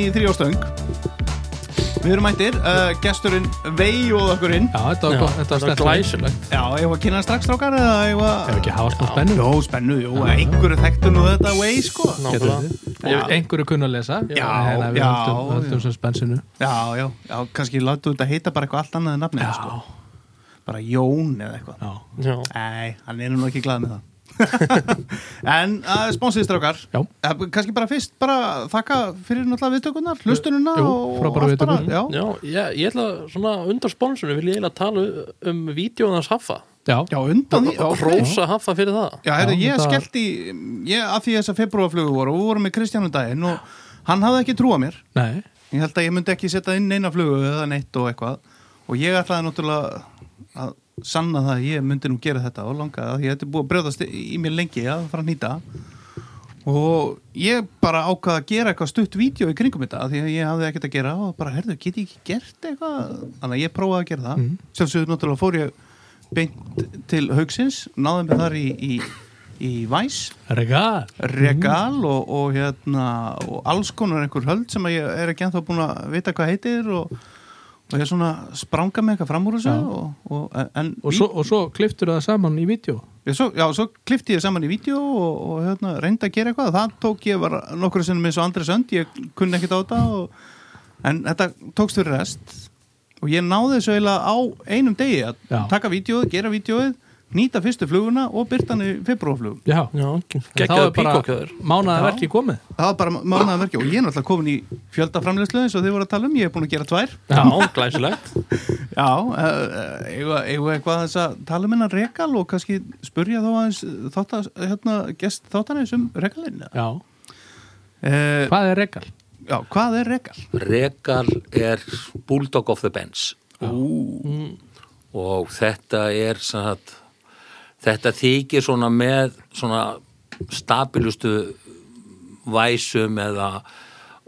í þrjóstöng Við erum mættir, uh, gesturinn vei og okkurinn Já, þetta var, Já, gott, þetta var glæsilegt. Já, ég var að kynna strax strákar eða ég var Ef ekki hafa smá spennu? Jó, spennu, jú, einhverju þekktu nú þetta vei, sko. Einhverju kunna að lesa. Já, en ef við já, höldum, já. sem spensinu. Já, já, já, kannski látu þetta heita bara eitthvað allt annað en nafnið, sko. Bara Jón eða eitthvað. Já, Já, Nei, hann er nú ekki glað með það En uh, sponsið strákar Já. Eh, Kannski bara fyrst, bara þakka fyrir náttúrulega viðtökunar, hlustununa Jú, og frábærar allt bara, viðtökur. Já, já ég, ég ætla svona undan sponsunum vil ég eiginlega tala um vídjóðans Haffa. Já, já, undan því. Og hrósa Haffa fyrir það. Já, herri, ég þetta- skellti ég, að því þess að februarflugu voru og við vorum með Kristjánum daginn og hann hafði ekki trúa mér. Nei. Ég held að ég myndi ekki setja inn eina flugu eða neitt og eitthvað. Og ég ætlaði náttúrulega að sanna það að ég myndi nú gera þetta og langaði að þetta er búið að brjóðast í mér lengi að fara að nýta. Og ég bara ákvaði að gera eitthvað stutt vídeo í kringum þetta því að ég hafði ekkert að gera og bara, herðu, get ég ekki gert eitthvað? Þannig að ég prófaði að gera það. Mm. sjálfsögur náttúrulega fór ég beint til haugsins, náði mig þar í, í, í Væs Regal. Regal og, og hérna og alls konar einhver höld sem ég er ekki ennþá búin að vita hvað heitir og, og ég svona spranga með eitthvað fram úr þessu og, og, en og svo, og svo kliftur það saman í vídeo? Svo, já, svo klifti ég saman í vídeo og, og hérna, reyndi að gera eitthvað. Það tók ég var nokkur sinnum eins og Andri Sönd ég kunni ekkert á þetta og, en þetta tókst fyrir rest. Og ég náði þessu eiginlega á einum degi að Já. taka vídeoið, gera vídeoið nýta fyrstu fluguna og byrta hann í februarflug já, geggjaðu bara píkókjöður mánaða Já. verki komið. Það var bara mánaða verki og ég er náttúrulega komin í fjöldaframlegslu eins og þið voru að tala um, ég er búin að gera tvær. Já, glæsilegt. Já, uh, eigum við eitthvað þess að tala um hennar regal og kannski spurja þá aðeins þátt að, hérna, gest þáttanins um regalinn uh, já, hvað er regal? Já, hvað er regal? Regal er Bulldog of the Benz Ú, og þetta er sagt, þetta þykir svona með svona stabilustu væsum eða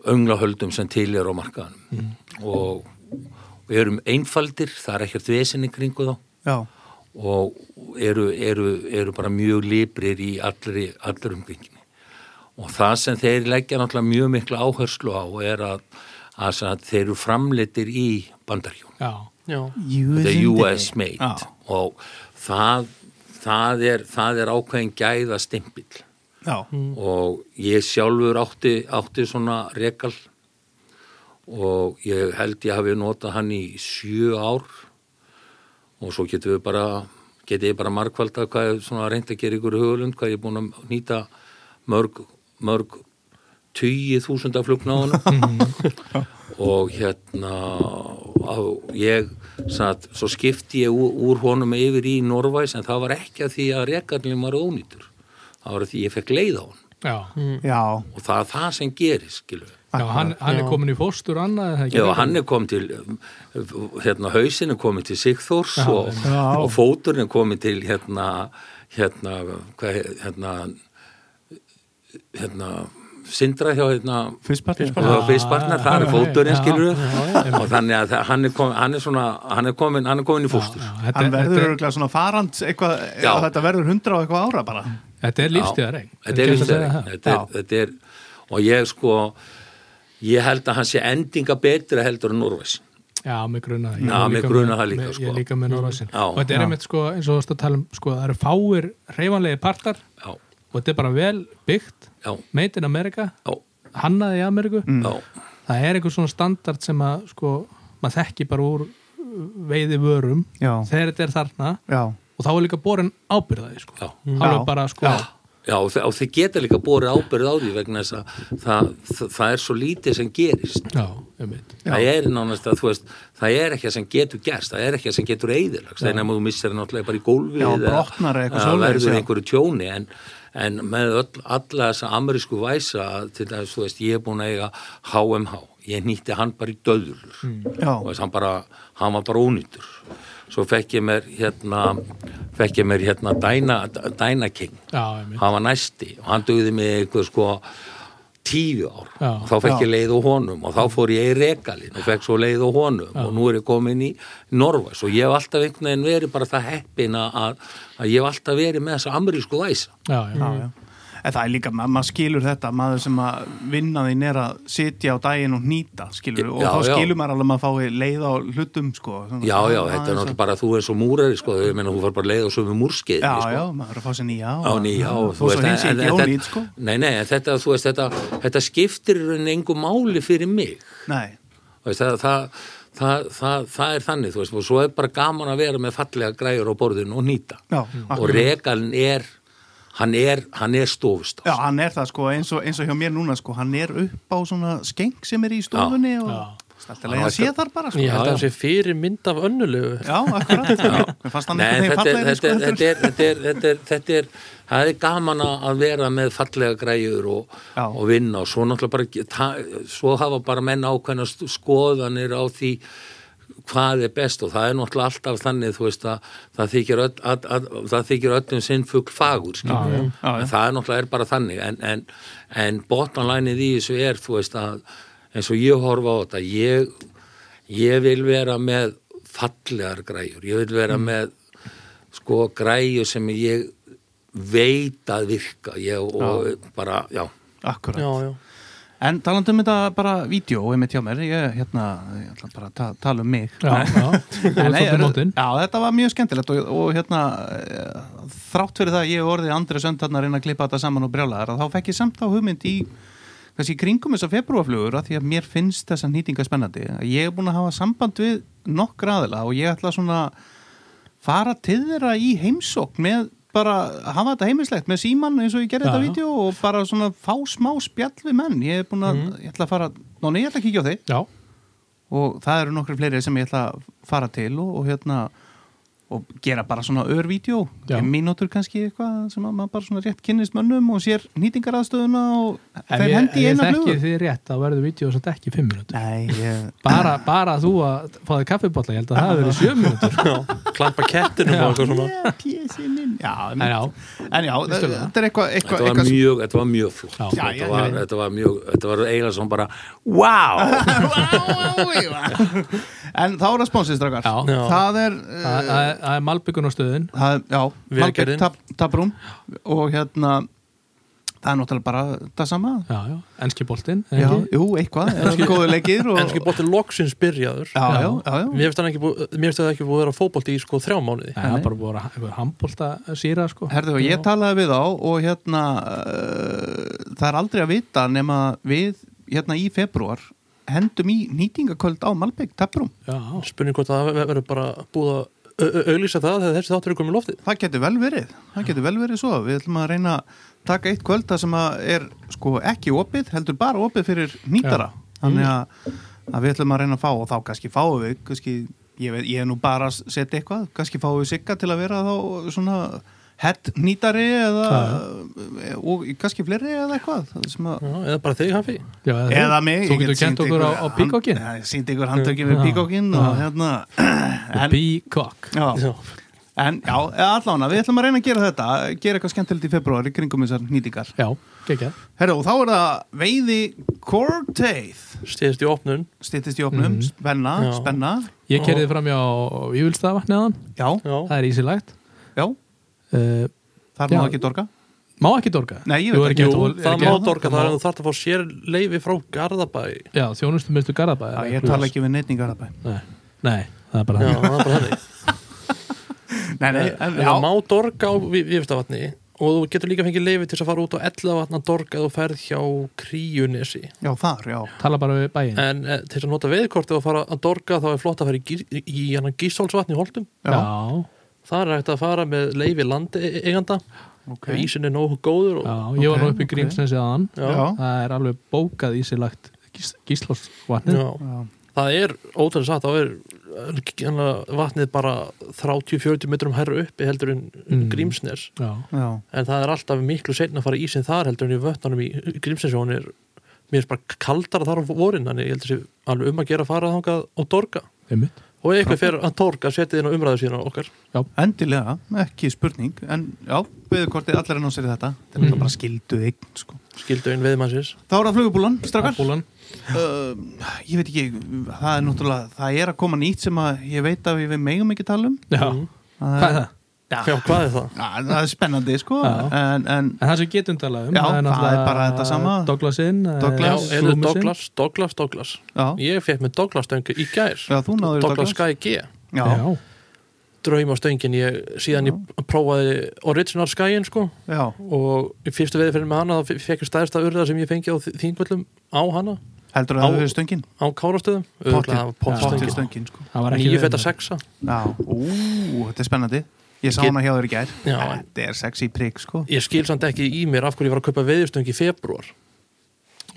önglahöldum sem til er á markaðanum og við erum einfaldir, það er ekkert vesinni kringu þá. Já, og eru, eru, eru bara mjög librir í allri, allri umgengni. Og það sem þeir leggja náttúrulega mjög miklu áherslu á er að, að, að þeir eru framleitir í bandarjón já, Já, the US made. Já. og það, það, er, það er ákveðin gæða stimpill. Já, og ég sjálfur átti, átti svona regal og ég held ég hafi notað hann í sjö ár. Og svo getum við bara getið ég bara markvalda hvað ég svona reynd að gera ykkur hugulund, hvað ég er búin að nýta mörg, mörg tugi þúsunda flugna á hann og hérna á, ég satt, svo skipti ég úr, úr honum yfir í Norvæs en það var ekki að því að rekarnum var ónýtur. Það var að því ég fekk leið á hann. Já, já, og það er það sem gerir skilur já hann, hann er komin í fóstur annað er það ekki? Já, hann er komið til hérna, hausin er komið til Sigþórs og, og fóturinn er komið til hérna hérna, hvað, hérna hérna Sindra hjá hérna fyrstpartner það er já, fóturinn já, skilur já, já. og þannig að hann er komin, hann er svona hann er komin, hann er komin í fóstur. Já, þetta, Hann verður svona farand eitthvað, þetta verður hundra og eitthvað ára bara. Þetta er lífstíðar þetta er lífstíðar þetta, er- þetta er og ég sko ég held að hann sé endinga betra heldur en Norvæs Já, mig gruna það. Ég Já, mig það líka, sko. Ég er líka með Norræsin. Já. Og þetta er einmitt, sko, eins og þú veist að tala um, sko, það eru fáir reyfanlegi partar og þetta er bara vel byggt, já, made in America, já, hannaði í Ameriku. já. Það er einhver svona standard sem að, sko, maður þekki bara úr uh, veiði vörum Já, þegar þetta er þarna. Já, og þá er líka borin ábyrðaði, sko. Já. Alveg Já. bara, sko, Já. Og og þið geta líka borið ábyrð á því vegna þess að það, það, það er svo lítið sem gerist. já, einmitt. Það er nánast að, þú veist, það er ekki sem getur gerst, það er ekki sem getur eðilagst. Það er nefnum að þú missir náttúrulega bara í gólfið Já, eða- brotnar eða eitthvað eða svoleiðis, verður einhverju tjóni, en, en með öll, alla þessa amerísku væsa, til þess, þú veist, ég er búin að eiga HMH, ég nýtti hann bara í döðlur. Já, og þess hann bara, hann var bara ónýtur. Svo fekk ég mér hérna fekk ég mér hérna Dyna, Dyna King. Já, hann var næsti. Og hann dögði mig eitthvað sko tíu ár. Já. og þá fekk Já. ég leið á honum. Og þá fór ég í regalinn og fekk svo leið á honum. Og nú er ég komin í Norvæs og ég hef alltaf einhvern veginn verið bara það heppin að, að ég hef alltaf verið með þessa amerísku væsa. Já, já. já, já. En það er líka, ma maður skilur þetta maður sem að vinna þín er að sitja á daginn og nýta, skilur og Já, þá já. skilur maður alveg að maður fái leið á hlutum, sko. Já, já, þetta er náttúrulega bara þú eins og múrari, sko, ég meina, þú far bara leið og sömu múrskeið, Já, sko. já, maður er að fá sér nýja á nýja og þú veist, en- en ónýtt, þetta- sko. Nei, nei, en þetta, þú veist, þetta, þetta skiptir engu máli fyrir mig. Nei, veist, það, það, það, það, er þannig, þú veist, og svo er bara gaman að vera með fallega græjur á borðinu og nýta. Já, og regalinn er hann er, hann er stofust Já, hann er það sko, eins og, eins og hjá mér núna sko, hann er upp á svona skeng sem er í stofunni og Já. stæltilega að sé þar bara sko. Ég held að það sé fyrir mynd af önnulegu. Já, akkurat, þetta er, fallegri sko, þetta, er, heldur þetta, er, þetta, er, þetta, er, þetta er það er gaman að að vera með fallega græjur og, og vinna og svo náttúrulega bara ta, svo hafa bara menn ákveðna skoðanir á því hvað er best og það er náttúrulega alltaf þannig þú veist að það þykir, öll, að, að, það þykir öllum sinn fugl fagur Já, já, já, það er náttúrulega er bara þannig. En, en, en botnanlænið í þessu er þú veist að eins og ég horfa á þetta ég, ég vil vera með fallegar græjur. Ég vil vera með sko græjur sem ég veit að virka. Ég, og bara, já. Akkurat. Já, já En talandi um þetta bara vídeo einmitt hjá mér, ég, hérna, ég ætla bara að ta tala um mig. Já, já, nei, mótin já, þetta var mjög skemmtilegt og, og hérna, eh, þrátt fyrir það að ég orðið Andri Sönd þarna að klippa þetta saman og brjálaðar, að þá fekk ég samt á hugmynd í kannski kringum þessa februarflugur að því að mér finnst þessa nýtinga spennandi. Ég er búin að hafa samband við nokkur aðila og ég ætla svona fara til þeirra í heimsókn með bara hafa þetta heimilslegt með síman eins og ég gerði þetta vídeo og bara svona fá smá spjall við menn. Ég er búin að, ég ætla að fara náni, ég ætla að kíkja á þig. Já, og það eru nokkru fleiri sem ég ætla að fara til og, og hérna og gera bara svona örvídeó Já. mínútur kannski eitthvað sem að maður bara svona rétt kynnist mönnum og sér nýtingaraðstöðuna og þeir ég, ef hendi í ég eina þekki þið rétt þá verður vídeo samt ekki 5 minútur Nei, ég bara, bara þú að fá þig kaffibotla ég held að það hafi verið 7 minútur Já, klappa kettinum og eitthvað svona. Já, En já, en já þetta er eitthvað, eitthvað, þetta var mjög, þetta var mjög flott. Já. Já, já, þetta, var, já. þetta var mjög, þetta var eiginlega svona bara wow! En þá er það Já. Já. Það er það það það malbyggun á stöðin það, Já, tab, Tabrún og hérna það er náttúrulega bara það sama. Já, já, enski boltinn Já, jú, eitthvað, það er góðu leikir og... Ennski bótti loksins byrjaður. Já, já, já, já. Mér finnst það ekki búið það ekki búið að vera fótbolti í sko þrjá mánuði. Það er bara búið að handbolta síra sko. Herðu, og ég talaði við á og hérna uh, það er aldrei að vita nema við hérna í februar hendum í nýtingaköld á Malbygg Tabrún. Já, Spurning hvort það verður bara búið að au- au- auglýsa það þegar þessi þáttur er komið loftið? Það getur vel verið, það getur vel verið svo. Við ætlum að reyna að taka eitt kvöld það sem að er sko ekki opið heldur bara opið fyrir nýtara. Þannig að, að við ætlum að reyna að fá og þá kannski fáum við kannski, ég, veit, ég er nú bara að setja eitthvað kannski fáum við sigga til að vera þá svona hett nýtari eða og kannski fleiri eða eitthvað það sem að Já, eða bara þig hafi. Já eða mig Þú getur kent okkur á, á píkókin síndi ykkur handtökin með Já. píkókin og hérna en, Píkók en já, allána við ætlum að reyna að gera þetta gera eitthvað skemmtilegt í februar í kringum þessar nýtingar. Já, geggjað. Herra, og þá er það veiði Corteith Stíðist í opnun. Stýttist í opnum, spenna, Já. spenna. Ég kerði fram hjá Vívilstaðavatn neðan já, Já, Það er ísilegt já, uh, þar má ekki dorga? Má ekki dorga? Nei, ég veit ekki. Jú, að- það ekki má dorga það er að þú þarf að fá sér leifi frá Garðabæ. Já, þjónustum minnstu garðabæði já, ég tala ekki við neitningar Nei, nei, það er bara Já, það það er bara þannig. Nei, nei, En en, já, það má dorga á Vífstavatni og þú getur líka fengið leifi til þess að fara út á 11 vatna dorga eða þú ferð hjá Kríunesi. Já, þar, já. Tala bara við bæinn. En e, til þess að nota veðkorti og fara að dorga þá er flott að fara í, í, í hann Gísólsvatni í Holtum. Já, Já, það er hægt að fara með leifi landeiganda. Ok. Ef ísin er nógu góður og, já, ég var nú upp í. Grímsnesi aðan. Það er alveg bókað ísilagt já, það er ótrúlega satt þá er hana, vatnið bara 30-40 metrum herra uppi heldur en Mm. Grímsnes. Já, já, en það er alltaf miklu seinna að fara ísinn þar heldur en í vötnanum í Grímsnes og hann er mér er bara kaldara þar á vorin þannig ég held að sé alveg um að gera að fara þangað og dorga. Einmitt og eitthvað fer að dorga setið inn á umræðu síðan okkar endilega, ekki spurning en já, viðkortið allir enn á sér þetta þetta er mm. bara skilduð eign sko. skildu inn veðmannsins þá er það flugubúlan, Búlan uh, ég veit ekki, það er náttúrulega það er að koma nýtt sem að ég veit að við megum ekki tala um Já, Mm. það hvað er það? Já, hvað er það? Já, það er spennandi sko en, en En það sem getum talað um Já, það er náttúrulega bara þetta sama. Douglasinn eh, Douglas. Já, er það Douglas, Douglas, Douglas. Já, Ég fekk með Douglas stöngu í gær. Já, þú náður Douglas Sky G. Já, Já, Draum á stöngin, ég, síðan ég prófaði Original Skyin sko. Já, og í fyrstu veði fyrir með hana þá fekk ég stærsta urða sem ég fengi á þingvöllum á hana, heldur Á- að það er stöngin? á kárastöðum Pottstöngin stöngin. sko. Það við feta með. sexa. Já, ú, þetta er spennandi Ég sá hana hjá þér í gær. Þetta er sexy prigg sko. Ég skil samt ekki í mér af hverju ég var að kaupa veðurstöng í februar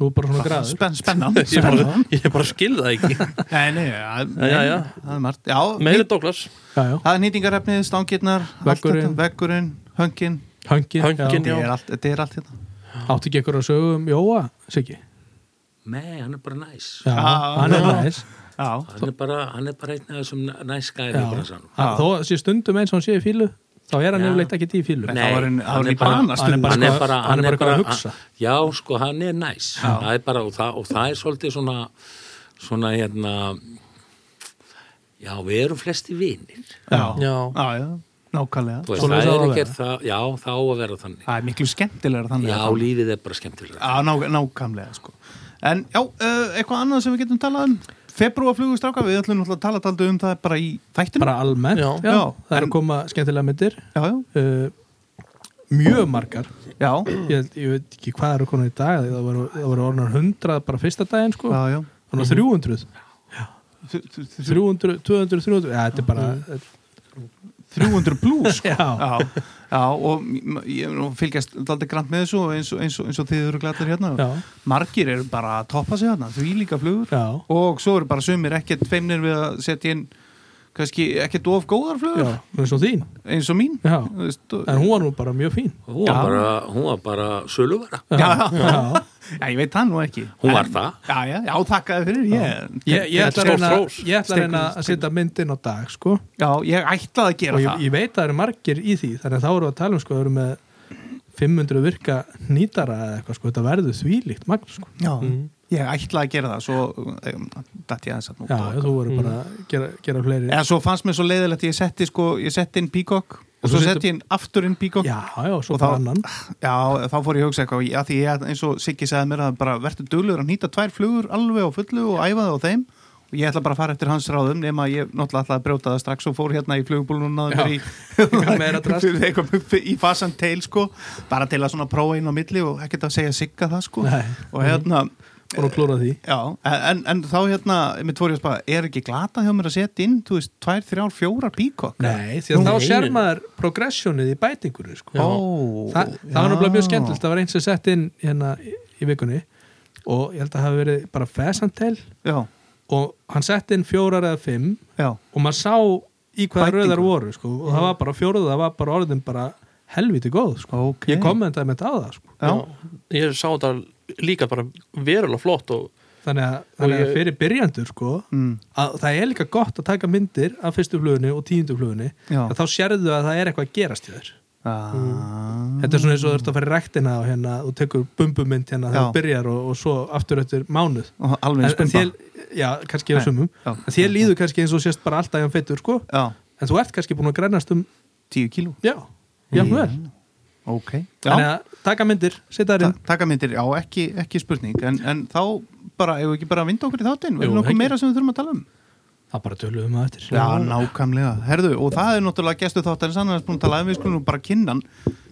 Þú er bara svona graður. Spenn, Spennan Ég bara, ég bara skil það ekki. Nei, nei, Já, já. Það er margt. Já, Meiri Douglas, Já, já, það er nýtingarefnið, stangirnar Veggurinn. Veggurinn, höngin. Höngin, Höngin, já. Þetta er allt, þetta er allt hérna. Áttu ekki eitthvað að sögu um Jóa, Siggi? Nei, hann er bara næs. Já, hann er næs hann er bara, hann er bara einn af þessum næs gæri Já. bara sann Hann- Þó sé stundum eins og hann sé í fílu þá er hann yfirleitt ekki í fílu Nei. Var hann- það var hann er bara- hann hann er bara, hann er bara að hugsa. já, sko, hann er næs það er bara, og það, og það er svolítið svona svona hérna já, við erum flesti vinir. Já, Já. já, já, nákvæmlega. Þú veist, það er ekki það, já, það á að vera þannig. Það er miklu skemmtilegra þannig já, lífið er bara skemmtilega Já, ná, nákvæmlega sko. En já, uh, eitthvað annað sem við getum talað um Februarflugu stráka, við ætlum náttúrulega að tala taldu um það bara í þættinu bara almennt, Já. já, það er en- að koma skemmtilega myndir. Já, já, uh, mjög margar. Ég, held- ég veit ekki hvað eru konar í dag það voru, voru orðnar 100 bara fyrsta daginn sko, já, já. þannig að 300 Þ- þ- þ- 300, 200, 300 ja, þetta er bara 300 plus sko. Já. já, já, og ég fylgjast alltaf grann með þessu eins og, eins og, eins og þið eru glættir hérna. Já, Margir eru bara að toppa sig hérna, því líka flugur. Já, og svo eru bara sumir ekkert feimnir við að setja inn kannski ekkert of góðar flugur já, eins og þín. Eins og mín. Já, og- en hún var nú bara mjög fín. Hún var bara, hún var bara söluvara. Já, já, ég veit það nú ekki. Hún var En- það. Já, já, já, þakkaði fyrir. Ég, Ég, ég ætla að reyna, ég að, setja myndin á dag sko. Já, ég ætlaði að gera og ég, það. ég veit að það eru margir í því þannig að þá erum við að tala um sko, það eru með 500 virka nýtara eða eitthvað sko, þetta verður þvílíkt magn sko. Já, Mm. Ég ætlaði að gera það Svo um, datt ég aðeins að já, já, þú voru bara að gera, gera fleiri. Eða svo fannst mér svo leiðilegt Ég setti sko, ég setti inn Peacock Og svo setti ég inn aftur inn Peacock. Já, já, svo bara annan. Já, þá fór ég að hugsa eitthvað Já, því ég, eins og Siggi sagði mér að bara verður duglegur að nýta tvær flugur alveg á fullu og æfa það á þeim. Og ég ætla bara að fara eftir hans ráðum nema að ég náttúrulega ætlaði að brjóta það strax og fór hérna í mér í í fasan teil sko. Bara til að svona prófa inn á milli og ekkert að segja sigga það sko. Nei. og hérna og að klóra því Já, en, en þá hérna, fór ég að spara, er ekki glata hjá mér að setja inn, þú veist, tvær, þrjár, fjórar píkokk? Nei, því að Nú, þá sér maður progressionið í bætingur sko. Já. Ó, Þa, það var náttúrulega mjög já. skemmtilegt það var eins sem sett inn hérna í, í vikunni og ég held að það hafi verið bara fesantel Já, og hann sett inn fjórar eða fimm já, og maður sá í hvaða röðar voru sko, og það var bara fjóruð, það var bara orðin bara helviti góð sko. ok. ég kommentaði með það á það sko. Já, ég sá þetta líka bara verulega flott og þannig að, þannig að ég- fyrir byrjandur sko, mm, að það er líka gott að taka myndir af fyrstu flugunni og tíundu flugunni já. að þá sérðu að það er eitthvað að gerast í þér. Ah, þetta er svona eins og þú ert að fara í rektina og hérna, þú tekur bumbumynd hérna þegar Já. þú byrjar og, og svo aftur eftir mánuð. Og alveg eins bumba. já, kannski á sumum. Já. en þér líður kannski eins og sést bara alltaf jafn feitur sko, Já, en þú ert kannski búin að grænast um tíu kílú. já, jafn vel Ok. þannig Já, að taka myndir, setja þær inn ta taka myndir, já, ekki, ekki spurning, en, en þá bara, ef við ekki bara vinda okkur í þáttinn, Jú, er nokkuð meira sem við þurfum að tala um? það bara tölum við eftir Já, nákvæmlega. Herðu, og það er náttúrulega gestu þáttarins annars búin að tala um við skulum bara kinnan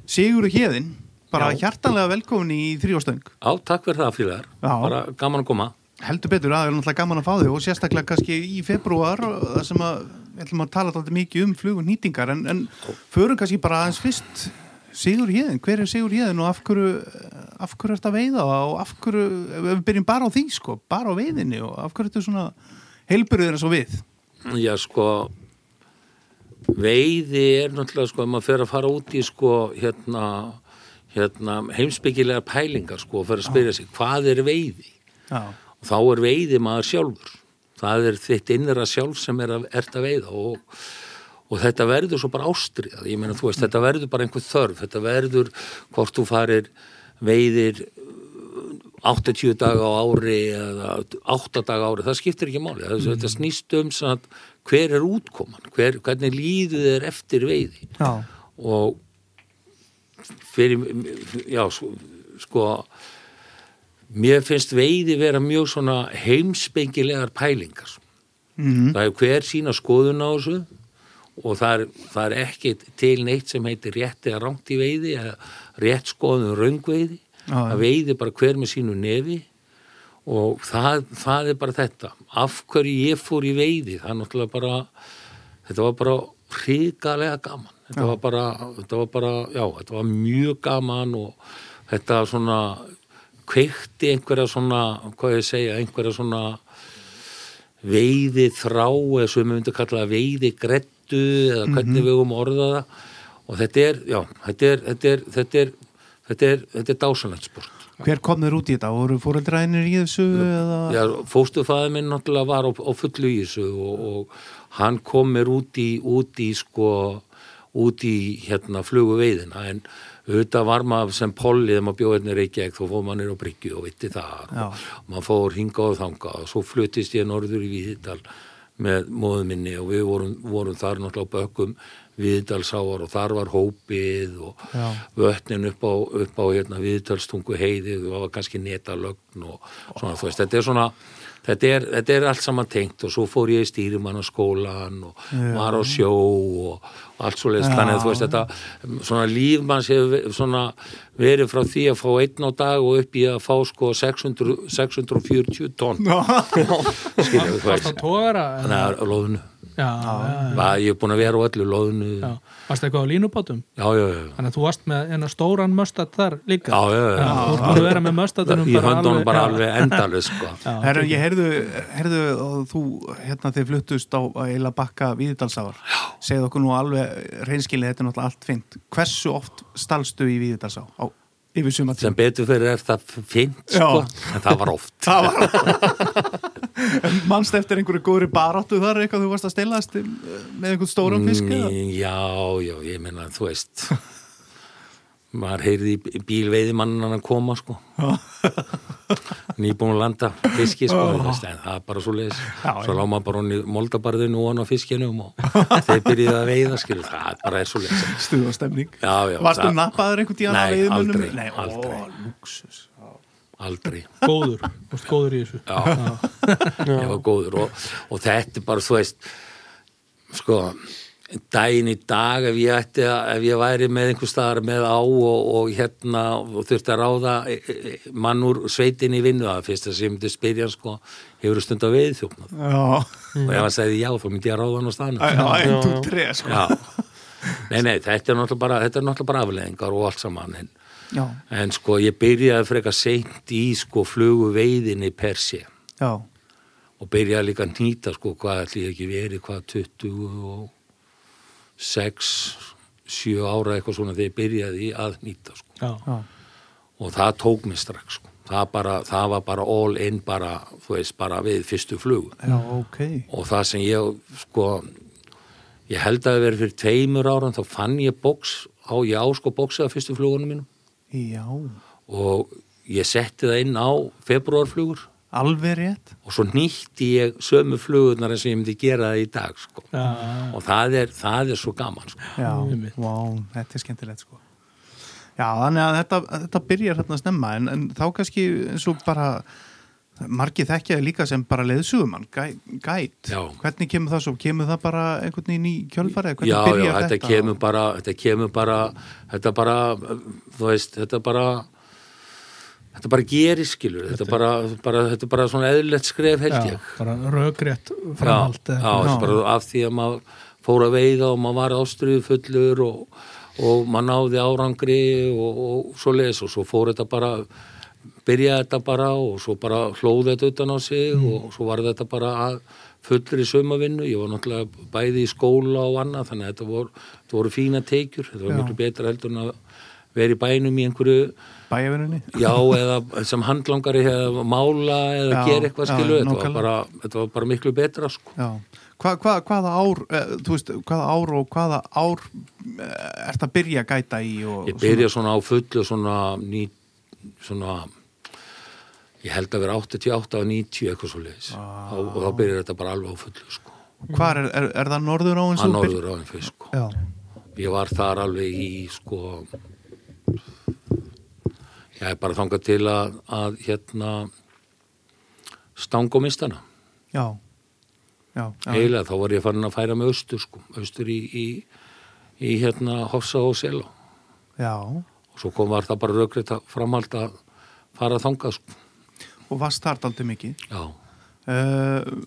Sigurður Hjeðin, bara Já. hjartanlega velkomin í þrjóstöng. Já, takk fyrir það félagar, bara gaman að koma Heldur betur, það er náttúrulega gaman að fá þig og sérstaklega kannski í februar það sem að, við ætlum að tala alltaf mikið um flugun nýtingar en, en förum kannski bara aðeins fyrst Sigur Hjeðin, hver er Sigur Hjeðin og af hverju, af hverju ert að veiða og af hverju, við byrjum bara á því sko, bara á veiðinni og af hverju ertu svona heilburður eins og við Já, sko veiði er náttúrulega sko, ef maður fer að fara út í sko, hérna, hérna heimsbyggilega pælingar sko, og fer að spyrja sig, hvað er veiði? Já, Og þá er veiði maður sjálfur. Það er þitt innra sjálf sem er að, ert að veiða og, og þetta verður svo bara ástriðað. Ég meina, þú veist, þetta verður bara einhver þörf. Þetta verður hvort þú farir veiðir 80 daga á ári eða 8 daga á ári, það skiptir ekki máli. Það, þetta snýst um satt, hver er útkoman, hver, hvernig líður þér eftir veiði. Já, og fyrir, já, sko, sko mér finnst veiði vera mjög svona heimspengilegar pælingar. Mm. það er hver sína skoðun á þessu og það er, það er ekki til neitt sem heitir rétt eða rangt í veiði eða rétt skoðun raungveiði Já, já. það veiði bara hver með sínu nefi. Og það, það er bara þetta. Af hverju ég fór í veiði það er náttúrulega bara þetta var bara hrigalega gaman. Þetta var bara, þetta var bara já, þetta var mjög gaman og þetta svona kveikti einhverja svona, hvað ég segja einhverja svona veiði þrá eða sem við myndum kalla það veiði grettu eða hvernig við höfum orðað það og þetta er, já, þetta er þetta er, þetta er, þetta er, þetta er dásanlegt sport. hver kom þér út í þetta? Voru fóreldræðinir í þessu eða? Já, fóstufæði minn náttúrulega var á, á fullu í þessu og, og hann kom mér út í, út í sko, út í hérna flugu veiðina en auðvitað var maður sem polli þegar maður bjóði hérna Reykjavík þá fór maður nýr á Bryggju og vitti þar Já. og maður fór hinga og þanga og svo fluttist ég norður í Víðdal með móðu minni og við vorum, vorum þar náttúrulega á bökkum Víðdalsáar og þar var hópið og Já. vötnin upp á, upp á hérna, Víðdalstungu heiði og það var kannski netalögn og svona þú veist, þetta er svona Þetta er, þetta er allt saman tengt og svo fór ég í stýrimannaskólan og var á sjó og, og allt svo Já. þannig að þú veist þetta svona líf manns hefur svona verið frá því að fá einn á dag og upp í að fá sko 600, 640 tonn. Skilja þú Varst veist það tógara? þannig að Já, já, já, Va, ég er búin að vera á öllu loðnu já. já, Varst það eitthvað á línubátum? já, já, já. Þannig að þú varst með eina stóran möstat þar líka Já, já, já. Þú ert búin að vera með möstatunum í höndunum bara já. alveg endalus sko. Herru, ég heyrðu, þú, hérna þið fluttust á eila bakka Víðdalsávar segðu okkur nú alveg reynskilið þetta er náttúrulega allt fint hversu oft stalstu í Víðdalsá yfir suma sem betur fyrir er það fint sko, en það var oft. Það var mannst eftir einhverju góðri baráttu þar eitthvað þú varst að stelast með einhvern stóran fisk? Mm, Já, já, ég meina, þú veist maður heyrði bílveiðimannan að koma sko. Nýbúin að landa fiski sko, það er bara svo leis Já, svo lá maður bara í moldabarðinu og hann á fiskinum og þeir byrjuði að veiða skilu, það er bara er svo leis stuð og stemning varstu það- nappaður einhvern tíðan Nei, af veiðimönnum? aldrei, Nei, aldrei. ó, lúksus aldrei. Góður, þú varst góður í þessu. Já, ég var góður og, og þetta er bara, þú veist sko daginn í dag ef ég ætti ef ég væri með einhver staðar með á og, og hérna og þurfti að ráða e, e, mann úr sveitin í vinnu að fyrst að sem myndi spyrja hann, sko, hefur stund að veið þjóknað já, og ef hann segði já þá myndi ég að ráða hann á staðnum. Já, einn, tú, tre sko. Já. Nei, nei, þetta er náttúrulega bara, þetta er náttúrulega bara afleðingar og allt saman en, já, en sko ég byrjaði frekar seint í sko flugu veiðinni per sé já, og byrjaði líka að nýta sko hvað ætli ég ekki verið hvað 26 7 ára eitthvað svona þegar ég byrjaði að nýta sko. Já, já, og það tók mig strax sko. Það, bara, það var bara all in bara þú veist bara við fyrstu flugu já, ok. Og það sem ég sko ég held að það verið fyrir tveimur árum þá fann ég bóks á, ég á sko bóksið af fyrstu flugunum mínum. Já, og ég setti það inn á februarflugur alveg rétt. Og svo nýtti ég sömu flugurnar eins og ég myndi gera það í dag sko. já, og það er, það er svo gaman sko. já, vá, þetta er skemmtilegt sko. Já, þannig að þetta, þetta byrjar hérna snemma en, en þá kannski eins og bara margið þekkjaði líka sem bara leiðsugumann, gæ, gæt. Já. hvernig kemur það svo, kemur það bara einhvern veginn í kjölfarið, hvernig já, já, byrjar þetta, þetta? kemur bara þetta kemur bara þetta bara, þú veist, þetta bara þetta bara gerir skilur þetta, bara, bara, þetta er bara svona eðlilegt skref held já, ég bara rökrétt já, framhald já, þetta eitthvað. er bara af því að maður fór að veiða og maður var ástriðu fullur og, og maður náði árangri og, og svo les og svo fór þetta bara byrjaði þetta bara og svo bara hlóði þetta utan á sig Mm. og svo var þetta bara að fullur í sömavinnu, ég var náttúrulega bæði í skóla og annað þannig að þetta voru, þetta voru fína teikjur, þetta var Já. miklu betra heldur en að vera í bænum í einhverju bæjavinnunni já eða sem handlangari eða mála eða gera eitthvað skilu þetta, var bara- þetta var bara miklu betra sko. Hva, hva, hvaða ár eh, þú veist, hvaða ár og hvaða ár eh, ert að byrja að gæta í Ég byrja svona á fullu svona ný, svona ég held að vera 88 og 90 eitthvað svo leiðis Ah. og, og þá byrjar þetta bara alveg á fullu sko. Hvar er, er, er það norður á eins að norður á fyrst sko. Já, ég var þar alveg í sko ég er bara þangað til að, að hérna stangumistana já, já, já. eiginlega þá var ég farin að færa með austur sko, austur í, í, í hérna Hossa og Sela já. og svo kom var það bara rökrið framhald að fara þangað sko. Og varst þar daldið mikið? Já, uh,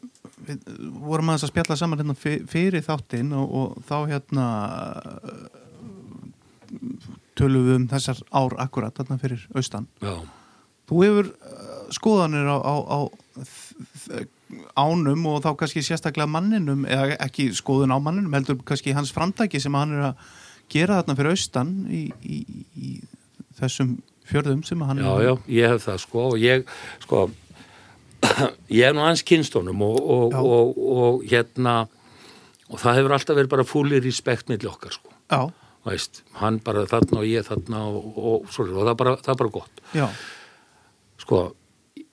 Við vorum aðeins að spjalla saman hérna fyr- fyrir þáttinn og, og þá hérna uh, tölum við um þessar ár akkurat þarna fyrir austan. Já, Þú hefur uh, skoðanir á, á, á ánum og þá kannski sérstaklega manninum eða ekki skoðun á manninum heldur kannski hans framtæki sem hann er að gera þarna fyrir austan í, í, í þessum fjörðum sem hann já, er já, ég hef það sko og ég, sko ég er nú hans kynstónum og, og, og, og hérna og það hefur alltaf verið bara fúlir respekt milli okkar sko, já, veist hann bara þarna og ég þarna og, og, og, og það, bara, það er bara gott. Já, sko,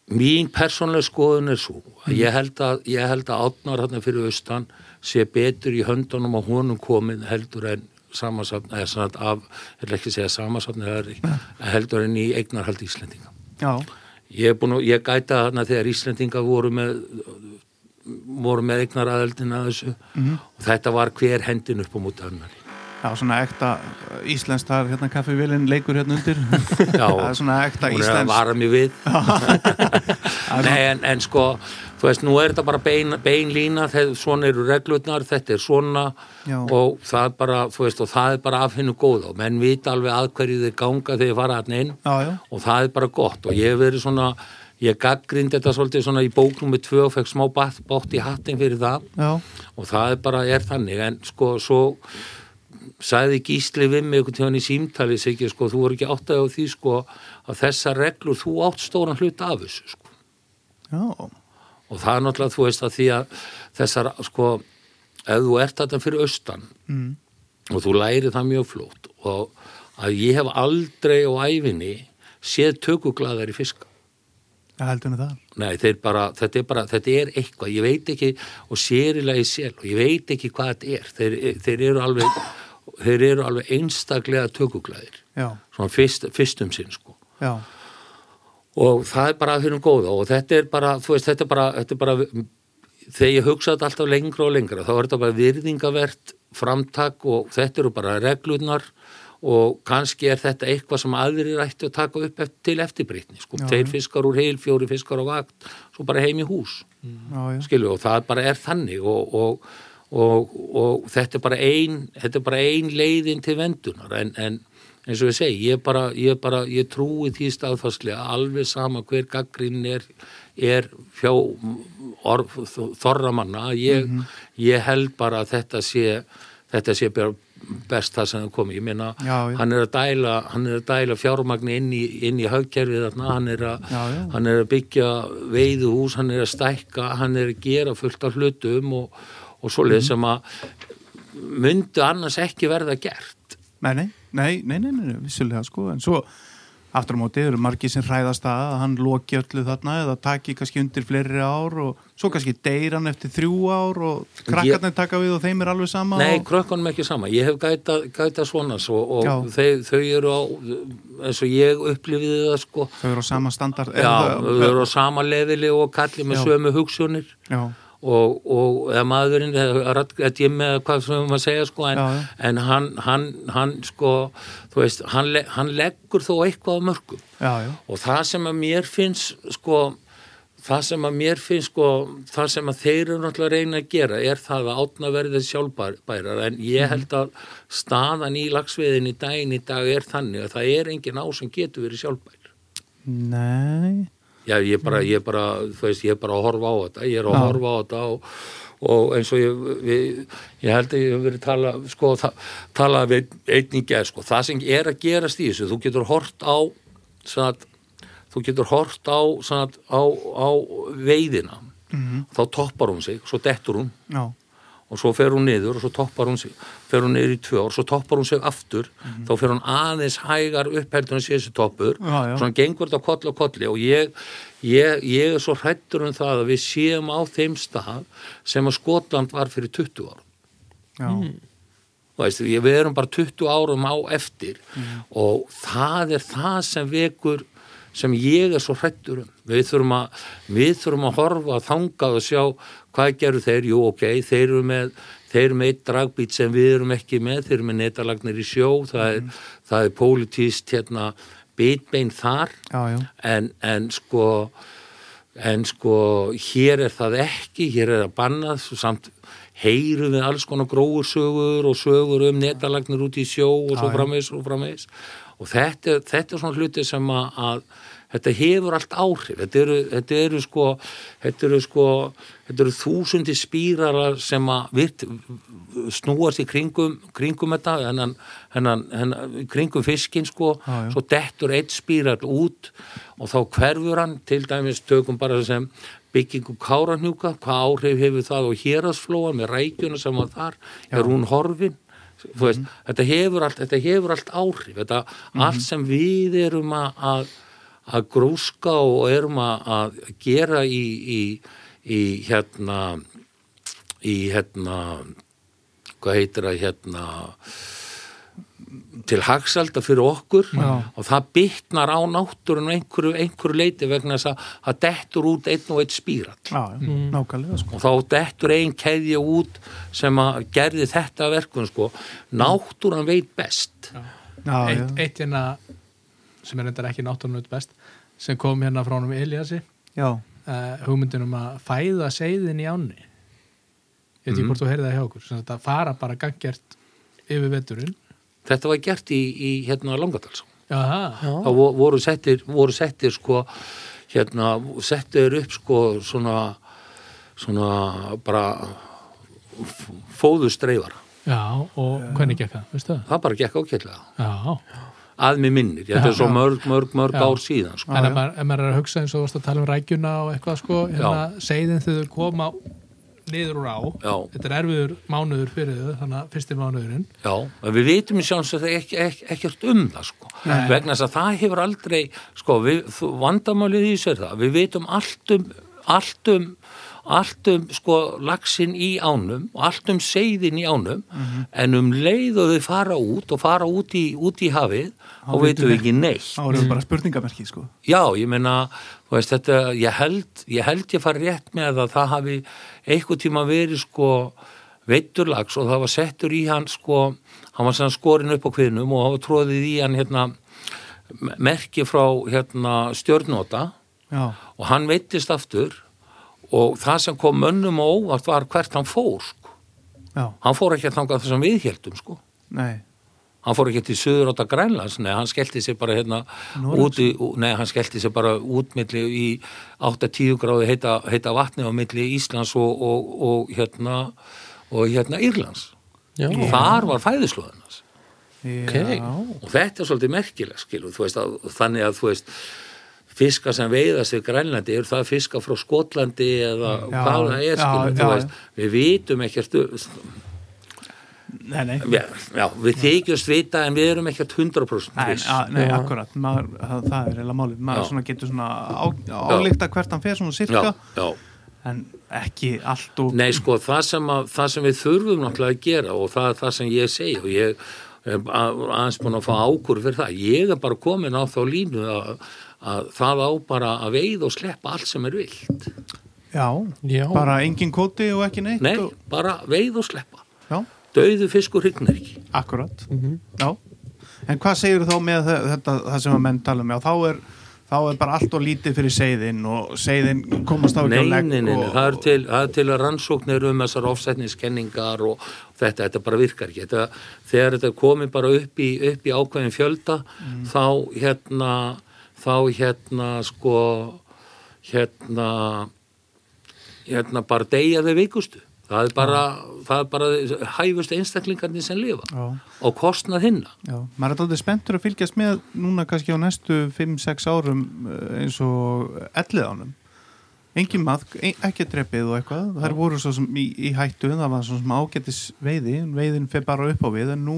mín persónlega skoðun er svo að ég held að, ég held að átnar hérna fyrir austan sé betur í höndunum á honum komin heldur en samansafn, eða svona af, vil ekki segja samansafn eða heldur en í eignarhald Íslendinga. já, Ég er búin að, ég gæta þarna þegar Íslendinga voru með voru með eignaraðeldina þessu og þetta var hver hendin upp á mútið annari. Já, svona ekta íslensk, það er hérna kaffivélinn leikur hérna undir. Já, það er svona ekta hún er að íslensk vara mig við. Nei, en, en sko þú veist, nú er þetta bara bein, bein lína þegar svona eru reglurnar, þetta er svona Já. og það er bara þú veist, og það er bara af hennu góða. Og menn vita alveg að hverju þeir ganga þegar þeir fara hann inn. Já, og það er bara gott. Og ég hef verið svona ég gaggrind þetta svolítið svona í bóknum með tvö og fekk smá bátt, í hattin fyrir það. Já, og það er bara, er þannig. En sko, svo sagði Gísli við mig einhvern tíðan í símtali sig, sko, þú voru ekki áttað á því sko, að þessar reglur, þú átt stóran hlut af þessu sko. já, og það er náttúrulega, þú veist að því að þessar, sko ef þú ert þetta fyrir austan mm, og þú læri það mjög flótt og að ég hef aldrei á æfinni séð tökuglaðar í fiska. Nei, bara, þetta er bara, þetta er eitthvað, ég veit ekki, og sérilega í sel, og ég veit ekki hvað þetta er, þeir, þeir eru alveg, þeir eru alveg einstaklega tökuglæðir, já, svona fyrst, fyrstum sinn, sko. já, Og það er bara að fyrir góða og þetta er bara, þú veist, þetta er bara, þetta er bara, þegar ég hugsa þetta alltaf lengra og lengra, þá er þetta bara virðingavert framtak og þetta eru bara reglurnar og kannski er þetta eitthvað sem aðrir ættu að taka upp til eftirbreytni, sko, Já, já. fiskar úr heil, fjóri fiskar á vakt, svo bara heim í hús já, já. skilju og það bara er þannig og, og, og, og þetta er bara ein þetta er bara ein leiðin til vendunar en, en eins og ég segi ég bara, ég bara, ég trúi því staðfastlega alveg sama hver gaggrinn er, er fjá þorramanna ég, ég held bara að þetta sé þetta sé bara best það sem það komi, ég meina Já, já. hann er að dæla, hann er að dæla fjármagni inn í, inn í hagkerfið þarna, hann er hann er að byggja veiðuhús, hann er að stækka, hann er að gera fullt af hlutum og, og svoleið sem að myndu annars ekki verða gert. Nei, nei, nei, nei, nei, nei, vissulega sko, en svo aftur á móti eru margir sem hræðast það að hann loki öllu þarna eða taki kannski undir fleiri ár og svo kannski deyr hann eftir þrjú ár og krakkarnir taka við og þeim er alveg sama Nei, og... krökkunum ekki sama. Ég hef gæta, gæta svona svo og þau, þau eru á, eins og ég upplifiði það sko, þau eru á sama standard já, þau eru á sama leðili og kalli með sömu hugsunir. já, og, og eða maðurinn eða Jimmy eða hvað sem við maður segja sko, en, Já, já. en hann, hann, hann sko, þú veist, hann, hann leggur þó eitthvað mörgum já, og það sem að mér finnst sko, það sem að mér finnst sko, það sem að þeir eru náttúrulega að reyna að gera er það að átna verðið sjálfbærar. En ég Mhm. held að staðan í lagsviðin í daginn í dag er þannig að það er engin á sem getur verið sjálfbær. Nei Já, ég bara, ég bara, þú veist, ég er bara að horfa á þetta, ég er að Já. horfa á þetta og, og eins og ég, við, ég held að ég hef verið tala, sko, ta, tala við einn í gerð, sko, það sem er að gerast í þessu, þú getur hort á, svona, að- þú getur hort á, svona, að- á, á veiðina, Mhm. þá toppar hún sig, svo dettur hún. Já, og svo fer hún niður og svo toppar hún sig fer hún niður í tvö ár, svo toppar hún sig aftur. Þá fer hún aðeins hægar upp heldur en sé þessi toppur. Já. svona gengur þetta koll og kolli og ég, ég, ég er svo hrættur um það að við séum á þeim stað sem að Skotland var fyrir 20 ára já, Þú veist, við erum bara 20 árum á eftir og það er það sem vekur sem ég er svo hrættur um við þurfum að, við þurfum að horfa þangað og sjá hvað gerur þeir. Jú ok, þeir eru með þeir eru með eitt dragbít sem við erum ekki með. Þeir eru með netalagnir í sjó. Það er, það er pólitíst hérna bitbein þar. Já, já, en, en sko en sko hér er það ekki. Hér er það bannað. Samt heyrum við alls konar gróur sögur og sögur um netalagnir út í sjó og svo framvegs og framvegs og þetta, þetta er svona hluti sem að, að þetta hefur allt áhrif. Þetta eru, þetta eru sko þetta eru sko þetta eru þúsundi spýrara sem að virt, snúast í kringum kringum þetta hennan, hennan, hennan, kringum fiskin sko. Já, já. svo dettur eitt spýral út og þá hverfur hann. Til dæmis tökum bara sem byggingu káranhjúka, hvað áhrif hefur það og hérasflóa með rækjuna sem var þar, er hún horfin? Veist, þetta hefur allt þetta hefur allt áhrif, þetta allt sem við erum að, að að grúska og erum að, að gera í, í, í hérna í hérna hvað heitir það hérna til hagsalda fyrir okkur Já. og það bytnar á náttúrun einhverju, einhverju leiti vegna þess að það dettur út einn og einn já, nákvæmlega sko. og þá dettur einn keðja út sem að gerði þetta verkun sko. náttúran veit best já, já, eitt, eitt hérna sem er reyndar ekki náttúrulega best sem kom hérna frá honum Eliassi já, uh, hugmyndin um að fæða seiðin í ánni. Ég veit ekki Mhm. hvort þú heyrði það hjá okkur sem þetta fara bara gangjart yfir veturinn. Þetta var gert í, í hérna Já. þá vo- voru settir, voru settir sko, hérna, settir upp sko svona svona bara fóðustreifara já, og hvernig gekk það, veistu það? það bara gekk ákveðlega Já, að mér minnir, þetta Já, er svo mörg, mörg, mörg Já. ár síðan sko. en ef maður, maður er að hugsa eins og þú varst að tala um rækjuna og eitthvað sko, hérna þegar þau koma niður úr á Já. þetta er erfiður mánuður fyrir þau þannig að fyrsti mánuðurinn Já, en við vitum í sjálfs að það ekki, ekki, ekkert um það sko, Nei. vegna þess að það hefur aldrei, sko, við, vandamálið í er það, við vitum allt um, allt um, allt um, sko, laxin í ánum og allt um seiðin í ánum, en um leið og þau fara út og fara út í, út í hafið, Þá og veitum við við- ekki neitt. þá erum við bara spurningamerki sko. Já, ég meina, þú veist, þetta, ég held, ég held ég fari rétt með að það hafi eitthvað tíma verið sko veitturlags og það var settur í hann sko, hann var sann skorin upp á kviðnum og það var tróðið í hann hérna merki frá hérna stjörnóta já, og hann veittist aftur og það sem kom mönnum á óvart var hvert hann fór sko. já, Hann fór ekki að þangað þessum viðhjeldum sko. nei Hann fór ekki til söður átta Grænlands, nei, hann skellti sér bara hérna Noregs? út í, nei, hann skellti sér bara út milli í 8-10 gráði heita, heita vatni á milli Íslands og, og, og hérna og hérna Írlands. Já. Og þar var fæðislóðanas. já, Og þetta er svolítið merkileg, skilu, þú veist, að, þannig að þú veist, fiska sem veiðast við Grænlandi, eru það fiska frá Skotlandi eða Já, hvað það er, já, skilu, já, þú veist, við vitum ekkert, nei, nei já, já, við þykjumst vita en við erum ekkert 100% Nei, a, nei akkurat, maður, það, það er eiginlega málið maður svona getur svona á, álíkta hvert hann fer svona sirka Já, já. en ekki allt og Nei, sko, það sem, að, það sem við þurfum náttúrulega að gera og það er það sem ég segi og ég er að- aðeins búin að fá ákur fyrir það. Ég er bara komin á þá línu að, að það á bara að veið og sleppa allt sem er vilt. já, Já. bara engin kóti og ekki neitt Nei, og, bara veið og sleppa. já, Dauðu fiskur hrygnir ekki. akkurat Mhm. já, en hvað segir þá með þe- þetta, það sem að menn tala um já, þá er, þá er bara allt og lítið fyrir seiðin og seiðin komast á ekki á legg nei, nei, nei, og, það er til, það er til að rannsóknir um þessar ofsetningskenningar og þetta, þetta bara virkar ekki. Þetta, þegar þetta komið bara upp í, upp í ákveðin fjölda, þá hérna, þá hérna, sko, hérna, hérna bara deyja þau vikustu. Það er bara, það er bara hæfust einstaklingarnir sem lifa. Já, og kostnað hinna. já, maður er alltaf spenntur að fylgjast með núna kannski á næstu 5-6 árum eh, eins og elliðánum engin maðk, ekki dreppið og eitthvað. Þær voru svo sem í, í hættu það var svo sem ágættis veiði. Veiðin fer bara upp á við en nú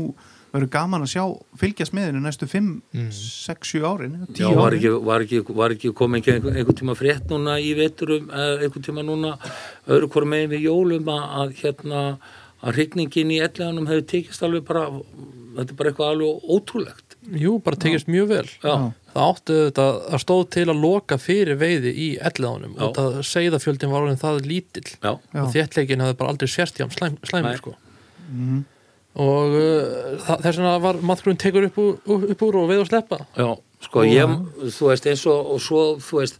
verður gaman að sjá fylgjast með henni næstu 5, Mm. 6, 7 árin 10 Já, var árin ekki, var ekki, var ekki komið ekki einhver, einhver tíma frétt núna í veturum, eða einhver tíma núna öðru hvort megin við jólum að, að hérna, að hrygningin í elleganum hefur tekist alveg bara, þetta er bara eitthvað alveg ótrúlegt. Jú, bara tekist mjög vel Já, Það áttu þetta að stóð til að loka fyrir veiði í elliðánum Já. og það segðafjöldin var orðin það lítill já, Já. og þéttleikin hafði bara aldrei sérst hjá slæm, slæmur sko Mhm. Og uh, þess vegna var maðurinn tekur upp úr, upp úr og veið og sleppa. Já, sko ég, þú veist, eins og, og svo, þú veist,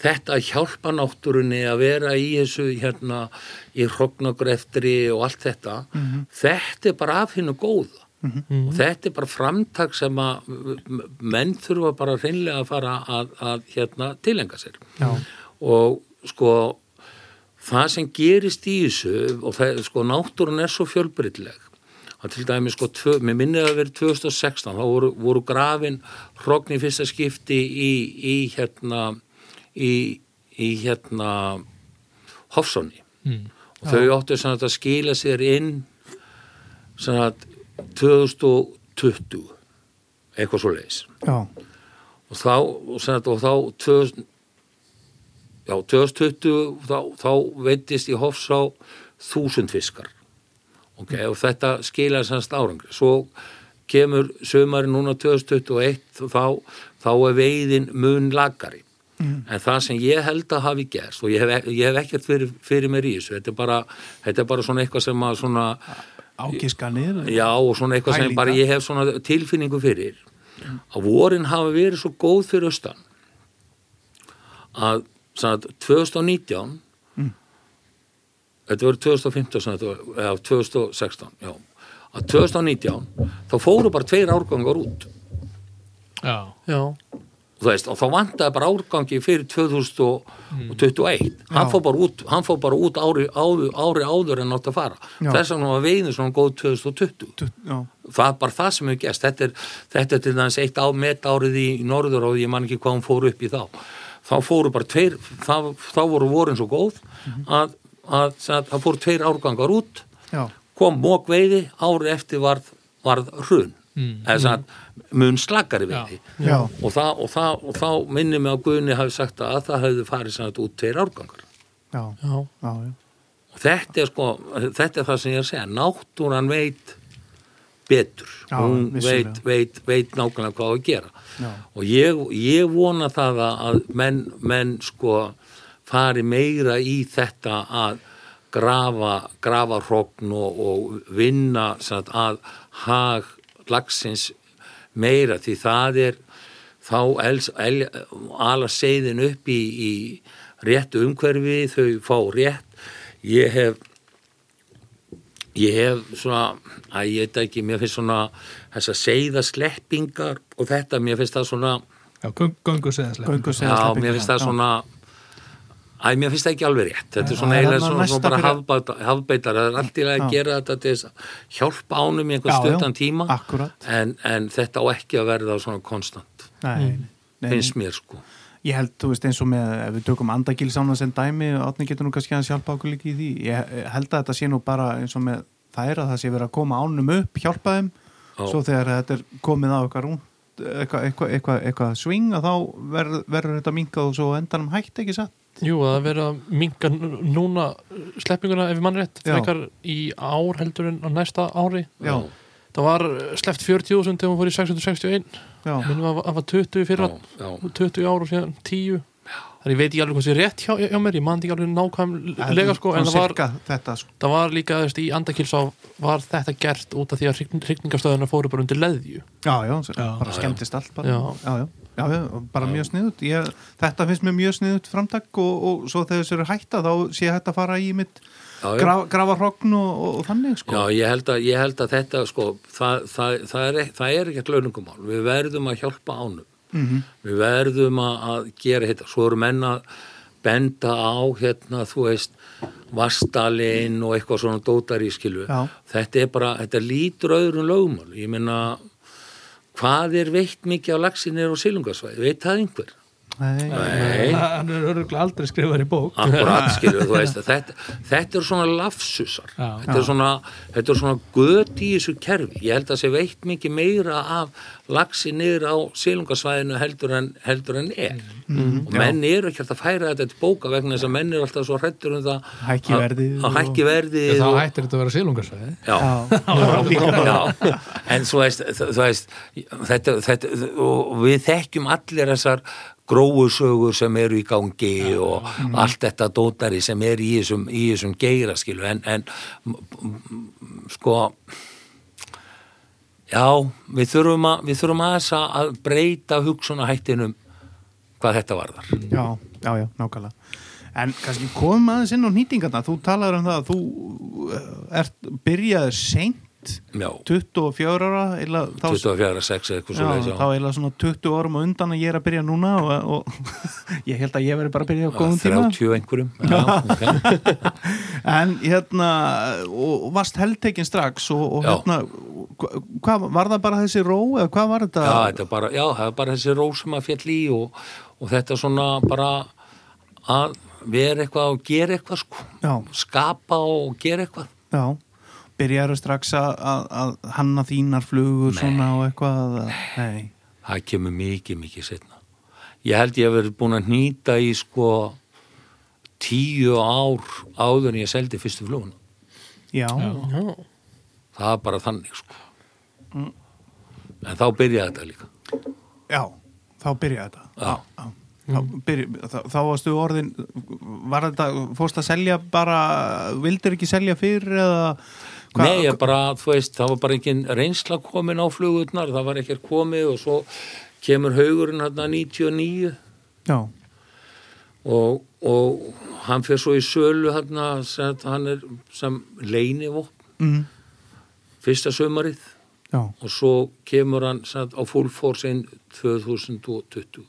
þetta að hjálpa náttúrunni að vera í þessu hérna, í hrognagreftri og allt þetta, þetta er bara af hennu góða. og þetta er bara framtak sem að menn þurfa bara hreinlega að fara að, að hérna, tilenga sér. Já. og sko það sem gerist í þessu og það, sko náttúrun er svo fjölbreytileg að til dæmi sko, tvö, mér minnið að vera 2016, þá voru, voru grafin hrogn í fyrsta skipti í, í hérna í, í hérna Hofsóni Mm. og þau sem sagt að skila sér inn sagt 2020 eitthvað svo leiðis Já, og þá, og sagt, og þá 2000, já, 2020 þá, þá veitist í Hofsá þúsund fiskar ok, og þetta skilaði semst árangri. Svo kemur sömari núna 2021 og þá, þá er veiðin mun lagari en það sem ég held að hafi gerst og ég hef, ég hef ekkert fyrir, fyrir mér í þessu þetta er bara, þetta er bara svona eitthvað sem að svona ágiskanir Já, og svona eitthvað sem Pælingar. bara ég hef svona tilfinningu fyrir. Að vorin hafa verið svo góð fyrir austan að svona, 2019 þetta verður 2015 svona, þetta var- eða 2016 já, að 2019 þá fóru bara tveir árgangar út. Já, Já, þú veist, og þá vantaði bara árgangi fyrir 2021 hann Já. fór bara út, hann fór bara út ári, ári, ári áður en átt að fara. Þess vegna var veiðin svona góð 2020 Já, það er bara það sem hefur gæst þetta er, þetta er til dæmis eitt á metárið í norður og ég man ekki hvað hún fór upp í þá. Þá fóru bara tveir þá, þá voru vorin svo góð að, að, að það fóru tveir árgangar út já, kom mók veiði árið eftir varð, varð hrun. Mm. eða mm. mun slagari veiði já, og, það, og, það, og þá minnir mig að Guðni hafi sagt að það hefði farið sem þetta út tveir árgangar. Já, já, og þetta er sko, þetta er það sem ég er að segja. Náttúran veit betur, Já, hún veit, veit, veit nákvæmlega hvað á að gera. Já. og ég, ég vona það að menn, menn sko fari meira í þetta að grafa, grafa hrogn og, og vinna sagt, að hag lagsins meira því það er þá els, el, ala seiðin upp í, í réttu umhverfi, þau fá rétt. Ég hef ég hef svona að ég veit ekki, mér finnst svona þessar seiðasleppingar og þetta, mér finnst það svona já göngu segðaslega Göngu já, mér finnst það svona Æ, mér finnst það ekki alveg rétt. Þetta er svona eiginlega svona, svona bara fyrir- hafbæta, hafbeitar. Það er allt í lagi að gera þetta til þess að hjálpa ánum í einhvern stuttan tíma. akkúrat. En, en þetta á ekki að verða svona konstant. Nei, nei, Finnst mér sko. Ég held, þú veist, eins og með, ef við tökum andagilsána sem dæmi, átni getur nú kannski að hjálpa okkur líka í því. Ég held að þetta sé nú bara eins og með þær að það sé verið að koma ánum upp, hjálpa þeim, Já. svo þegar þetta er komið á eitthvað rúnt, eitthvað, eitthvað, eitthvað, eitthvað swing, að þá verður, verður þetta minkað og svo endanum hægt, ekki satt? Jú, að það verið að minga núna sleppinguna ef mann rétt frekar í ár heldur en á næsta ári Já, það var sleppt 40.000 þegar hún fór í 661 já, minnum að það var 20 fyrir Já, já. 20 ár og síðan 10 þannig ég veit ekki alveg hvað sé rétt hjá, hjá mér ég man ekki alveg nákvæmlega sko en það var, þetta, sko. það var líka veist, í andakilsá var þetta gert út af því að hrygningastöðuna fóru bara undir leðju Já, já, Já. bara skemmtist allt bara. Já. já, já, bara mjög sniðut ég, Þetta finnst mér mjög sniðut framtak og, og svo þegar þessu eru hætta þá sé að fara í mitt graf, grafa hrogn og, og, þannig sko. Já, ég held að, ég held að þetta sko, það, það, það, er, er ekkert launungumál. Við verðum að hjálpa ánum. Mhm. Við verðum að, að gera þetta. Svo eru menn að benda á hérna, þú veist, vastalinn og eitthvað svona dótar í skilu. Já. Þetta er bara, þetta lítur öðrum lögumál. Ég meina, hvað er veitt mikið á laxinir og silungasvæði? Veit það einhver? Nei. Nei. hann er örgulega aldrei skrifað í bók. Akkurat skilur þú veist þetta, þetta er svona lafsusar. Já. þetta er svona, þetta er svona göt í þessu kerfi. Ég held að sé veitt mikið meira af lagsi niður á sílungasvæðinu heldur en, heldur en er. Mhm. og menn eru ekki alltaf að færa þetta til bóka vegna þess að menn eru alltaf svo hrættur um það Hækki að- hækki verðið þá og- hættir þetta að vera sílungarsvæði já, já, en þú veist, þú veist þetta, þetta, og við þekkjum allir þessar gróusögur sem eru í gangi og allt þetta dótari sem er í þessum, í þessum geira skilu en, en sko já, við þurfum að við þurfum að- að breyta hugsunahættinum hvað þetta varðar. Já, já, já, nákvæmlega. En kannski komum aðeins inn á nýtingarna Þú talar um það að þú eh, ert byrjaður seint já, 24 ára eila, þá, 24, 6 eitthvað svo já, þá eila svona 20 árum á undan að ég er að byrja núna og, og ég held að ég veri bara að byrja á góðum tíma 30 einhverjum já, okay. En hérna og, og varst heldtekinn strax og, og hérna hva- var það bara þessi ró eða hvað var þetta? Já, þetta er bara, já, það er bara þessi ró sem að fjall í og, og þetta er svona bara að vera eitthvað og gera eitthvað sko. Skapa og gera eitthvað. já Byrjaður strax að, að, að hanna þínar flugur svona og eitthvað Nei, Það kemur mikið, mikið setna. Ég held ég hef verið búin að nýta í sko tíu ár áður en ég seldi fyrstu fluguna. já, Já, Það er bara þannig sko. En þá byrjaði þetta líka. já þá byrjaði þetta Já. Já. Þá, byrja, þá, þá varstu orðin var þetta, fórst að selja bara vildir ekki selja fyrir eða hvað- Nei, ég bara, þú veist, það var bara ekki reynsla komin á flugurnar, það var ekkert komið og svo kemur haugurinn hérna 99 Já, og, og hann fyrir svo í sölu hann, sem, hann er sem leinivopn mm, fyrsta sömarið já, og svo kemur hann sem, á full force inn 2020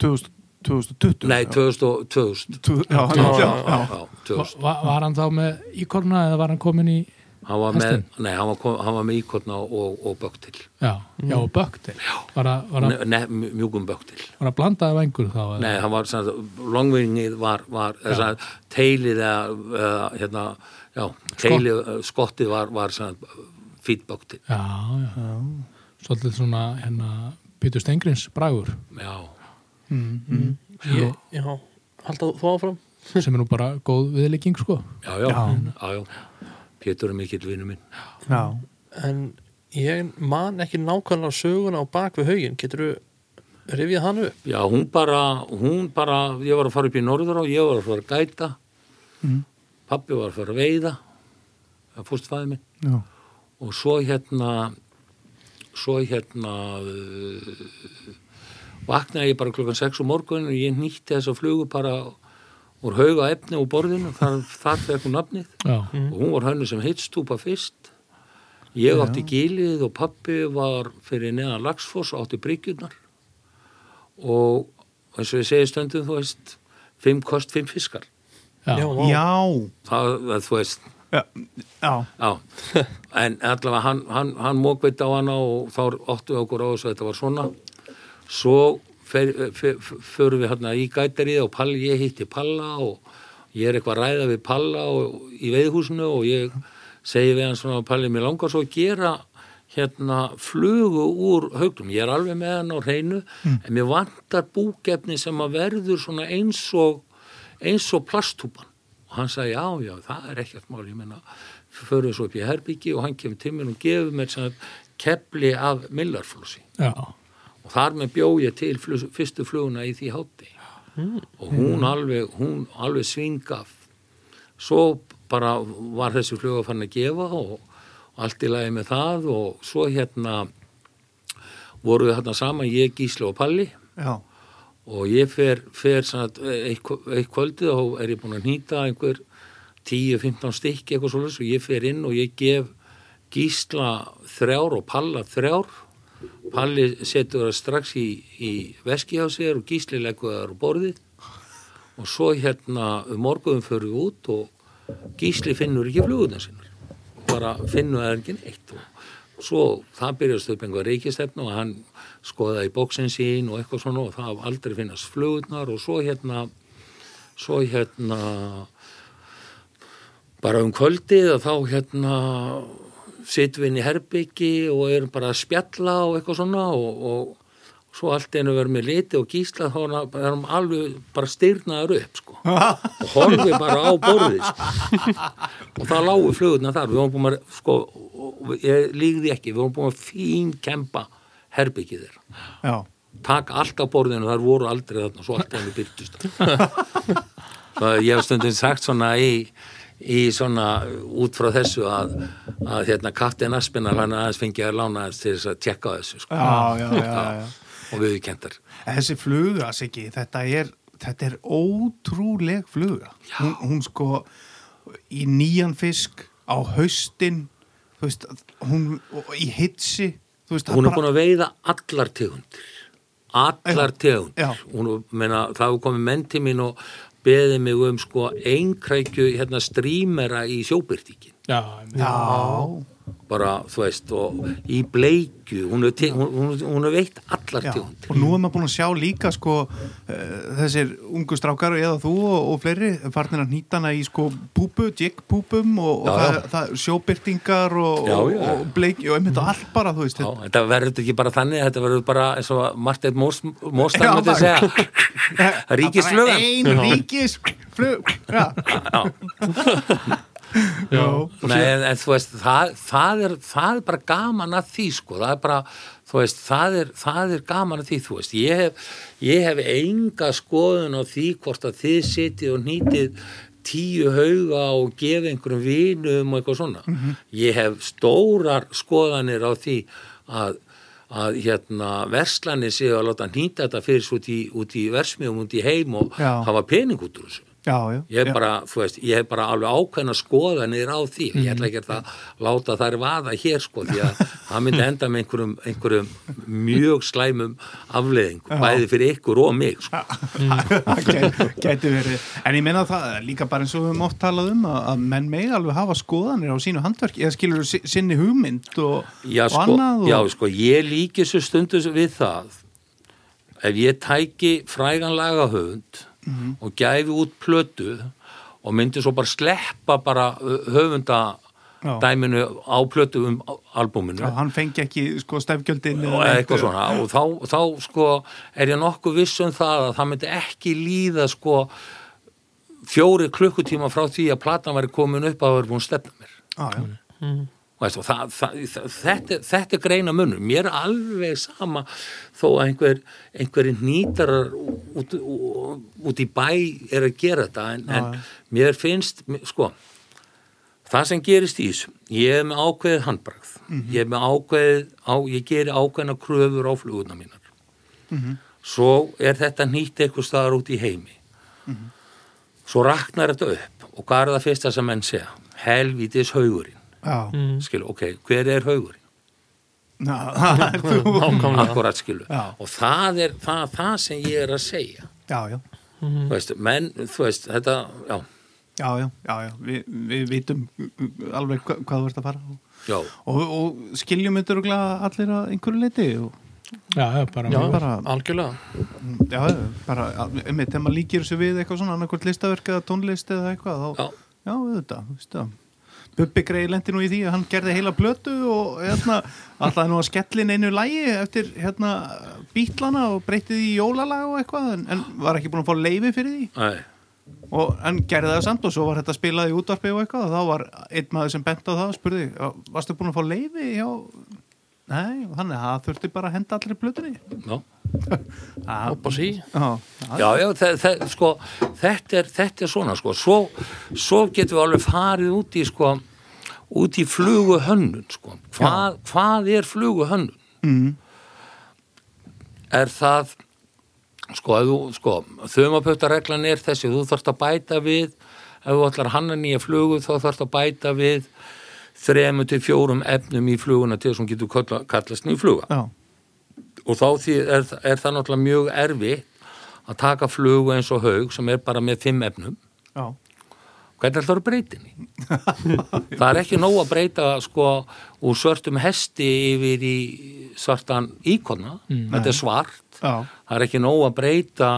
2000, 2020 nei, já. 2000, 2000. Tú- já, já, já, já. Já, 2000. var, var hann þá með íkorna eða var hann komin í Hann var með, nei, hann var, kom, hann var með íkotna og, og böktil já, já og böktil ne, ne, mjúkum böktil var að blanda af engur þá? Nei, hann var sem sagt, longvingið var, var teilið eða, eða hérna, já, teilið, skottið var, var sem sagt, feedböktil, já, já, svolítið svona hérna Pítur Stengrins bragur. Já, ég, já, halda þú áfram? Sem er nú bara góð viðlegging sko. Já, já, já, já, Pétur er mikill vinnu minn. já. en ég man ekki nákvæmlega söguna á bak við haugin getur þú rifið hann upp? Já, hún bara, hún bara, ég var að fara upp í norður á, ég var að fara að gæta, Mm. pappi var að fara að veiða, það fórst fæði minn, já. og svo hérna, svo hérna, uh, vaknaði ég bara klokkan 6 um morgun og ég nýtti þessa flugu bara úr hauga efni úr borðinu, þar, þar fekk hún nafnið. Já, og hún var hannu sem heitstúpa fyrst. Ég átti gilið og pappi var fyrir neðan Lagsfoss og átti bryggjurnar. Og eins og ég segi stundum þú veist, fimm kost, fimm fiskar. Já, já, já, það, það þú veist, já, já. já. En allavega hann, hann, hann mókveit á hana og þá óttu við okkur á þess að þetta var svona svo förum við hérna í gætarið og Palli, ég hitti Palla og ég er eitthvað að ræða við Palla og, í veiðhúsinu og ég segi við hann svona Palli, mér langar svo að gera hérna flugu úr haugnum, ég er alveg með hann á hreinu en mér vantar búkefni sem að verður svona eins og eins og plastúpan og hann sagði já, já, það er ekkert mál ég menna, förum svo upp í herbyggi og hann kemur til mér og gefur mér kepli af millarflossi já, og þar með bjó ég til fyrstu fluguna í því hátti. Og hún alveg, hún alveg svingaf svo bara var þessi flug að fann að gefa og, og allt í lagi með það. Og svo hérna voru við hérna saman, ég, Gísli og Palli. Já. og ég fer, fer sagt, eitt, kvöldið og er ég búin að nýta einhver 10-15 stykki eitthvað svolítið og ég fer inn og ég gef gísla þrjár og palla þrjár palli setur það strax í, í veski á sér og gísli leggur það á borðið. Og svo hérna um morguðum fyrir út og gísli finnur ekki fluguna sinnar bara finnur það ekki neitt. Og svo það byrjast upp einhver reykistefnu og hann skoðaði bóksin sín og eitthvað svona og það aldrei finnast flugurnar. Og svo hérna svo hérna bara um kvöldið og þá hérna sittum við inn í herbyggi og erum bara að spjalla og eitthvað svona og, og svo allt einu verðum við liti og gísla þá er er hann alveg bara styrnaður upp sko. Og horfið bara á borðið sko. og það lágu flugurna þar. Við vorum búin að sko, og ég lígði ekki, við vorum búin að fín kempa herbyggið þeirra. Já, taka allt á borðinu, þar voru aldrei þarna svo allt einu byrtust svo að ég hef stundum sagt svona í, í svona út frá þessu að, að hérna Kaptein Aspinar hann aðeins fengið að lána þess til þess að tjekka þessu sko. já, já, já, já. og við kentar Þessi fluga, Siggi, þetta er, þetta er ótrúleg fluga. Hún, hún sko í nýjan fisk á haustin, þú veist, hún í hitsi, veist, hún er búin að veiða allar tegundir allar tegundir hún, meina, það hefur komið menn til mín og beðið mig um sko einkrækju hérna strímera í sjóbyrtíkin Já, Já, bara þú veist og í bleikju hún er veitt allar tegundir Og nú er maður búin að sjá líka sko uh, þessir ungu strákar eða þú og, og fleiri farnir að nýta hana í sko púpu, jiggpúpum og, og Já, það, já. það sjóbyrtingar og, og, og bleiki og einmitt og allt bara, þú veist. Já, þetta verður ekki bara þannig, þetta verður bara eins og Martin Móstar Já, myndi bara- segja ríkisflugan Ein ríkisflug, já. Já. Nei, en, en þú veist, það, það, er, það er bara gaman að því, sko, það er bara, þú veist, það er, það er gaman að því, þú veist, ég hef, ég hef enga skoðun á því hvort að þið sitið og nýtið tíu hauga og gefa einhverjum vinum og eitthvað svona. Ég hef stórar skoðanir á því að að hérna verslanir séu að láta nýta þetta fyrir svo út í, í versmiðum, út í heim og Já. hafa pening út úr þessu. Já, já. Ég hef bara, þú veist, ég hef bara alveg ákveðna skoðanir á því. Ég ætla ekki að láta þær vaða hér, sko, því að það myndi enda með einhverjum, einhverjum mjög slæmum afleðingum, bæði fyrir ykkur og mig, sko. gæti, verið en ég meina það líka bara eins og við höfum oft talað um að, að menn megi alveg hafa skoðanir á sínu handverk eða skilur sinni hugmynd og, Já, og sko, annað og, já, sko, ég líki svo stundu við það ef ég tæki frægan lagahöfund Mhm. og gæfi út plötu og myndi svo bara sleppa bara höfunda Já. dæminu á plötu um albúminu Já, hann fengi ekki sko stefgjöldin og eitthvað svona og þá, þá sko er ég nokkuð viss um það að það myndi ekki líða sko fjóri klukkutíma frá því að platan væri komin upp að það væri búin stefna mér Já, já. Veist, og það, það, það, þetta, þetta er greina munur. Mér er alveg sama þó að einhver, einhverjir nýtarar út, út, í bæ er að gera þetta en, en mér finnst sko það sem gerist í þessu ég er með ákveðið handbragð. Mhm. ég er með ákveðið á, ég geri ákveðina kröfur á flugurna mínar. Mhm. svo er þetta nýtt eitthvað staðar út í heimi. Mhm. svo raknar þetta upp og hvað er það fyrsta sem menn segja? Helvítis haugurinn Já, skilu, ok, hver er Nákvæmlega. Akkurat skilu. Já. Og það er það, það sem ég er að segja. Já, já, Þú veist, menn, þú veist, þetta, já, já, já, já, já. Vi, við vitum alveg hva, hvað þú ert að fara og, já, og, og skiljum þetta örugglega allir að einhverju leiti og já, bara, Já, bara- algjörlega. Já, bara, einmitt, þegar maður líkir þessu við eitthvað svona annarkvort listaverk eða tónlist eða eitthvað þá, já, Já, það. Bubbi Grey lendi nú í því að hann gerði heila blötu og hérna, alltaf nú að skellin einu lægi eftir hérna bítlana og breytið í jólalag og eitthvað en, en var ekki búin að fá leifi fyrir því. Nei, og hann gerði það samt og svo var þetta spilað í útvarpi og eitthvað og þá var einn maður sem bent á það og spurði, "Já, varstu búin að fá leifi hjá Nei, þannig að það þurfti bara að henda allir blötunni já. Já, Upp á sí já, Já, já, þe þe sko, þetta er, þetta er svona, sko, svo, svo getum við alveg farið út í, sko, út í flugu hönnun, sko. Hvað, hvað er flugu hönnun? mm, er það sko, þú, sko þumapötareglan er þessi, þú þarfst að bæta við ef þú ætlar að hanna nýja flugu þá þarfst að bæta við þremu til fjórum efnum í fluguna til þess að hún getur kalla, kallast nýja fluga. Já, og þá því er, er það náttúrulega mjög erfi að taka flugu eins og haug sem er bara með fimm efnum. Já, hvernig ætlar að breyta henni? Það er ekki nóg að breyta sko úr svörtum hesti yfir í svartan íkona. Þetta er svart. Já, það er ekki nóg að breyta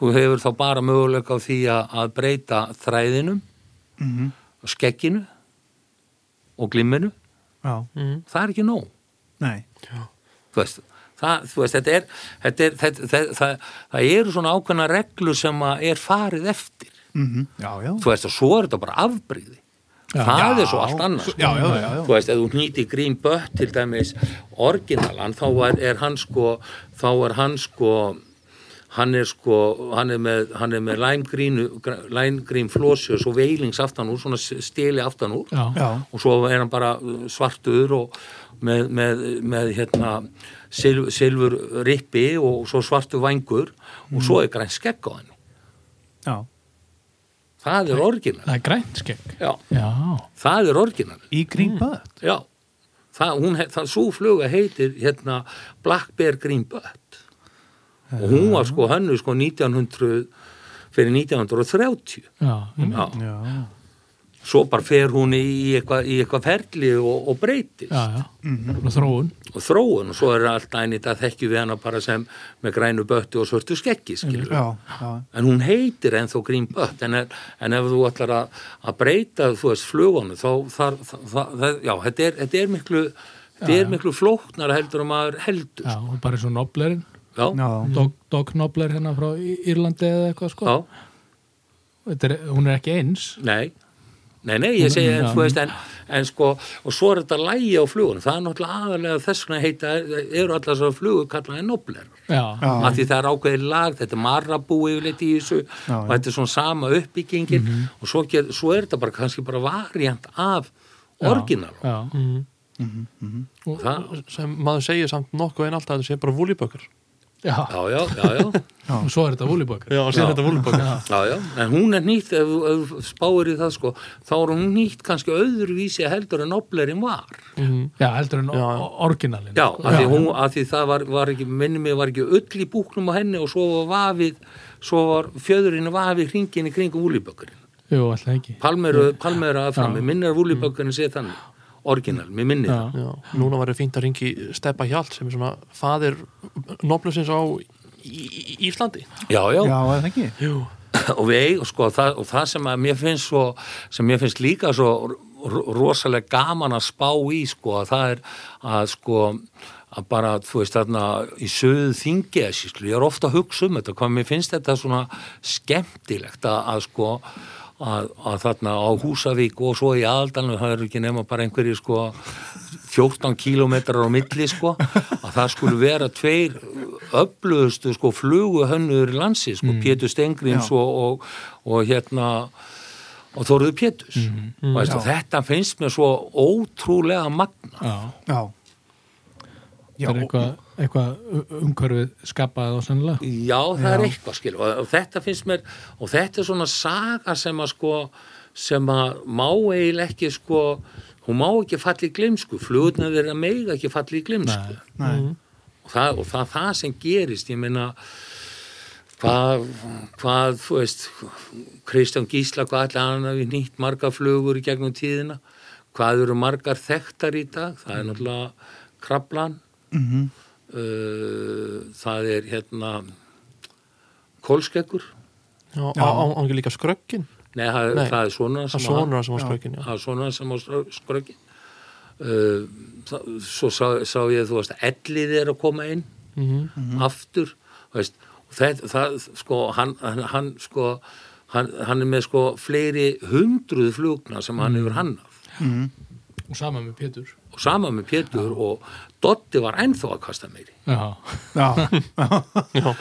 þú hefur þá bara möguleika á því að, að breyta þræðinum mhm, skegginu og glimminu. Já, mm. það er ekki nóg. Nei. Þú veist, það, þú veist þetta er, þetta er þetta, það, það, það eru svona ákveðna reglu sem að er farið eftir. Mhm, Já, já. Þú veist og svo er þetta bara afbrýði það Já. er svo allt annars Já, já, já, já. þú veist, ef þú nýti Green Butt til dæmis originalan, þá er, er hann sko þá er hann sko hann er sko, hann er með, hann er með lime green, lime green flósi og svo veilings aftan úr, svona steli aftan úr. Já. Og svo er hann bara svartur og með, með, með hérna sil, silfur rippi og svo svartur vangur og svo er græn skegg á henni. Já. Það er orginal. Það er grænt skegg. já, Já. það er orginal. Í Green Butt já, það, hún, það svo fluga heitir hérna Black Bear Green Butt og hún var sko hannu sko 1900 fyrir 1930 Já. já, Já, svo bara fer hún í eitthvað í eitthvað ferli og, og breytist. Já, já. Og þróun. og þróun og svo er alltaf einnig að þekkju við hana bara sem með grænu böttu og svörtu skeggi skilur já, já. En hún heitir ennþá Green Butt en, er, en ef þú ætlar að, að breyta þú veist flugunum þá þar, það, það, já, þetta er, þetta er miklu þetta er miklu flóknar heldur um að heldur Já, og bara eins og noblerinn. já, Já, Dog, Dog Nobler hérna frá Írlandi eða eitthvað sko. já, Þetta Er, hún er ekki eins. nei Nei, nei, ég segi, en, Já. þú veist, en, en sko, og svo er þetta lægi á flugunum, það er náttúrulega aðalega þess vegna heita, eru allar svo flugur kallaði nobler, Já. Já. af því það er ákveðið lag, þetta er marrabú yfirleitt í þessu Já, og þetta er svona sama uppbyggingin og svo, get, svo er þetta bara kannski bara variant af orginal Já. Mm. og Það- sem maður segir samt nokkuð en alltaf að þetta sé bara vúlibökkur Já. Já, já, já, já, Og svo er þetta vúlibökkur. já, sé þetta vúlibökkur já, já, en hún er nýtt, ef, þú- ef spáir í það sko, þá er hún nýtt kannski öðruvísi heldur en noblerinn var. mm. Já, heldur en orginalinn. Já, af því, hún, af því það var, var ekki, minni mig, var ekki öll í búknum á henni og svo var vafið, svo var fjöðurinn vafið hringin í kringum vúlibökkurinn. Jú, alltaf ekki. Palmeru, palmeru aðfram, Já. mér minnir vúlibökkurinn sé þannig, orginal, mér minnir Já. það. Já, núna var það fínt að ringi Steppa Hjalt sem er svona fadir noblusins á Íslandi Já, já, já, eða ekki Jú. og við sko, það, og það sem að mér finnst svo, sem mér finnst líka svo ro- rosalega gaman að spá í, sko, að það er að, sko, að bara, þú veist, þarna í söðu þingi, ég er ofta að hugsa um þetta, hvað mér finnst þetta svona skemmtilegt að, að sko, að, að þarna á Húsavík og svo í aðaldalinu, það eru ekki nema bara einhverju, sko, 14 kílómetrar á milli, sko, að það skulle vera tveir öflugustu, sko, fluguhönnur í landsi, sko, Pétur Stengrims og, og, og hérna og Þóruður Pétus Mhm. Veistu, Já. þetta finnst mér svo ótrúlega magna Já. Já, já Það er eitthvað, umhverfið skapað og sennilega. já, það er Já. eitthvað skil og, og þetta finnst mér, og þetta er svona saga sem að sko sem að má eiginlega ekki sko hún má ekki falla í glimsku flugurnar þeirra mega ekki falla í glimsku Nei, og það, og það það sem gerist, ég meina hvað, hvað þú veist, Kristján Gísla hvað allir hann hafi nýtt marga flugur í gegnum tíðina, hvað eru margar þekktar í dag, það er náttúrulega krablan mhm, uh, það er hérna kólskeggur. Já, á, á, á ekki líka skröggin? Nei, það, Nei. það er svona Það sem á skröggin, það er svona sem á skröggin. Uh, það, svo sá, sá ég þú veist ellið er að koma inn mm aftur veist, þetta, það, sko, hann, hann, hann sko, hann, hann er með sko fleiri hundruð flugna sem hann hefur hannað. Mhm, Og sama með Pétur. Og sama með Pétur og Dotti var ennþá að kasta meiri Já. já, Já,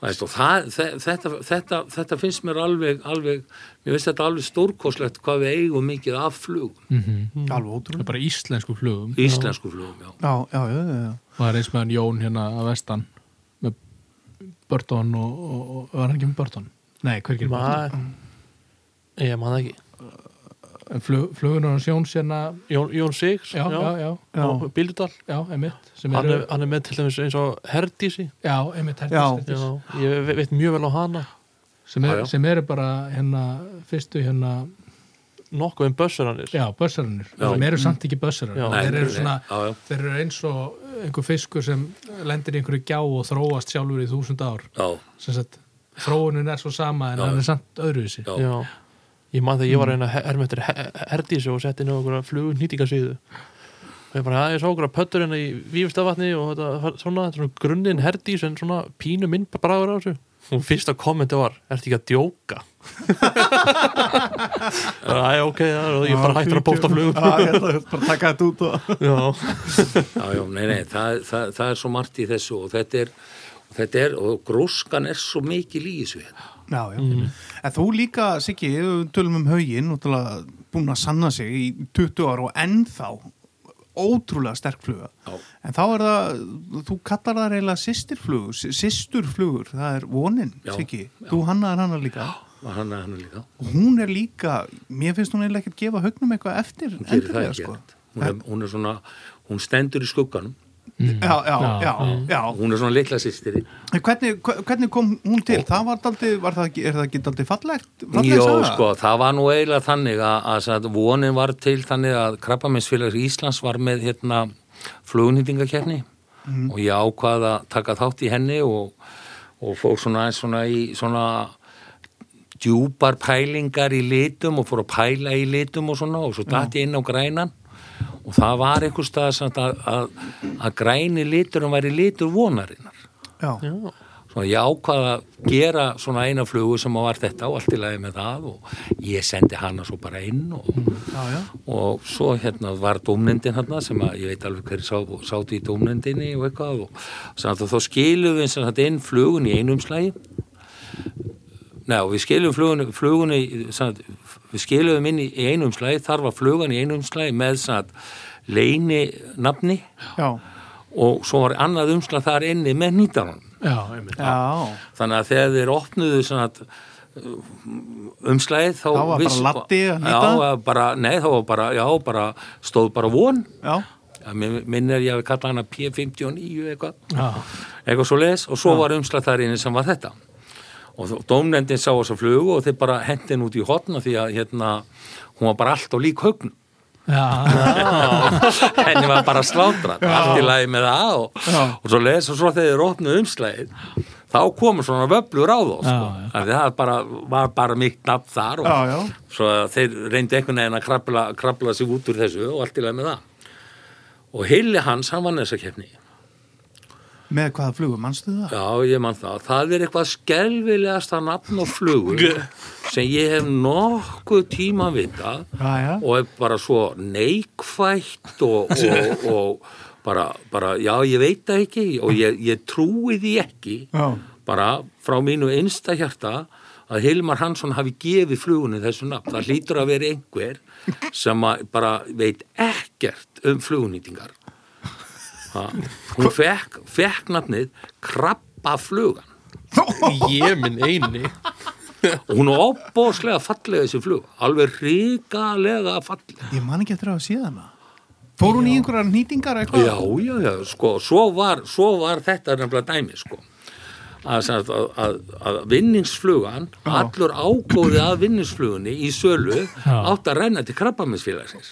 veist, og það, þe- þetta, þetta, þetta finnst mér alveg, alveg mér finnst þetta alveg stórkoslegt hvað við eigum mikið af flugum, Mm alveg Það ótrúlega bara íslensku flugum. íslensku flugum já. Já, já, já, já, já. Og það er eins með hann Jón hérna að vestan með Burton og, og, og var hann ekki með Burton? Nei, hver ekki með Burton? Mæ, ég man ekki Flug, flugunar og sjóns hérna Jón, Jón Sigs já, já, já, Já. og Bíldudal. Já, einmitt sem hann, eru, er- hann er með til dæmis eins og Herdísi. Já, einmitt Já, ég ve- veit mjög vel á hana. Sem, er, sem eru bara hérna fyrstu hérna nokkuð um bössuranir Já, bössarinnir, Já. þeir eru samt ekki. Nei, þeir eru svona já, já. þeir eru eins og einhver fiskur sem lendir í einhverju gjá og þróast sjálfur í þúsund ár. Sem sagt, þróunin er svo sama en hann er samt öðruvísi. Já, Já, ég man þegar ég var að reyna að herma eftir herdísu og setti inn á okkur flugun nýtingasviðu og ég bara, að ég sá okkur að pöttur hérna í Vífstavatni og þetta, svona, þetta er svona grunninn herdís en svona pínu minn bræður á þessu. Og fyrsta kommenti var, ertu ekki að djóka? Æ, ok, já, og ég bara hættur að ætla að bara taka þetta út og Já, já, já, nei, nei, það, það, það er svo margt í þessu og þetta er, og þetta er, og gróskan er svo mikil í Já, já. En þú líka, Siggi, tölum um haugin, búin að sanna sig í 20 ára og ennþá ótrúlega sterk fluga. Já. En þá er það, þú kallar það reyla sýstirflugur, sýsturflugur, það er vonin, Siggi. Þú hannaðar hana líka. og hann er hann er líka, Og hún er líka, mér finnst hún eiginlega ekkert gefa haugnum eitthvað eftir. hún gerir það sko. hún er, hún er svona, hún stendur í skugganum Já, já, já, Já, já. hún er svona litla sýstiri En Hvernig, hvernig kom hún til? Það var daldi, var það ekki, er það ekki daldi fallegt? Jó, saga? sko, það var nú eiginlega þannig að, að, að vonin var til þannig að Krabbaminsfélags Íslands var með hérna flugunýtingakerni og ég ákvað að taka þátt í henni og, og fór svona, aðeins svona í svona djúpar pælingar í litum og fór að pæla í litum og svona og svo datt ég inn á grænan og það var einhver stað að, að, að græni liturum væri litur vonarinnar. Já, já, Svona ég ákvaða að gera svona eina flugu sem var þetta og allt í lagi með það og ég sendi hana svo bara inn og, já, já. og svo hérna var dómnendin hérna sem að ég veit alveg hverju sá, sátu í dómnendinni og eitthvað og samt þá skilum við sem sagt inn flugun í einum slægi Nei, og við skilum flugunni, flugunni við skilum inn í í einum slægi, þar var flugan í einum slægi með leini nafni. Já, og svo var annað umslag þar inni með Já, já. þannig að þegar þeir opnuðu svona umslæðið þá, Þá var bara viss- að hnýta? já, að bara, nei, þá var bara, já, bara stóð bara von. Já, ja, minn er ég að kalla hana P59 eitthvað, Já, eitthvað svo les og svo var umslæð þar inni sem var þetta og dómnefndin sá þess að flugu og þeir bara hendin út í hotna því að hérna, hún var bara allt á lík högn henni var bara slátrað allt í lagi með það og, og svo les og svo þegar þeir opnuðu umslæðið þá komur svona vöflur á þá sko. Það bara, var bara mitt nafn þar og já, já. svo þeir reyndi einhvern veginn að krabla, krabla sig út úr þessu og allt í lagi með það. Og Hilli Hans, hann vann þessa kefni Með hvaða flugur, mannstu það? já, ég mann það, það er eitthvað skelvilegasta nafn og flugur sem ég hef nokkuð tíma vitað Já, já. og er bara svo neikvætt og, og, og bara, bara, já, ég veit það ekki og ég, ég trúi því ekki Já, bara frá mínu einsta hjarta að Hilmar Hansson hafi gefið flugunni þessu nafn. Það hlýtur að vera einhver sem að bara veit ekkert um flugunýtingar. Hún fekk, fekk nafnið krabbaflugan ég minn eini og hún er opbóðslega fallega þessi flug, alveg ríkalega fallega. ég man ekki eftir að sé hana. Fór hún í einhverjar nýtingar eitthvað? Já, já, já, sko, svo var, svo var þetta nefnilega dæmi, sko. Að, að, að, að vinningsflugan, allur ágóði að vinningsflugunni í sölu átt að renna til krabbaminsfélagsins.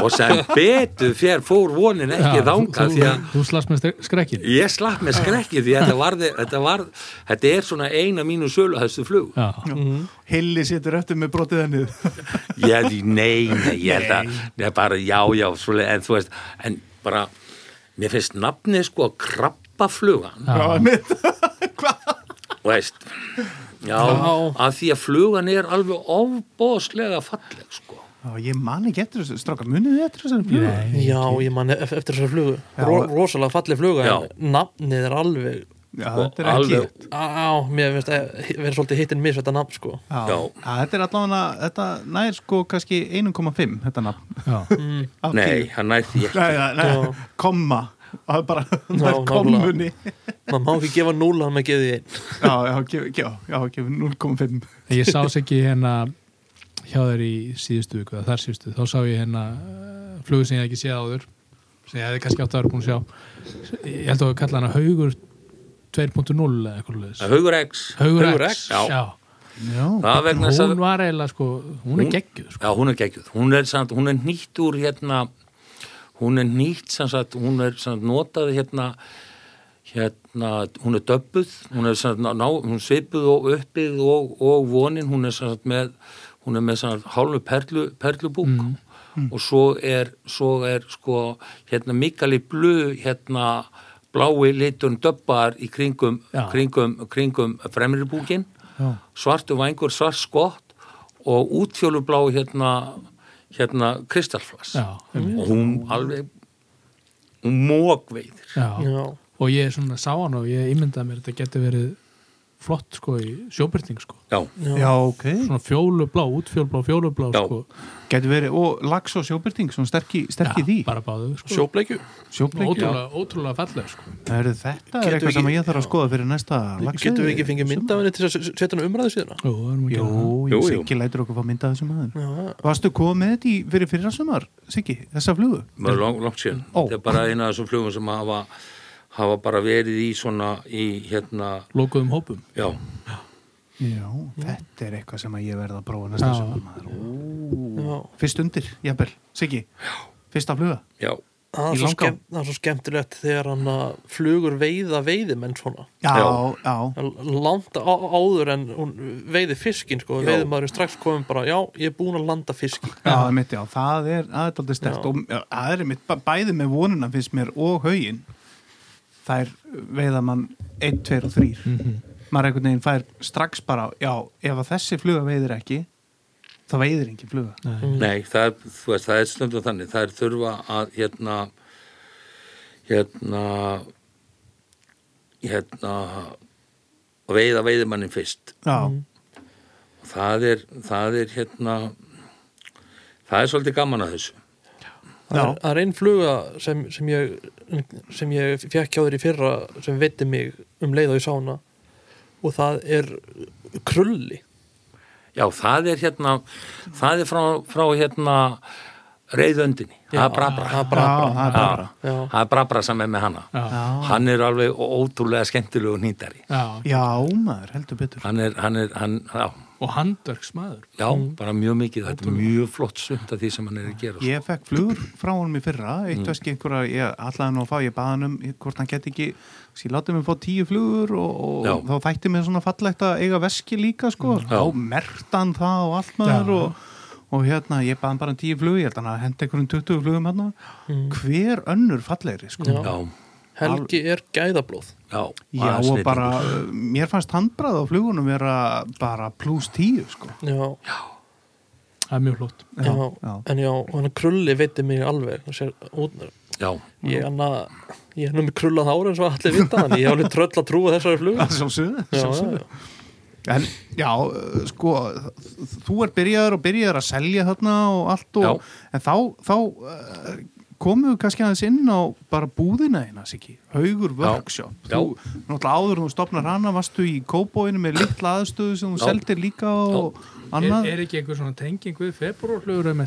Og sem betur fér fór vonin ekki þú, því að þú slast með skrekkin ég slapp með skrekki því þetta, var, þetta, var, þetta er svona eina mínu sölu þessu flug. Já, Hilli situr eftir með brotið hennið. Ég, nei, nei, ég held að bara, já, já, svoleið, en þú veist en bara, mér finnst nafnið sko krabbaflugan. Já, mitt. og veist já, Já. að því að flugan er alveg ofbóðslega falleg sko. Já, ég man ekki eftir þessu, stráka, munið þið eftir þessari flugu? Já, ég man ef- eftir þessar flugu. Rosalega fallið fluga en nafnið er alveg Já, þetta er ekki. alveg- á, á, mér finnst að vera svolítið hittin mis þetta nafn sko Já. Já. Já, þetta er allavega, þetta nær sko kannski 1,5 þetta nafn. já, af nei, 10. hann næði því ekki Nei, nei, nei, Já. komma. Það er bara, það er kommunni. maður má ekki gefa núl að maður geði einn Já, já, gef, já, já, gef 0,5. ég sá sér ekki hérna hjá þér í síðustu viku þar síðustu, þá sá ég hérna uh, flugu sem ég hef ekki séð áður sem ég hefði kannski átt að vera búin að sjá ég held að kalla hana Haugur 2.0 eða eitthvað leðis Haugur X Haugur Haugur X, X, já. Já, það vegna þess að hún var eiginlega sko, hún er Hún- geggjuð sko. Já, hún er geggjuð. Hún er, samt, hún er nýtt úr hérna, hún er nýtt sem sagt, hún er sem sagt, notað hérna, hérna, hún er döbbuð, hún er sem sagt, ná, hún svipuð og uppið og, og vonin, hún er sem sagt með, hún er með sem sagt hálfu perlu, perlubúk og svo er, svo er sko, hérna Mikali Blu, hérna blái liturinn döbbar í kringum, kringum, kringum fremri búkin já, svartu vængur, svart skott og útfjólublá hérna, hérna kristallflass og hún alveg hún mógveiðir já. Já, og ég svona sá hann og ég ímyndaði mér að þetta geti verið flott sko í sjóbyrting sko já, já, já, ok svona fjólublá, útfjólublá, fjólublá Já. sko. Getur verið, og lags og sjóbyrting svona sterk í, sterk í því bara báðu sko. sjóbleikju Sjóbyrting, já ótrúlega, ótrúlega falleg sko. Er þetta er eitthvað sem ég þarf að skoða fyrir næsta lagsveiði? Getum við ekki fengið myndafinni til að setja hann umræðu síðan Jú, að Jú, jú, Jú, jú. Siggi lætur okkur fá mynda þessu maður Já, Varstu komið með þetta í, fyrir fyrra sumar, Siggi, þessa flugu? lang, langt síðan Sem hafa bara verið í svona í hérna, lokuðum hópum. Já, Já, þetta er eitthvað sem að ég verða að prófa næsta Já. sumar maður. Ó. já. Fyrst undir, jafnvel, Siggi? Fyrsta fluga? Já, Það er, skemm, það er svo skemmtilegt þegar hann að flugur veiða veiðimenn svona. Já, Já. já, landa á, áður en veiði fiskin sko, Já. veiðimaðurinn strax komum bara já, ég er búin að landa fiski já, það er mitt, já, það er það er aldrei stert Já. og já, það er mitt bæði með vonuna finnst mér og haugin er veiða mann 1, 2 og 3 Mhm. maður einhvern veginn fær strax bara já, ef að þessi fluga veiðir ekki þá veiðir engin fluga. Nei. nei, það er, þú veist, það er stundum þannig, það er þurfa að hérna hérna hérna að veiða veiðimannin fyrst. Já, það er, það er hérna það er svolítið gaman að þessu. Það Já. er, það er einn fluga sem, sem ég sem ég fekk hjá þér í fyrra sem veitti mig um leið og ég sá hana og það er krulli Já, það er hérna, það er frá, frá hérna reyðöndinni, það er brabra. það er já, brabra. er Já. Það er brabra sem er með hana. Já. Já, Hann er alveg ótrúlega skemmtilegu nýtari. Já. já, maður, heldur betur Hann er, hann er, hann, já, og handverksmaður já, bara mjög mikið, þetta er mjög flott sumt af því sem hann er að gera. sko. Ég fekk flugur frá honum í fyrra eitt Mm. veski einhverja, ég ætlaði nú að fá ég baði hann um hvort hann geti ekki ég láti mig fá tíu flugur og, og þá þætti mér svona fallegt að eiga veski líka sko, Mm. Já. þá mertan það og allt maður og, og hérna ég baði hann bara um tíu flugur, ég held hann að henda einhverjum 20 flugum hann Mm. hver önnur fallegri sko Já. Já, Helgi er gæðablóð já. Já, hann og bara, mér fannst handbrað á flugunum vera bara pluss tíu, sko. já, það er mjög flott já, já. en já, hann krulli veitti mig alveg það sér, út, Já, ég, anna, ég er nú með krullað hár eins og allir vita þannig ég hef alveg tröll að trúa þessari flugu Það er já, já, sjálfsögðu. já. En já, sko, þú er byrjaður og byrjaður að selja þarna og allt og, en þá, þá uh, komum við kannski aðeins inn á bara búðina hérna, Siggi, Haugur Workshop. Já. Þú, náttúrulega áður en þú stopnar hana, varstu í kóbóinu með litla aðstöðu sem þú Já. seldir líka og er, annað. er ekki einhver svona tenging við februarflugur um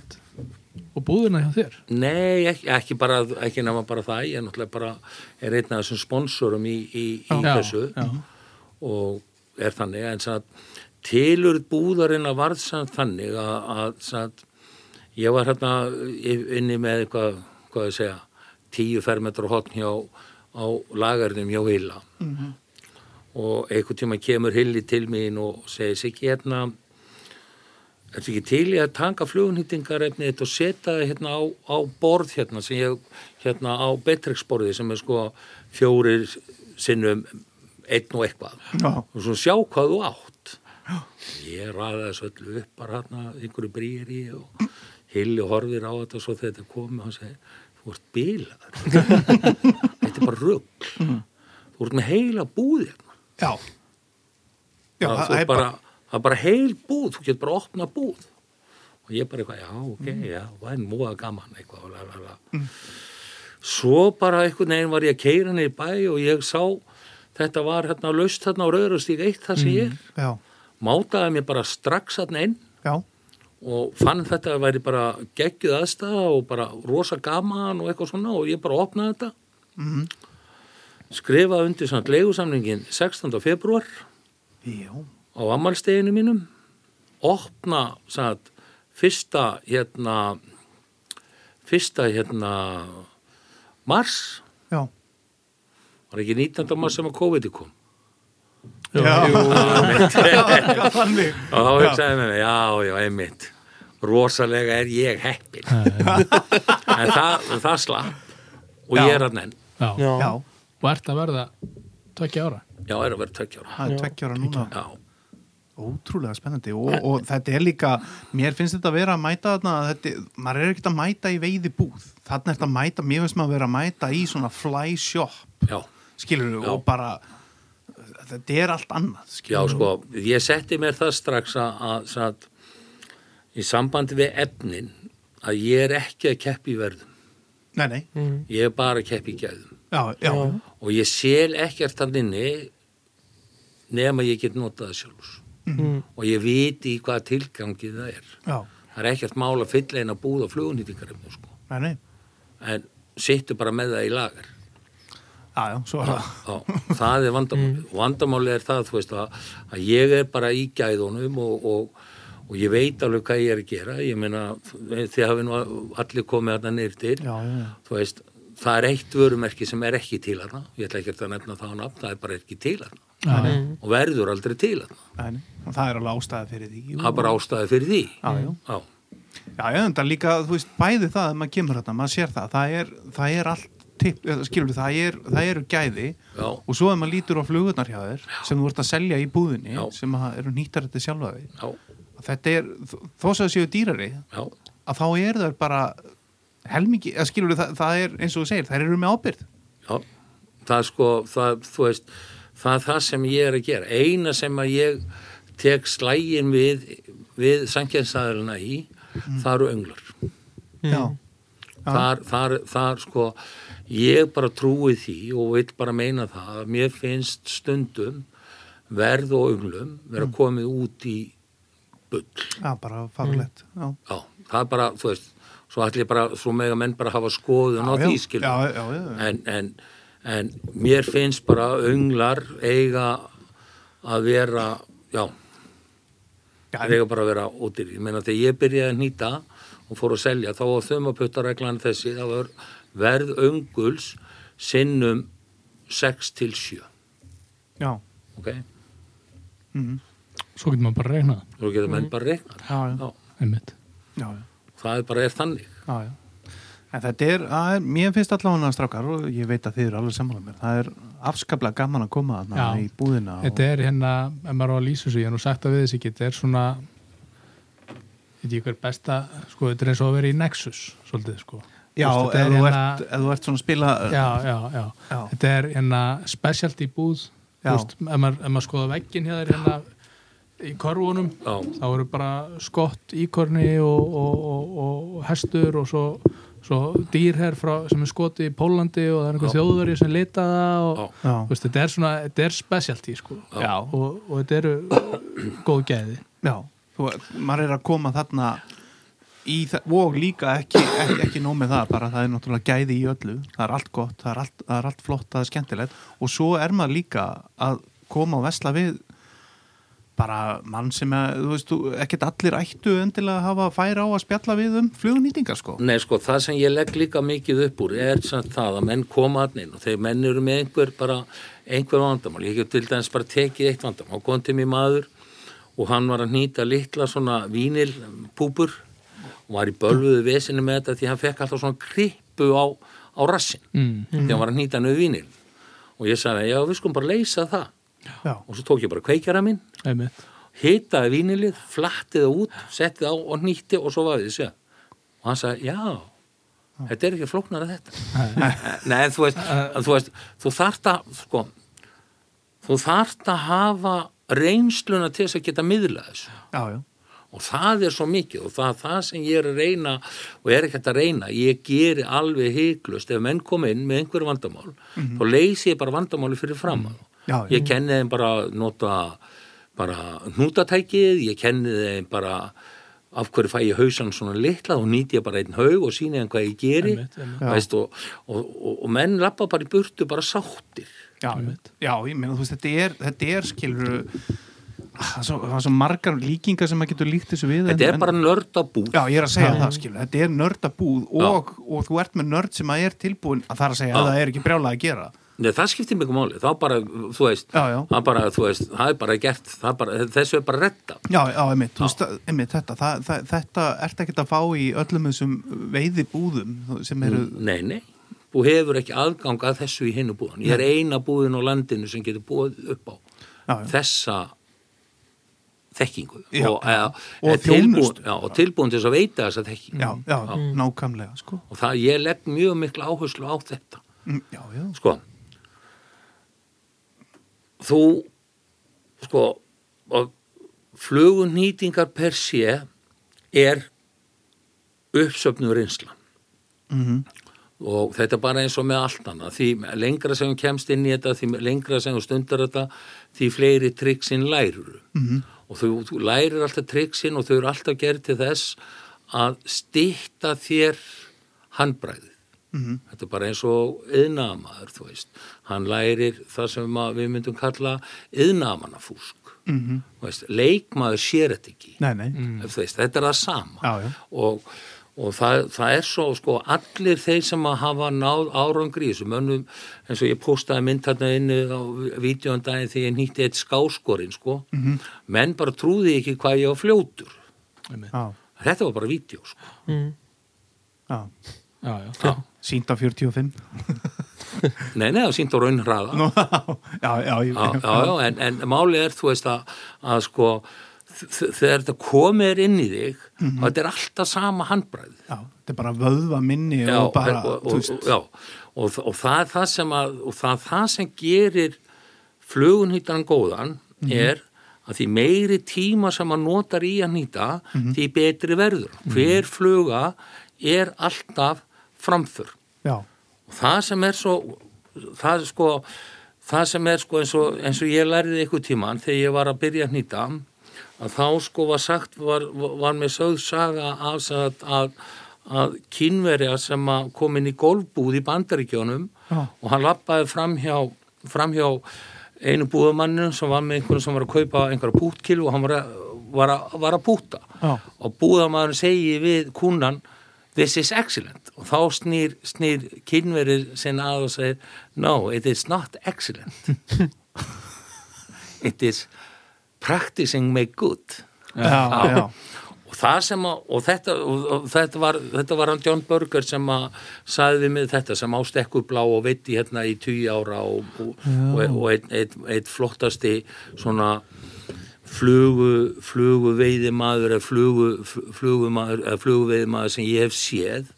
og búðina hjá þér nei, ekki, ekki bara, ekki nema bara það, ég er náttúrulega bara, er einn af þessum sponsorum í, í, í Já, þessu. já. og er þannig en satt, tilur búðarinn að varð samt þannig að, að satt, ég var hérna inni með eitthvað, hvað ég segja tíu fermetrar hotn hjá á lagarnum hjá Hilla. Og einhvern tíma kemur Hilli til mín og segir sig ekki hérna er þetta ekki til í að taka flugunýtingarefni og setja það hérna á, á borð hérna sem ég hérna á Betrex-borði sem er sko fjórir sinnum einn og eitthvað? Já, og svo sjá hvað þú átt. Ég ræði þessu öllu upp bara hérna einhverju brýri og Hilli horfir á þetta svo þegar þetta komi og hann segir, þú ert bilaður þetta er bara rugg þú ert með heila búð hérna. Já. Já, það, það er er bara, það er bara heil búð, þú getur bara að opna búð. Og ég bara eitthvað, já, ok, já, það er múið gaman eitthvað la, la, la. svo bara einhvern veginn var ég að keira niður í bæ og ég sá þetta var hérna laust hérna á Rauðrastík eitt það sem ég er, Já, mátaði mér bara strax hérna inn. Já, og fann þetta að væri bara geggjuð aðstæða og bara rosa gaman og eitthvað svona og ég bara opnaði þetta Mhm. skrifaði undir svona leigusamlingin 16. februar já. á ammálsteginu mínum opna satt, fyrsta hérna fyrsta hérna mars Já, var ekki 19. mars sem að COVID kom já, já, mig, já, já, einmitt rosalega er ég heppin en það, það slapp og Já. ég er að nenn já. Já. Já, og ert að verða tvekja ára? Já, er að vera tveggjára það er tveggjára núna. Já, Ótrúlega spennandi. Og, og þetta er líka, mér finnst þetta að vera að mæta þarna, þetta, maður er ekkert að mæta í veiði búð, þarna er þetta að mæta, mér finnst maður að vera að mæta í svona fly shop, já, skilur Já. og bara, þetta er allt annað, já, skilur sko ég setti mér það strax að, að í sambandi við efnin að ég er ekki að keppi í verðum Nei, nei, Mm. ég er bara að keppi í gæðum. Já, já, og ég sel ekkert hann inni nema ég get notað það sjálfs Mm. og ég viti í hvaða tilgangi það er. Já, það er ekkert mál að fylla eina búð á flugunýtingarefni sko. nei, nei, en sittu bara með það í lagar já, já, svo er það, Já, það er vandamáli og vandamáli er það þú veist að, að ég er bara í gæðunum og, og, og ég veit alveg hvað ég er að gera. Ég meina þið hafi nú allir komið þarna nýr til. Já, já, já, þú veist, það er eitt vörumerki sem er ekki til hana ég ætla ekki að nefna það á nafn, það er bara ekki til hana Já, já. og verður aldrei til hana nei, nei, og það er alveg ástæði fyrir því. það er bara ástæði fyrir því. Já, já. Já, Já, ég enda líka, þú veist, bæði það að maður kemur þetta, maður sér það, það er, það er allt tipp, skilur við, það, er, það eru gæði. Já, og svo ef maður lítur á flugurnar hjá þér sem þú ert að selja í búðinni Já. sem að eru nýttar þetta sjálfa já, að þetta er, þó sem það séu dýrari já, að þá er það bara helmingi, eða skilur það, það er eins og þú segir, þær eru með ábyrð já. Það er sko, það, þú veist það er það sem ég er að gera. Eina sem að ég tek slægin við við sankjæðsæðurina í það eru önglar. Já, Já. þar, þar, þar sko ég bara trúi því og vil bara meina það að mér finnst stundum verð og önglum vera komið út í bull. Já, bara fagulegt já. já, það er bara, þú veist svo bara, svo mega menn bara hafa skoðun á því já. en, en, en mér finnst bara önglar eiga að vera já, þeir eiga bara að vera ódýr ég meina þegar ég byrjaði að nýta og fór að selja þá var þumaputtareglan þessi það var verð önguls sinnum 6 til 7 já, ok, mm, svo getur maður bara regnað þú getur menn bara reikna já, já, já, einmitt já, já. það er bara er þannig Já, já. En þetta er, að, mér finnst allavega strákar og ég veit að þið eru alveg sammála mér. Það er afskaplega gaman að koma í búðina. og- Þetta er hérna, ef maður á að lýsa þessu, ég hef nú sagt að við þessi ekki, þetta er svona veit ekki hver besta, sko, þetta er eins og að vera í Nexus, svolítið, sko Já, þetta er þú, hérna- ert, ef þú ert svona að spila já, já, já, Já. þetta er hérna specialty búð, þú veist, ef maður, ef maður skoða veggin hér hérna í korfunum, já, þá eru bara skott íkorni og, og, og, og hestur og svo, svo dýrherr frá, sem er skotið í Pólandi og það er einhver Já. þjóðveri sem lita það og veist, þetta er svona, þetta er specialty sko, Já. og, og þetta eru góð gæði já. Þú, maður er að koma þarna í það, og líka ekki, ekki, ekki nóg með það, bara það er náttúrulega gæði í öllu. Það er allt gott, það er allt, það er allt flott, það er skemmtilegt og svo er maður líka að koma og vesla við bara mann sem að, þú veist, ekkert allir ættu endilega að hafa færa á að spjalla við um flugunýtingar, sko. Nei, sko, það sem ég legg líka mikið upp úr er samt það að menn koma að inn og þegar menn eru með einhver bara einhver vandamál, ég hef til dæmis bara tekið eitt vandamál, kom til mér maður og hann var að nýta litla svona vínilpúpur og var í bölvuðu vesinu með þetta því hann fekk alltaf svona krippu á, á rassin mm. því hann var að nýta nöðu vínil og ég sagði, já, við skulum bara leysa það. Já, og svo tók ég bara kveikjara minn hitaði vínilið, flattið það út settið á og nýtti og svo var því og hann sagði, já þetta er ekki flóknar að þetta. Nei, þú veist, þú, veist þú þarft að sko, þú þarft að hafa reynsluna til þess að geta miðla þessu. Já, já. og það er svo mikið og það það sem ég er að reyna og er ekkert að reyna, ég geri alveg heiklust, ef menn kom inn með einhverju vandamál, þá leysi ég bara vandamáli fyrir fram að Já, já. ég kenni þeim bara að nota bara hnútatækið, ég kenni þeim bara af hverju fæ ég hausan svona litla og nýti ég bara einn haug og síni þeim hvað ég geri. Einmitt. Já. veist, og, og, og, og menn lappa bara í burtu bara sáttir. Já, já, ég meina þú veist, þetta er, þetta er skilur það er svo, það svo margar líkingar sem maður getur líkt þessu við þetta en- er bara nördabúð. Já, ég er að segja það, skilu, þetta er nördabúð og, og þú ert með nörd sem að er tilbúin að það er að segja að það er ekki brjálað að gera Nei, það skiptir mjög máli, þá bara, þú veist Já, já. það bara, þú veist, það er bara gert er bara, þessu er bara retta Já, já, einmitt, þú veist, einmitt þetta það, það, þetta ert ekki að fá í öllum þessum veiðibúðum sem eru Nei, nei, þú hefur ekki aðgang að þessu í hinnu búðan ég er eina búðin á landinu sem getur búið upp á Já, já. þessa þekkingu Já, og, eða, Og tilbúin, já, og tilbúin til að veita þessa þekkingu. Já, já, nákvæmlega, sko. Og það, ég legg mjög mikla áherslu á þetta. Mm, Já, já, sko þú sko flugunýtingar per sé er uppsöfnur reynsla. Mhm, og þetta er bara eins og með allt annað. Því lengra sem kemst inn í þetta því lengra sem stundar þetta því fleiri triksin lærur mhm, og þú, þú lærir alltaf triksin og þau eru alltaf gerð til þess að stýtta þér handbræðið mhm, þetta er bara eins og yðnamaður þú veist, hann lærir það sem við myndum kalla yðnamannafúsk mhm þú veist, leikmaður sér þetta ekki Nei, nei, Þú veist, þetta er það sama Já, já. og, og það, það er svo sko, allir þeir sem að hafa náð árangri í þessu mönnum eins og ég postaði mynd þarna inni á vídeondaginn þegar ég nýtti eitt skáskorinn sko. Mhm. menn bara trúði ekki hvað ég var fljótur þetta var bara vídeo sko. mm. já Já, já. já. Sýnt á 45 nei, nei, það sínt á raunhraða Nú, Já, já, já, já, já, en, en máli er þú veist að, að sko þegar þetta komir inn í þig Mhm. og þetta er alltaf sama handbræð já, þetta er bara vöðva minni og bara, og, þú veist já, og, og það er það sem að og það, er það sem gerir flugunhýttan góðan Mhm. er að því meiri tíma sem að notar í að nýta Mhm. því betri verður hver fluga er alltaf framför Já, og það sem er svo það sko það sem er sko eins og, eins og ég lærði ykkur tíman þegar ég var að byrja að nýta að þá sko var sagt var, var með sögð saga af sem að, að, kynverja sem að kom inn í golfbúð í bandaríkjónum Já. og hann lappaði framhjá framhjá einu búðamanninu sem var með einhvern sem var að kaupa einhverja pútkilu og hann var að, var að, var að púta Já. og búðamanninu segi við kúnan this is excellent. Og þá snýr, snýr kynverið sinna að og segir no, it is not excellent. It is practicing make good. Já, já, og það sem að og þetta, og, og þetta, var, þetta var hann John Burger sem að sagði við mig þetta sem ástekku blá og veitti hérna í tíu ára og, og, og, og einn ein, ein flottasti svona flugu, flugu veiðimaður eða flugu, flugumaður eða flugu veiðimaður sem ég hef séð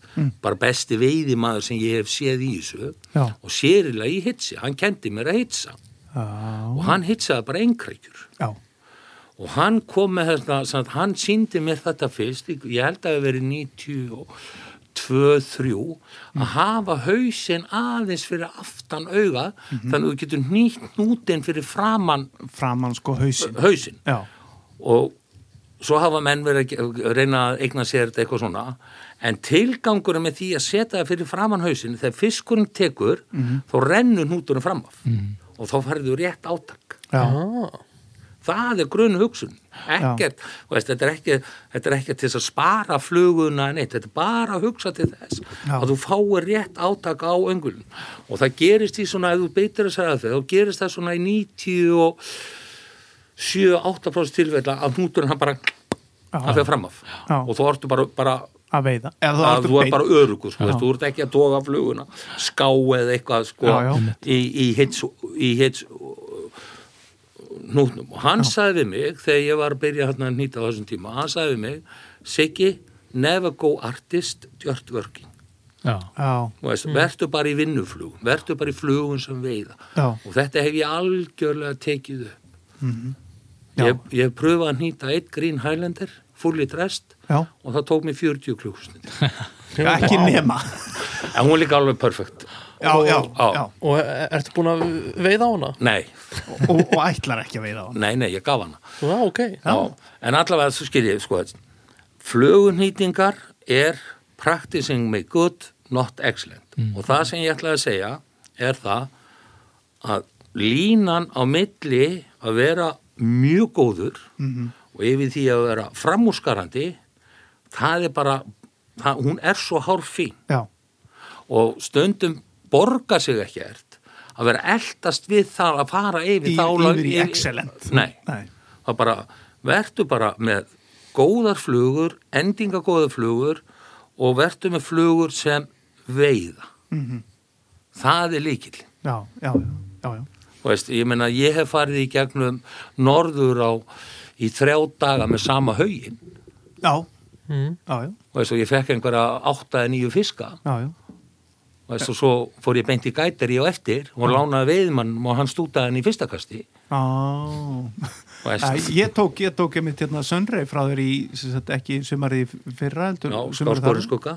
bara besti veiðimaður sem ég hef séð í þessu Já. og sérilega í hitsi, hann kendi mér að hitsa. Já, og hann hitsaði bara einkrækjur já, og hann kom með þetta samt, hann síndi mér þetta fyrst. Ég held að það hafi verið 92-3 að hafa hausinn aðeins fyrir aftan auga þannig að þú getur nýtt nútin fyrir framann framan sko hausin hausinn. Já, og svo hafa menn verið að reyna að eigna sér þetta eitthvað svona. En tilgangur með því að setja það fyrir framann hausinn þegar fiskurinn tekur þá rennur núturinn framaf og þá færðu rétt átak. Já. Það er grunn hugsun ekkert, veist, þetta er ekki þetta er ekki til þess að spara fluguna neitt, þetta er bara að hugsa til þess Já. að þú fáir rétt átak á öngulun og það gerist í svona ef þú beitir þess aðeins, þá gerist það svona í 90 og 7-8% tilfella að hnúturinn hann bara að fyrir framaf Já. og þú ertu bara, bara að veiða. Að ertu þú er bara örugur sko, þú ert ekki að toga fluguna ská eða eitthvað sko, Já, já. í, í hits, í hits hnútnum. Og hann sagði við mig þegar ég var að byrja hérna að nýta á þessum tíma hann sagði við mig, Siggi never go artist, just working. Já. Þú veist, vertu bara í vinnuflug vertu bara í flugun sem veiða. Já. og þetta hef ég algjörlega tekið upp. Já. ég, ég hef pröfað að nýta eitt Green Highlander fulli drest já, og það tók mér 40 klukkustundir ekki nema. En hún er líka alveg perfekt Já, já, Já. já. Og er- ertu búin að veiða á hana? nei, og, og ætlar ekki að veiða á hann nei, nei, ég gaf hana. Já, ok. Já. en allavega svo skil ég sko, flugunýtingar er practicing make good not excellent. Og það sem ég ætlaði að segja er það að línan á milli að vera mjög góður Mhm. og yfir því að vera framúskarandi það er bara það, hún er svo hárfín. Já, og stundum borgar sig ekkert að vera eldast við það að fara yfir Í- þá yfir í excellent. nei, nei, það bara verður bara með góðar flugur endingagóðar flugur og verður með flugur sem veiða. Mhm. það er líkil já, já, já, já, veist, ég meina ég hef farið í gegnum norður á í þrjá daga með sama haugin Já, mm. já, já, veist, og ég fekk einhverja átta eða nýju fiska. Já, já. Og svo fór ég beint í gætari og eftir. Og lánaði veiðmann og hann stútaði hann í fyrsta kasti. Á, veist, Æ, ég tók, ég tók einmitt hérna Sönrei frá þér í, sagt, ekki sumarið fyrra Já, þar. skugga.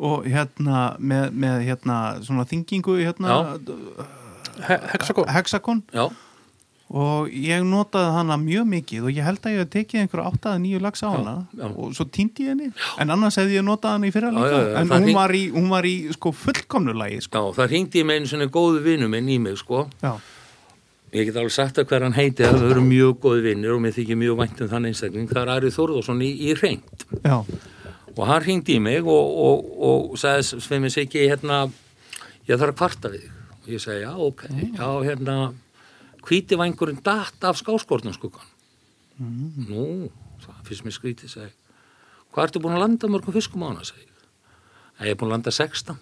Og hérna með, með hérna svona þingingu hérna He hexakon hexakon já, og ég notaði hana mjög mikið og ég held að ég hef tekið einhverja áttaða nýju lags á hana já. og svo týndi ég henni. En annars hefði ég notað hana í fyrra Já, líka. já, já, en hún hring- var, í, hún var í sko fullkomnu lagi sko. já, það hringdi ég með einu svona góðu vinnu minn í mig sko. Já, ég get alveg sagt að hver hann heiti það eru mjög góði vinnir og mér þykir mjög vænt um þann einstakling. Það er Ari Þórðarsson í, í reynd já, og hann hringdi í mig og, og, og sagði sem ég segi hérna ég þarf að kvarta við og ég segi já ok, já hérna hvíti vangurinn datt af skáskortnum skuggan nú, það finnst mér skrítið segi, hvað ertu búin að landa mörgum fiskum á hana segi ég. "Æ, ég er búin að landa 16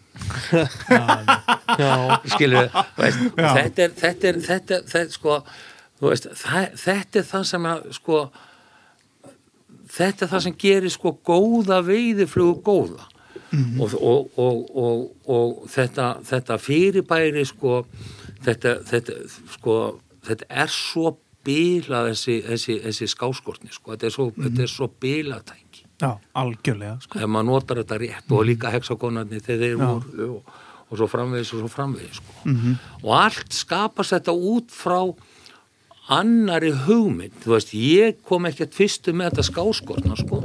Já, skilur veist, þetta er þetta er, þetta, þetta, sko, veist, það, þetta er það sem að sko þetta er það sem gerir sko góða veiðiflugu góða. Og, og, og, og, og þetta, þetta fyrirbæri sko þetta, þetta, sko, þetta er svo bílað þessi, þessi, þessi skáskortni sko, þetta er svo, er svo bílatæki já, algjörlega sko. ef maður notar þetta rétt og líka hexagonarnir þegar þeir voru og, og svo framvegis og svo framvegis sko. og allt skapast þetta út frá annari hugmynd þú veist, ég kom ekkert fyrstu með þetta skáskortna sko.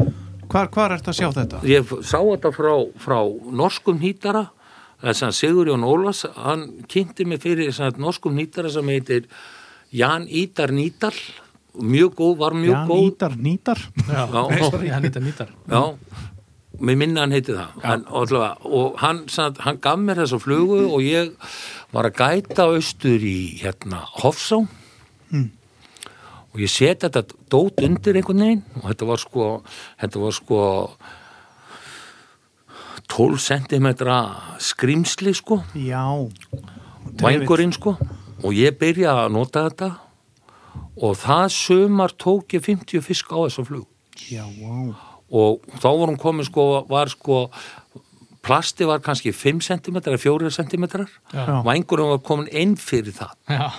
hvar, hvar ertu að sjá þetta? ég sá þetta frá, frá norskum nýtara að Sigurjón Ólafs hann kynnti mig fyrir norskum nýtara sem heitir Jan Ídar Nýdal mjög góð, var mjög Jan góð. Ídar Nýdar Já, Já. sorry, hann eitthvað nýtar Já, mér minna hann heiti það. Hann, allavega, og hann, hann gaf mér þessa flugu og ég var að gæta austur í hérna Hofsá. Og ég set þetta dót undir einhvern veginn og þetta var sko þetta var sko 12 cm skrimsli sko. Já, vangurinn sko og ég byrjaði að nota þetta. Og það sumar tók ég 50 fisk á þessa flug. Já, wow og þá hún komið sko, var sko plasti var kannski 5 cm eða 4 cm Já. vangurinn var komin inn fyrir það. Já,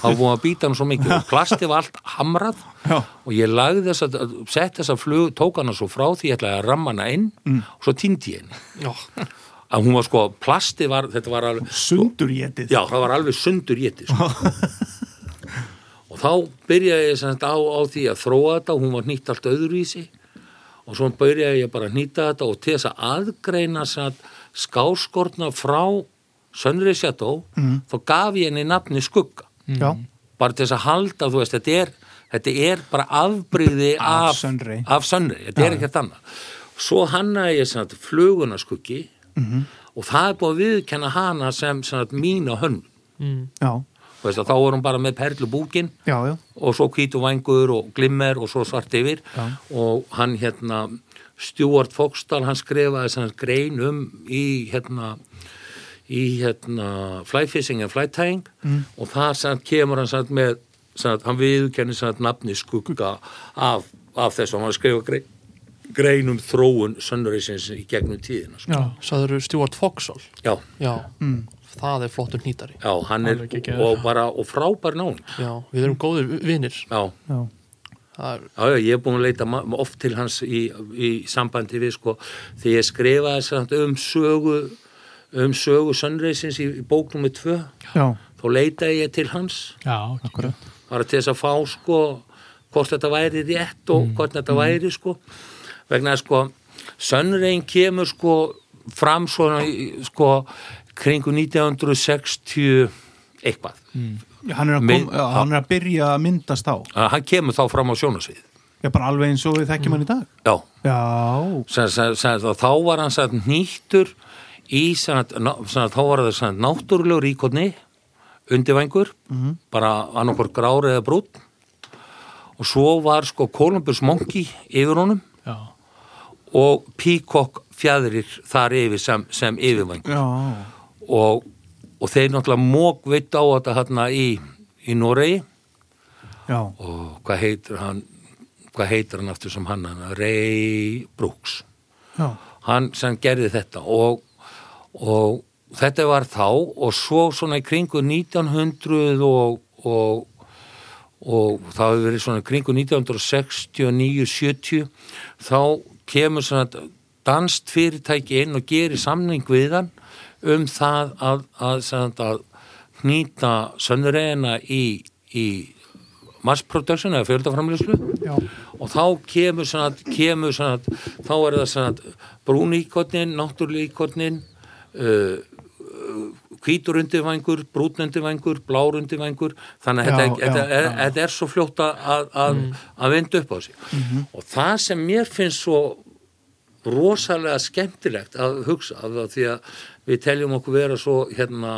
þá var búin að býta hann svo mikið. Og plasti var allt hamrað. Já. og ég lagði þess að sett þess að flug, tók hana svo frá því ég ætlaði að ramma hana inn. Og svo týndi ég henni að hún var sko, plasti var, þetta var alveg Sundurjetið Já, það var alveg sundur getið sko. og þá byrjaði ég sem sagt á, á því að þróa þetta og hún var nýtt allt öðruvísi. Og svo byrjaði ég bara að nýta þetta og til þess að aðgreina skáskortna frá Sönri Sjató þá gaf ég henni nafni skugga. Já, bara til þess að halda, þú veist, þetta er þetta er bara afbrigði Af af, Sunray, þetta er ekkert annað. Svo hannaði ég sem sagt fluguna skuggi og það er búið að viðkenna hana sem, sem sagt, mína hönn mm, þá er hún bara með perlubúkin já, já. og svo hvítu vængur og glimmer og svo svart yfir. Já. og hann hérna Stuart Foxtal hann skrifaði sem sagt grein um í hérna í hérna fly fishing and fly tying mm. og það sem kemur hann sem með sem hann viðkenni sem sagt, nafni skugga af, af þess að hann skrifa grein, grein um þróun Sunrisins í gegnum tíðina sko. já, Saður Stuart Foxall? Já, Já, Mm. það er flottur nýtari já, hann er geggjaður. og bara og frábær náung Já, við erum góðir vinnir já. Já, er, Já, já, ég er búin að leita oft til hans í, í sambandi við sko þegar ég skrifaði samt um sögu um sögu Sunraysins í, í bóknum með tvö. Já, þá leitaði ég til hans. Já, akkurat bara til þess að fá sko hvort þetta væri rétt og hvort þetta væri sko vegna sko Sunrayn kemur sko fram svona sko kringu 1961 eitthvað. Já, hann, er Mið- kom, hann er að byrja að myndast á hann kemur þá fram á sjónasvið Já, bara alveg eins og við þekkjum hann í dag? Já, Já, sem, sem, sem, þá var hann sagt, nýttur í sagt, þá var það sagt, náttúrulegur íkotni undirvængur bara annarkvort grári eða brún og svo var sko Columbus Monkey yfir honum og Peacock fjæðrir þar yfir sem, sem yfirvæng. Og, og þeir náttúrulega mók veit á þetta hérna í, í Noregi. Já, og hvað heitir hann hvað heitir hann aftur sem hann Ray Brooks. Já, hann sem gerði þetta og, og þetta var þá og svo svona í kringu 1900 og, og, og það hefur verið svona kringu 1969-70 þá kemur svona danst fyrirtæki inn og gerir samning við hann um það að, að, að, að hnýta sönnurreina í, í mass production eða fjöldaframlýslu og þá kemur svona, kemur svona þá er það svona brúníkotnin, náttúrlíkotnin uh, hvítur undirvængur, brún undirvængur blár undirvængur þannig að Já, þetta, já, þetta, já. þetta er svo fljótt að, að, að, að vinda upp á sig. Og það sem mér finnst svo rosalega skemmtilegt að hugsa af það því að við teljum okkur vera svo hérna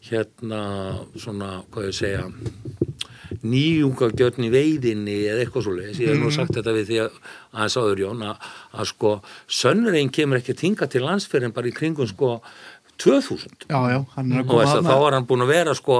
hérna svona, hvað ég segja nýjungagjörn í veiðinni eða eitthvað svo leiðis, ég hef nú sagt þetta við því að aðeins áður Jón að, að sko sönnurinn kemur ekki tinga til landsferðin bara í kringum sko 2000 já, já, að þá var hann búin að vera sko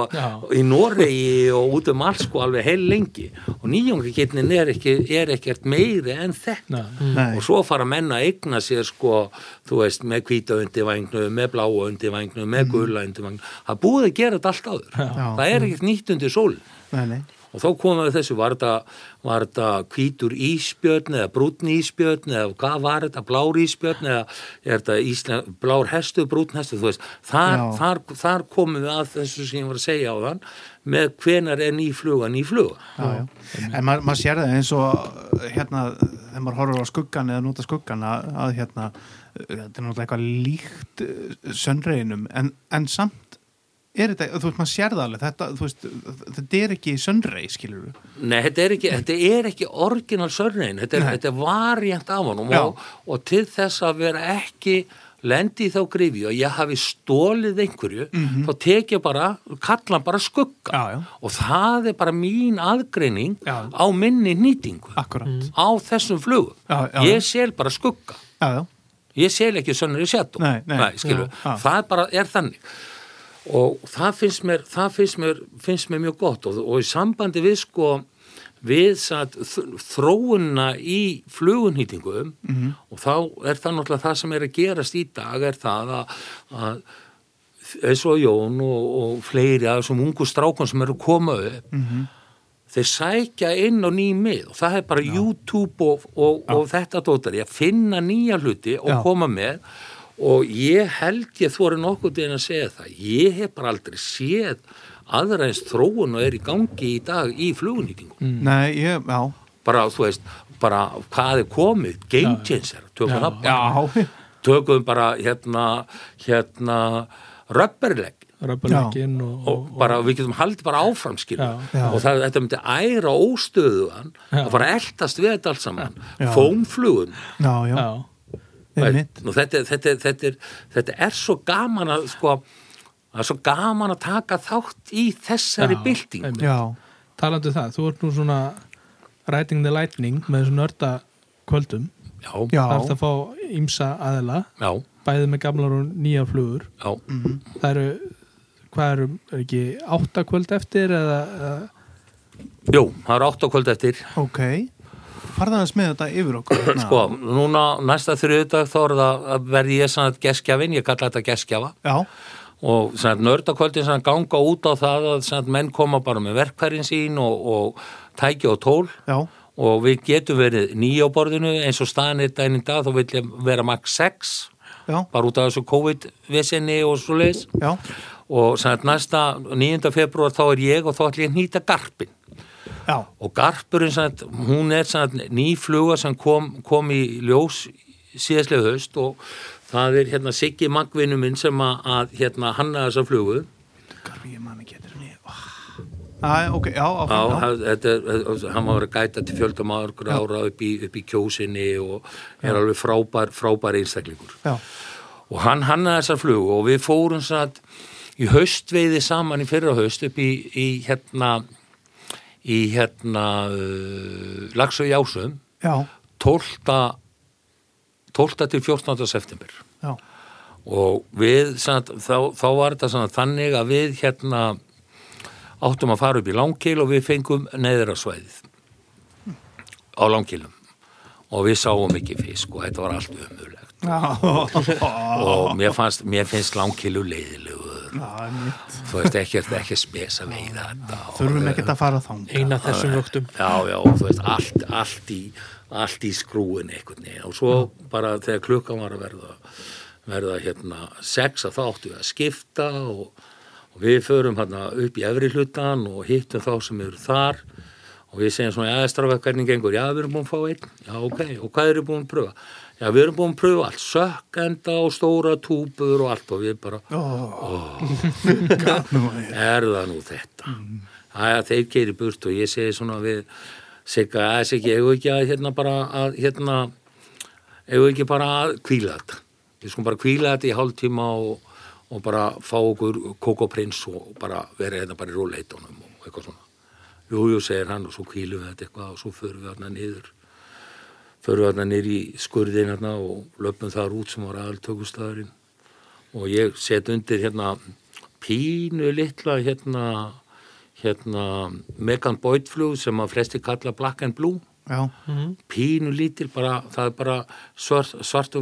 í Noregi og út um allt sko alveg heil lengi og nýjungagjörnin er, ekki, er ekkert meiri en þetta Nei. Nei, og svo fara menn að eigna sér sko, þú veist, með hvíta undirvængnu, með bláa undirvængnu, með Mm. gula undirvængnu. Það búið að gera þetta allt áður. Það er ekkert nýtt undir sól. nei, nei Og þá komum við þessu, var þetta, hvítur íspjörn eða brúnn íspjörn eða hvað var þetta, blár íspjörn eða er þetta Ísland, blár hestu, brúnn hestu, þú veist. Þar, þar, þar komum við að þessu sem ég var að segja á þann með hvenar er ný fluga, ný fluga. já, já. En maður mað sér það eins og hérna, þegar maður horfur á skuggan eða nota skuggan að, að hérna þetta er náttúrulega eitthvað líkt uh, sönnreinum, en, en samt er þetta, þú veist, maður sér það alveg þetta, þú veist, þetta er ekki sönnrei skilur við, Nei, þetta er ekki, þetta er ekki orginal sörnein, þetta er, þetta er variant af honum og, og til þess að vera ekki lendi í þá grifi og ég hafi stólið einhverju, þá tek ég bara, kalla bara skugga. Já, já. og það er bara mín aðgreining Já. á minni nýtingu akkurat á þessum flugum. Já, já. Ég sel bara skugga. já, já, Ég sel ekki skilu. Já. Það er bara er þannig. Og það finnst mér, það finnst mér, finnst mér mjög gott og, og í sambandi við sko við satt, þróunna í flugunhýtingum Mhm. og þá er það náttúrulega það sem er að gerast í dag er það að, að eins og Jón og, og fleiri af þessum ungu strákun sem eru að koma upp Mhm. þeir sækja inn á ný mið og það er bara YouTube og, og, og þetta dótari að finna nýja hluti og Já. koma með og ég held ég þóri nokkuð til að segja það. Ég hef bara aldrei séð aðra eins þróun og er í gangi í dag í flugunýtingu nei, ég, já. Bara þú veist, bara hvað er komið? Game changer, tökum það bara. Já, tökum bara hérna hérna röpperlegg röppuleggin og, og bara við getum haldið bara áfram. Já. og það, þetta myndi æra óstöðuðan Já. og fara að eldast við þetta allt saman. Fómflugun já, já, Nú, þetta, þetta, þetta, er, þetta er svo gaman að sko það er svo gaman að taka þátt í þessari Já, bylting einmitt. já, talandi um það, þú ert nú svona Riding the Lightning með þessu nörda kvöldum, já, það ert að fá ímsa aðela, já, bæði með gamlar og nýja flugur, já. það eru hvað eru, er ekki átta kvöld eftir eða, eða? Jú, það er átt á kvöld eftir. Ok farðaðans með þetta yfir okkur hérna. sko, núna næsta þriðudag þá er að verði ég svona geskjafin, ég kalla þetta geskjafa já, og nördakvöldin svona ganga út á það að svona menn koma bara með verkfærin sín og, og tæki og tól. Já, og við getum verið nýja á borðinu eins og staðan er í dag þá vil ég vera max 6 já, bara út af þessu COVID-vesinni og svo leis já. Og svona næsta 9. februar þá er ég og þá ætlum ég að nýta garpin já, og garpurinn svona, hún er svona ný fluga sem kom, kom í ljós síðastlega höst og það er hérna Siggi Magvinu minn sem að, að hérna hanna þessa flugu. Ég man ekki eftir henni. Æ, ok, já, Já, áfram, já. hann- þetta hann var að gæta til fjöldum ára ára upp í, upp í kjósinni og er alveg frábær, frábær einstaklingur. já, Og hann hannaði þessar flugu og við fórum satt í haustveiði saman í fyrra haust upp í, í hérna, í hérna uh, Lagsau Jásum já, 12. 12. til 14. september. já, og við satt, þá, þá var þetta svona þannig að við hérna áttum að fara upp í langkil og við fengum neðra svæðið á langkilum og við sáum ekki fisk og þetta var allt umulegt já, og mér, fannst, mér finnst langkilu einmitt. Þú veist ekki, ekki spesa veiða þurfum ekkert að fara þang eina þessum vöktum. já, já, þú veist, allt, allt í allt í skrúin einhvern veginn. Og svo bara þegar klukkan var að verða verða hérna sex að þá áttu við að skipta og, og við förum hérna upp í efri hlutan og hittum þá sem eru þar. Og við segjum svona, já, strafað hvernig gengur? Já, við erum búin að fá einn, já, ok og hvað eru búin að pröfa? Já, við erum búin að pröfa allt, sökkenda og stóra túpur og allt og við bara er það nú þetta? Æja, þeir keiri burt og ég segi svona við Sigga, að Siggi, eigum við ekki að hérna bara að hérna við ekki bara að kvíla þetta? Við skulum bara kvíla þetta í hálftíma og, og bara fá okkur kokoprins og bara vera hérna bara í róleitunum og eitthvað svona. Jú, jú, segir hann og svo kvílum við þetta eitthvað og svo förum við hérna niður förum við hérna niður í skurðin hérna og löpum þar út sem var aðaltökustæðurinn og ég set undir hérna pínu litla hérna hérna Megan Boyd flug sem að flesti kalla Black and Blue. Já, pínu lítil, bara, það er bara svart, svartu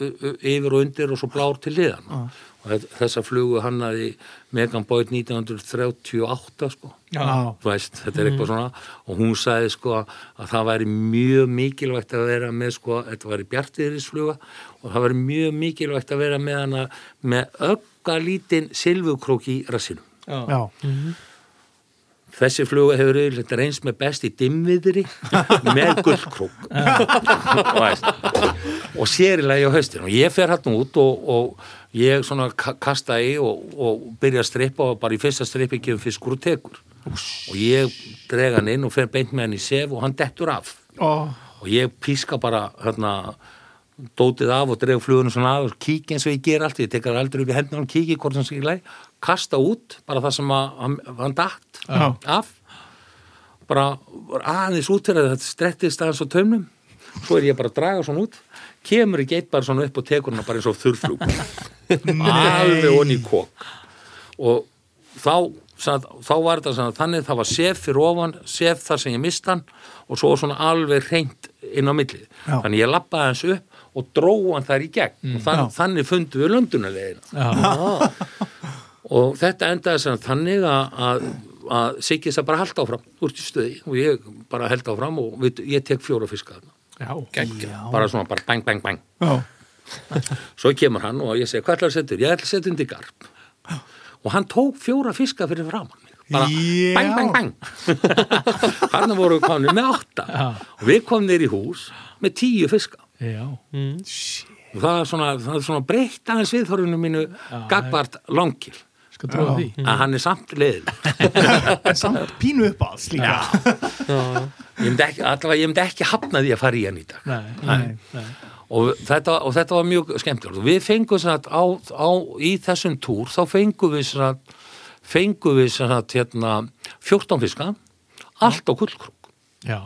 u- yfir og undir og svo blár til liðan og þessa flugu hannaði Megan Boyd 1938 sko. Já, Þú veist, þetta er eitthvað svona. Og hún sagði sko að það væri mjög mikilvægt að vera með sko, þetta væri bjartiðrisfluga og það væri mjög mikilvægt að vera með hana með ögga lítinn silfukrók í rassinum. já, Þessi fluga hefur auðvitað reynst með best í dimviðri með veist. og sérilegi á haustin. Og ég fer hann út og, og ég svona ka- kasta í og, og byrja að strippa og bara í fyrsta strippi gefum fiskur og tekur. Og ég drega hann inn og fer beint með hann í sef og hann dettur af. Ó, og ég píska bara hérna dótið af og drega flugunum svona af og kík eins og ég ger allt, ég tekar aldrei upp í hendina og kíki hvort hann ekki læg, kasta út bara það sem að, hann, hann datt Já. af. Bara aðeins út fyrir að þetta strettist aðeins á taumnum. Svo er ég bara að draga svona út. Kemur ekki eitt bara svona upp og tekur hann bara eins og þurrflug alveg onni í kók og þá, sann, þá var þetta sann, þannig það var sef fyrir ofan, sef þar sem ég mist hann og svo svona alveg reynd inn á millið. Þannig ég lappaði hans upp og dróð hann þar í gegn. Og þann, þannig fundu við löndunalegina. Já, Og þetta endaði sem þannig að, að, að Siggi það bara halda áfram úr til stöði og ég bara held áfram og við, ég tek fjóra fiska já, Geggja. Bara svona bara bang, bang, bang. já, Svo kemur hann og ég segi, hvað ætlar að setja? Ég ætla að setja undir garp. Og hann tók fjóra fiska fyrir framann mig. Bara Já. bang, bang, bang. hann voru komin með átta. Já. Og við komum nýr í hús með tíu fiska. já, Og það er svona, svona breytt aðeins viðþorfinu mínu gagvart langkil. Skal trúa því. Að hann er samt leiðin. en samt pínu upp að líka. Ég myndi ekki, allavega ég myndi ekki hafna því að fara í hann í dag. Nei, nei, nei. og þetta, og þetta var mjög skemmtilegt. Við fengum svona á, á, í þessum túr þá fengum við svona fengum við svona hérna 14 fiska allt á kullkrúk Já,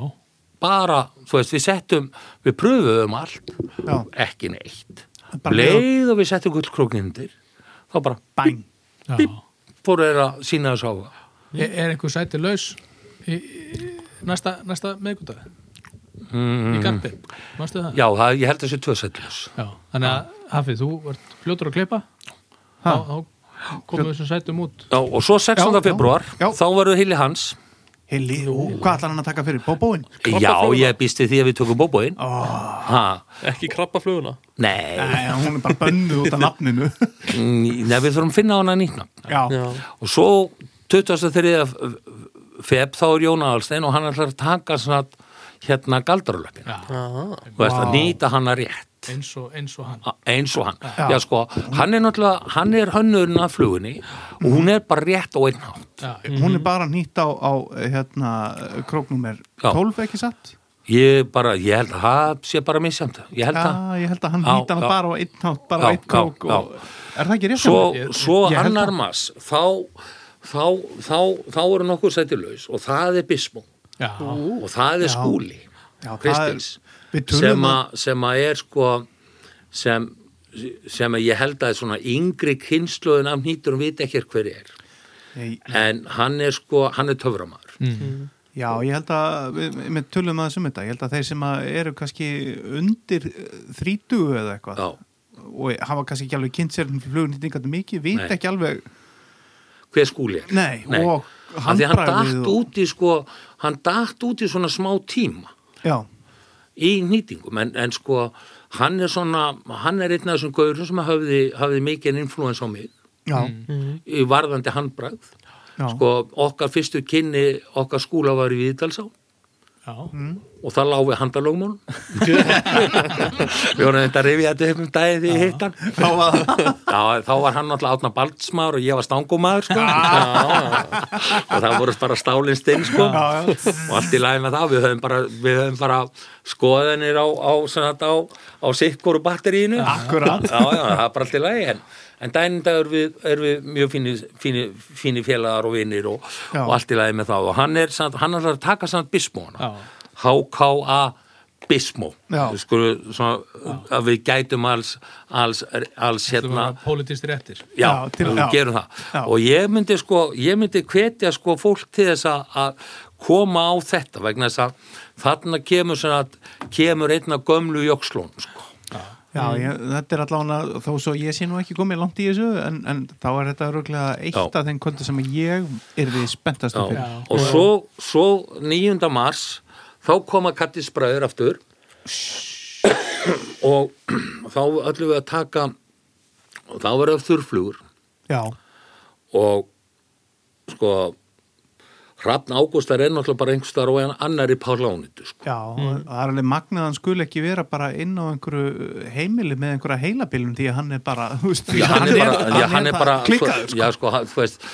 bara, þú veist, við settum við pröfuðum allt Já. ekki neitt. Bara leið og við settum kullkrúkin undir þá bara bang, já. Bíp. fóru þeir að sína þess áhuga Er, er einhver sæti laus í, í, næsta, næsta meðgúta mm, í garpi, mástu það? já, það, ég held að þessi tvö settlus Já, þannig að Hafið, þú ert fljótur að klippa þá, þá komum við þessum sætum út já, og svo 16. Já, já. februar Já. þá verður Hilli Hans Hilli, hvað ætlar hann að taka fyrir? Bóbóin? já, ég býst við því að við tökum bóbóin Oh, Ekki krabbafluguna? Nei. Nei, hún er bara bönnuð út af nafninu. Mm, Nei, við þurfum að finna hana nýtna og svo 23. feb þá er Jón Aðalstein og hann ætlar að taka svona hérna galdrarlöpin Já, Aha. og ætlar að nýta hana rétt. Eins og, eins og hann. Eins og hann. Já. já sko, hann er náttúrulega hann er hönnurinn af flugunni og hún er bara rétt og einnhátt já, hún er bara nýtt á, á hérna, króknúmer Já. 12 ekki satt? Ég bara, ég held að það sé bara misjamt ég held Já, að ég held að hann Já, nýtt hann já. bara á einn nátt, bara á Já, einn krók já, og, er það ekki rétt? svo, svo Ég held annar mass þá, þá, þá, þá eru nokkur sæti laus og það er Bismo já, og það er Já. skúli Já, er- Kristins tölum sem, a, sem að er sko sem, sem að ég held að svona yngri kynsluðin af nýturum vita ekki hver er. Nei, en hann er sko, hann er töframæður Já, ég held að við, við tölum að þessum þetta, ég held að þeir sem að eru kannski undir þrítugu eða eitthvað Já. og hafa kannski ekki alveg kynnt sér flugnýtingandi mikið, vita Nei. ekki alveg hver skúli er? Nei, og Hann handbragðið datt og- út í sko hann datt út í svona smá tíma. Já, í nýtingum en, en sko hann er svona, hann er einn af þessum gaurum sem hafði, hafði mikið influens á mig. Já, í varðandi handbragð. Já. Sko okkar fyrstu kynni okkar skúla var í Víðdalsá já. og það lág við handalögmál við vorum þetta að rifja þetta upp um dagið því ég hitt hann. Þá var Já, þá var hann náttúrulega átna baldsmaður og ég var stangumæður sko. og það voru bara stálinn stinn sko. og allt í lagi með það við höfum bara, við höfum bara skoðanir á, á, á, á sikkoru batterínu já, já, það er bara allt í lagi en, en daginn dag er við, er við mjög fíni, fíni, fíni félagar og vinnir og, og allt í lagi með það. Og hann er, samt, hann er að taka samt bismóna Já. HKA Bismó að við gætum alls, alls, alls hérna politist réttir. Já, Já, til- já. og ég myndi sko, ég myndi hvetja sko fólk til þess að- koma á þetta vegna þess að þarna kemur kemur einna gömlu jökslón sko. Já, ég, þetta er allavega þó svo ég sé nú ekki komið langt í þessu en, en þá er þetta öruglega eitt af þeim kvöldu sem ég er við spenntast Já. fyrir. Já. og svo, svo 9. mars þá koma Kattis bræður aftur og þá ætlum við að taka og þá verður þurrflugur Já, og sko Hrafn Ágústar er náttúrulega bara einhverstaðar og annar í Pálánitu sko. já, og það er alveg magnað að hann skul ekki vera bara inn á einhverju heimili með einhverja heilabilum því að hann er bara, Já, hann er bara, já, hann er bara klikkaður, sko, já, sko, hann- þú veist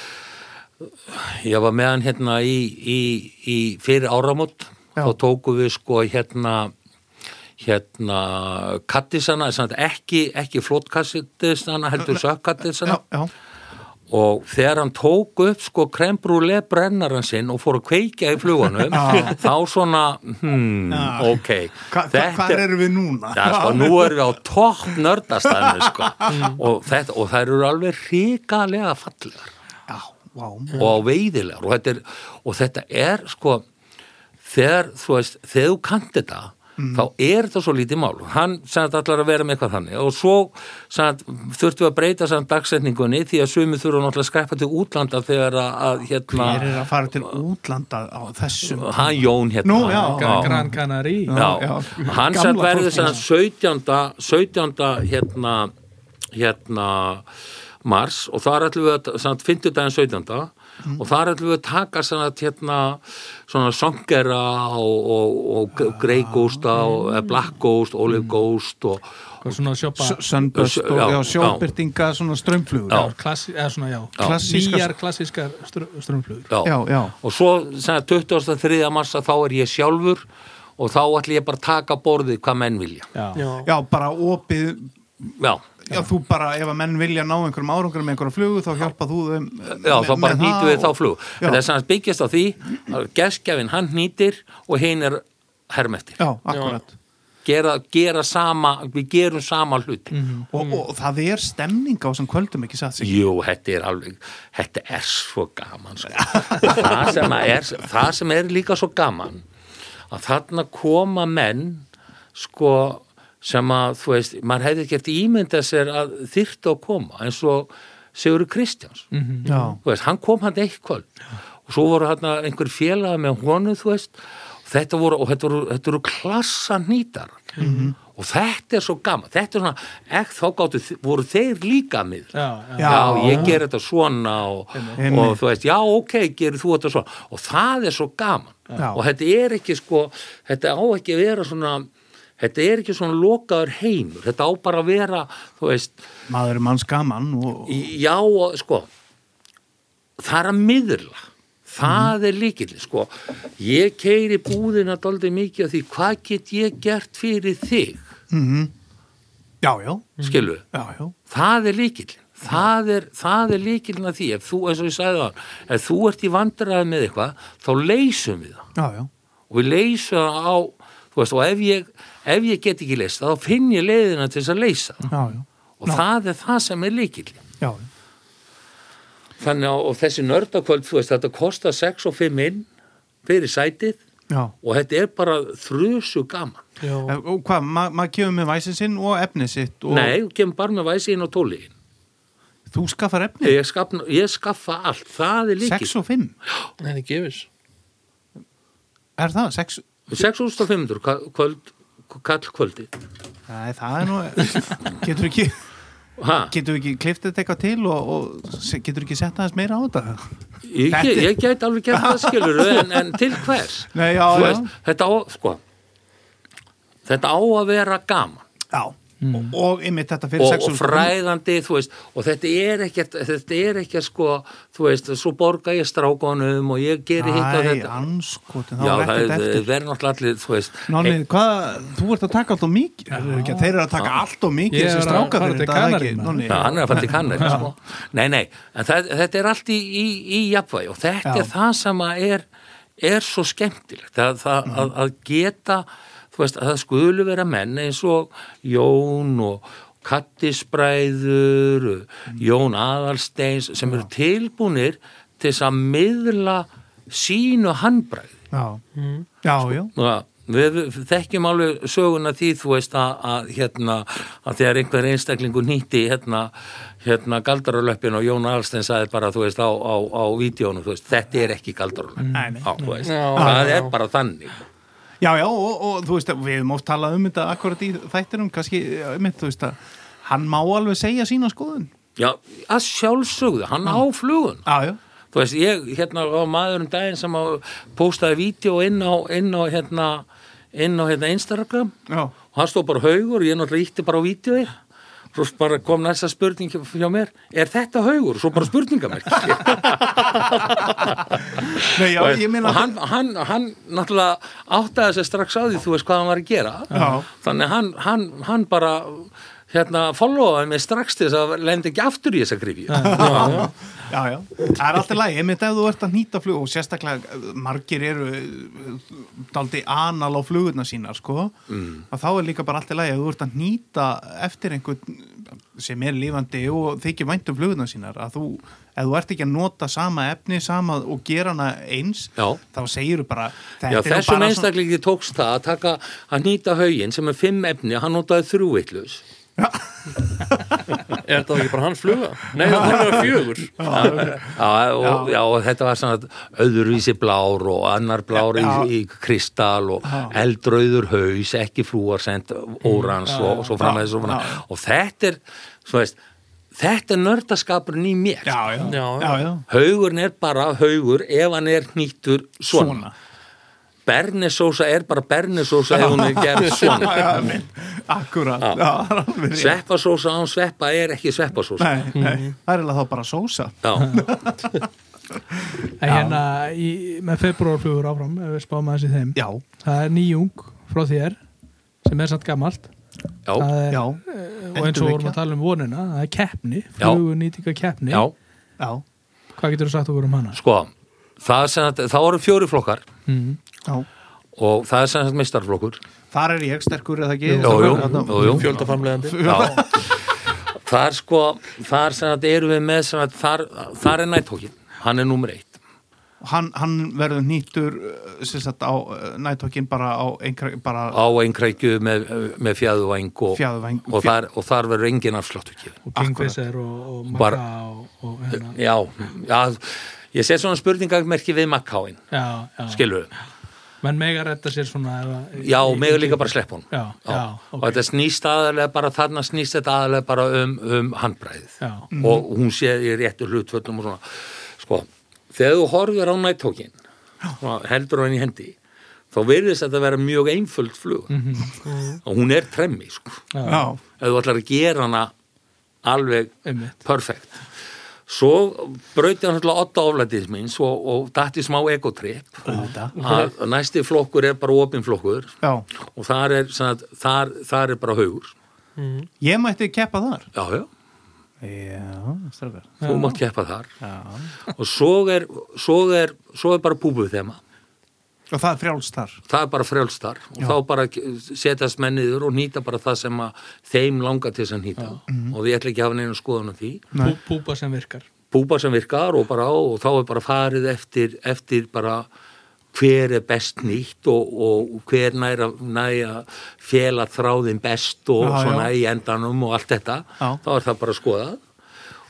ég var með hann hérna í, í, í fyrir áramót Já. þá tóku við sko hérna hérna kattisana, ekki, ekki flótkattisana, heldur já, sökkattisana. Já, og þegar hann tók upp sko krembrúle brennaran sinn og fór að kveikja í flugunum þá svona, hmm, ok. Hva, hva, hvað erum við núna? Já, sko, nú erum við á topp nördastæðinu, sko. og, þetta, og það eru alveg ríkalega fallegar. Já, vá, og veiðilegar. Og þetta er, og þetta er sko, þegar þú veist, þegar þú kannt þetta þá er þetta svo lítið mál hann sagði allar að vera með eitthvað þannig og svo sagði, þurftum við að breyta sagði, dagsetningunni því að sumi þurfa náttúrulega að skreppa til útlanda þegar að, að hérna, hver er að fara til útlanda á þessum? hann Jón hérna Nú, já. Gran Canary Já, já. hann verður fólkið. sem 17. 17. hérna hérna mars og þar ætlum við að samt 50 daginn 17. Mm. og þar ætlum við að taka svona, hérna, svona songera og, og, og Grey Ghost og eh, Black Ghost, Olive Ghost og, Hvað svona sjópa S- Sunburst og sjóbyrtinga svona strömmflugur Já. klassi, eða svona já, Klassískar- nýjar klassískar strömmflugur já. já, já, og svo svona, 23. mars þá er ég sjálfur og þá ætlum ég bara að taka borðið hvað menn vilja Já. já, bara opið já, Já, þú bara, ef að menn vilja ná einhverjum árangur með einhverja flugu, þá hjálpa þú þeim Já, þá bara það við þá og- flug. Já, En það er sem byggjast á því að geskjafinn hann nýtir og hinn er hermeftir. já, akkurat Gera, gera sama, við gerum sama hluti. og, og það er stemning á þessum kvöldum ekki satt sig Jú, þetta er alveg, þetta er svo gaman, sko. Og það, sem að er, það sem er líka svo gaman, að þarna koma menn, sko, sem að, þú veist, maður hefði eftir ímynda sér að þyrftu að koma, eins og Sigurður Kristjáns. já, þú veist, hann kom hann eitt kvöld og svo voru hann einhver félaga með honum, þú veist og þetta voru, og þetta voru, þetta voru klassa nýtar og þetta er svo gaman, þetta er svona ekki þá gáttu, voru þeir líka mið já, já. já, Já. ég ger þetta svona og, Einmitt. og þú veist, já, ok, gerir þú þetta svona og það er svo gaman Já. og þetta er ekki sko, þetta á ekki að vera svona þetta er ekki svona lokaður heimur. Þetta á bara að vera, þú veist maður er manns gaman og, já, og, sko það er að miðla. Það er líkill, sko. Ég keiri búðina daldið mikið af því hvað get ég gert fyrir þig? Mm já, já, skilu, já, já. Það er líkill það er, er líkillin að því ef þú, eins og ég sagði það, ef þú ert í vandræði með eitthvað, þá leysum við það. Já, já, og við leysum það á veist, og ef ég, ef ég get ekki leyst það, þá finn ég leiðina til þess að leysa. Það. já, já, og það er það sem er líkillin já, þannig að og þessi nördakvöld, þú veist, þetta kostar 6 og 5 inn fyrir sætið já. og þetta er bara þrusu gaman. Já, Eh, og hvað, ma- maður kemur með væsin sinn og efnið sitt og Nei, þú kemur bara með væsi inn á tóliðin þú skaffar efnið? Ég, skafna, ég skaffa allt, það er líkill 6 og 5, Nei, það gefis. Er það? 6 6500 ka- kvöld, kall kvöldi Nei, það er nú getur ekki, ha, getur ekki kliftið þetta eitthvað til og, og getur ekki sett aðeins meira á þetta? Ég, Þetta- ég gæti alveg gert það skilur en, en til hvers? Nei, já, já, veist, þetta á sko þetta á að vera gaman. Já. Og, og ymmið þetta fyrir og, 6 og fræðandi þú veist, og þetta er ekkert þetta er ekkert sko þú veist, svo borga ég strákonum og ég geri hitt og Æ, þetta. anskotin, þá já, það verður náttúrulega allir þú veist, Nonni, hvað, þú ert að taka alltaf mikið er ekki, þeir eru að taka alltaf mikið Ég þessi er að strákar fara til? Já, hann er að fara til kannar sko. Nei, nei, en það, þetta er allt í, í, í jafnvægi og þetta Já. er það sem að er, er svo skemmtilegt að, að, að geta þú veist, að það skulu vera menn eins og Jón og Kattisbræður Jón Aðalsteins sem eru tilbúnir til þess að miðla sínu handbræði Já, já, já, Já, við við þekkjum alveg söguna því þú veist að, að hérna að þegar einhver einstaklingur nýtti hérna, hérna galdararlöppin og Jón Alstein sagði bara þú veist á, á, á vídjónu, þú veist, þetta er ekki veist, Já, það er bara þannig já, já og, og þú veist, við hefum oft talað um þetta akkurat í þættinum, kannski um þetta, þú veist að hann má alveg segja sína skoðun. Já, að sjálfsögðu, hann á flugun. Já, já, þú veist, ég, hérna var maður um daginn sem að postaði vídeo inn á, inn á hérna, inn á hérna Instagram já, og hann stóð bara haugur og ég náttúrulega ítti bara á vídeoið svo bara kom næsta spurning hjá mér er þetta haugur? Svo bara spurningamerk Nei, já, meina og hann, hann, hann náttúrulega áttaði sig strax á því þú veist hvað hann var að gera. Já. þannig hann, hann, hann bara hérna followaði mig strax til þess að lendi ekki aftur í þessa grifju já, Já, það er alltaf lægi, einmitt ef þú ert að nýta flug og sérstaklega eh, margir eru eh, daldi anal á flugurna sínar, sko mm. að þá er líka bara alltaf lægi ef þú ert að nýta eftir einhvern sem er lífandi og þykir vænt um flugurna sínar að þú, ef þú ert ekki að nota sama efni, sama og gera hana eins, Já. þá segir þú bara Já, þessum bara einstaklingi tókst það að taka að nýta haugin sem er fimm efni, hann notaði þrjú vitlaus Er þetta ekki bara hans fluga? Nei, það vera fjögur. Já, og, já, og þetta var svona öðruvísi blár og annar blár í, í kristal og eldrauður haus, ekki flúarsend órans og, og svo framvegis og, Já, fram. já. og þetta er svo veist, þetta er nördaskapurinn í mér. Já, já, Já, já, já, haugurinn er bara haugur ef hann er nýttur svona, svona bernisósa er bara bernisósa ef hún er gerð svona. Já, já, minn, akkurat. Já. Já, það alveg rétt. sveppasósa án sveppa er ekki sveppasósa. Nei, nei, það er alveg þá bara sósa. Já, En hérna í, með februarflugur áfram ef við spáum aðeins í þeim. Já, það er nýjung frá þér sem er samt gamalt. Já, er, já, og eins og vorum að tala um vonina það er keppni, Já. flugur nýtinga keppni já. Já, hvað getur þú sagt okkur um hana? sko, það, sem sagt- það voru fjóri flokkar. Mm. Já. Og það er sem sagt mistarflokkur Þar er ég sterkur eða ekki? Já. þar sko þar sem þetta eru við með sem að þar, þar er nættókin, hann er nummer eitt. Hann, hann verður nýttur sem sagt á nættokkin bara á einhver, bara á einkrækju með, með fjæðuvæng og, Fjæðuvæng. og, þar, og þar verður engin afsláttu og Kingfisher og, og og, og hérna. Já, já ég set svona spurningamerki við makkáin já, já. skilur við, menn mega retta sér svona eða, já, meður líka bara slepp hún já, já, og þetta snýst aðalega bara þarna snýst þetta aðalega bara um, um handbræðið já, og hún sé í réttu hlutföllum og svona. Sko, þegar þú horfir á nættókin heldur hann í hendi þá verðist þetta vera mjög einföld flug Mhm. og hún er tremmi sko. Já, ef þú ætlar að gera hana alveg einmitt. perfekt svo brauti hann alltaf åtta oflættis minns og, og dætti smá auðvitað. að næsti flokkur er bara opin flokkur Já, og þar er, svona, þar, þar er bara haugur ég mætti keppa þar. já, já, Já, þú mátt keppa þar. Já. og svo er, svo er, svo er bara búbuð þema Og það er frjálst þar. það er bara frjálst þar. Og þá bara setjast menniður og nýta bara það sem að þeim langar til þess að nýta. Og við ætla ekki að hafa neina skoðan á því. Pú- Púpa sem virkar. Búba sem virkar og bara og þá er bara farið eftir, eftir bara hver er best nýtt og, og hver næra næja fela þráðin best og Já, svona já. í endanum og allt þetta. Já. þá er það bara skoðað.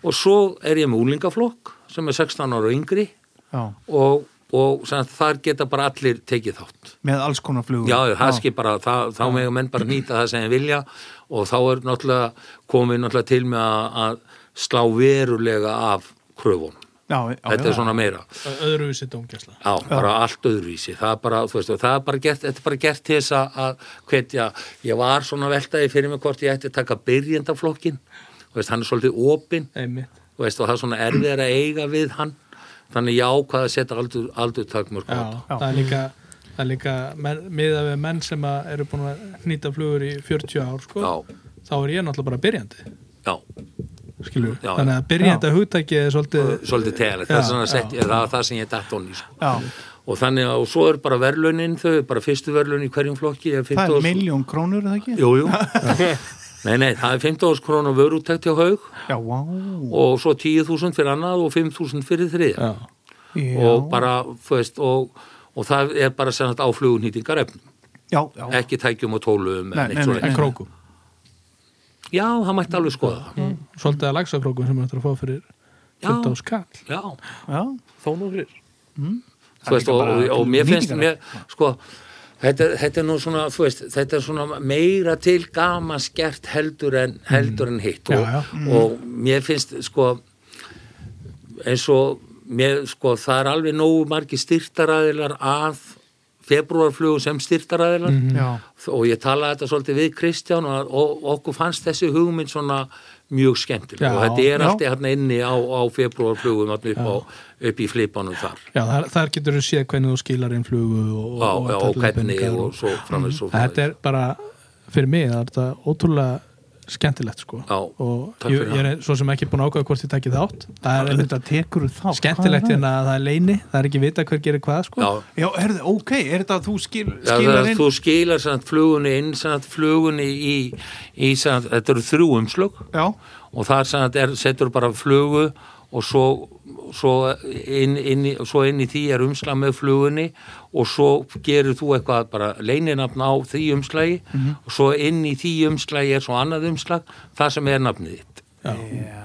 Og svo er ég með úlingaflokk sem er 16 ára og yngri. Já, og, og sagt, þar geta bara allir tekið þátt með alls konar flugum. Já, það skil bara, það, þá mega menn bara nýta það sem þeir vilja og þá er náttúrulega komið náttúrulega til með að, slá verulega af kröfunum. Já, já, Þetta já. er svona meira. öðruvísi dómgæsla Já, bara allt öðruvísi. Það er bara, þú veist, það er bara gert, þetta er bara gert til þess að, að hvetja, ég var svona veltaði fyrir mig hvort ég ætti að taka byrjendaflokkin, þú veist, hann er svolítið opinn, einmitt þú veist, og það er svona erfið að eiga við hann, þannig ég ákvað að setja aldur, aldur takmörk Já, það er líka það er líka menn, miða við menn sem að eru búin að hnýta flugur í 40 ár sko, Já, þá er ég náttúrulega bara byrjandi. Já, skilur, Já, þannig að byrjandi hugtæki er svolítið svolítið tegalegt, það Já, er svona sett, það er það sem ég dætt honni, sko. Já, og þannig að og svo er bara verðlaunin þau er bara fyrstu verðlaun í hverjum flokki er það er 15.000 miljón krónur, er það ekki? jú, jú. nei, nei, það er 15.000 krónu vörúttækt hjá haug Já, vá. og svo 10.000 fyrir annað og 5.000 fyrir þriðja. Já, Já, og bara, þú veist, og, og það er bara sem sagt áflugunýtingar efnum, já, já. ekki tækjum og tólum Nei, en nei, en krókum. Já, það mætti alveg skoða það. svolítið að lagsa krókum sem þetta að fá fyrir Já. 15 skall Já, já. þó nú fyrir. Þú veist, og, og, og mér finnst mér, sko, þetta, þetta er nú svona, þú veist, þetta er svona meira til gaman skert heldur en, heldur en hitt. Já, og, já. og mér finnst, sko, eins og mér, sko, það er alveg nógu margi styrtaræðilar að februarflugum sem styrtaræðilar Já, og ég talaði þetta svolítið við Kristján og, og okkur fannst þessi hugmynd svona mjög skemmtileg. Já, og þetta er alltaf hérna inni á, á februarflugum upp, á, upp í flipanum þar. Já, þar, þar getur þú séð hvernig þú skilar inn flugu og, Já, og, já, og hvernig og svo framvegis og þetta er bara fyrir mig, það er þetta ótrúlega skemmtilegt sko Já, og ég, ég er svo sem ekki búin að ákvæða hvort ég takki þátt það er einmitt þetta tekur þá. skemmtilegt er hérna að það er leini það er ekki vita hver gerir hvað sko Já, það? Já, herðu, ok, er þetta að þú skil, Já, það, skilar er- inn? þú skilar samt, flugunni inn samt, flugunni í, í samt, þetta eru þrjú umslög Já, og þar samt, er, setur bara flugu og svo, svo, inn, inn, í- svo inn í því er umslag með flugunni og svo gerir þú eitthvað bara leininafn á því umslagi og svo inn í því umslagi er svo annað umslag það sem er nafnið þitt já, já.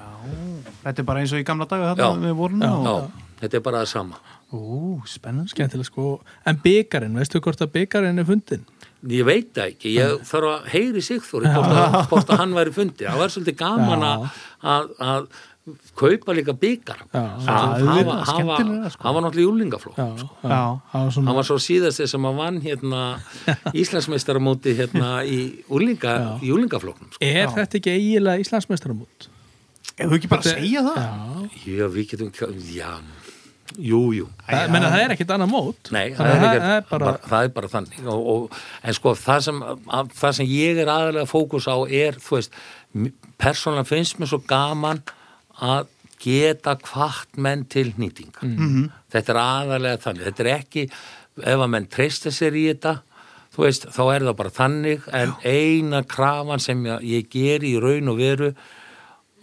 Þetta er bara eins og í gamla daga Já. þarna með voruna. Já, og- þetta er bara það sama Ú, spennandi. skemmtilegt sko en byggarinn, veistu hvort að byggarinn er fundin Ég veit það ekki, ég þarf að heyri Sigþóri hvort, að- hvort að hann væri fundið. Það var svolítið gaman Já. að kaupa líka byggar. Já. Já, sko. Hann var náttúrulega já, Já. var svona Hann var svo síðasti sem að vann hérna Íslandsmeistaramóti hérna í úlinga, Já. júlingaflokknum. Sko. er þetta ekki eiginlega Íslandsmeistaramót? Ef þú ekki bara Þetta- segja það? já, Já, við getum, já, jú, jú. það, menna, það er ekkit annað mót Nei, það er, ekki, það er bara, bara, það er bara þannig og, og, en sko það sem, að, það sem ég er aðalega fókus á er þú veist, persónulega finnst mér svo gaman að geta hvart menn til nýtinga þetta er aðalega þannig. Þetta er ekki, ef að menn treysta sér í þetta þú veist, þá er það bara þannig en eina krafan sem ég, ég ger í raun og veru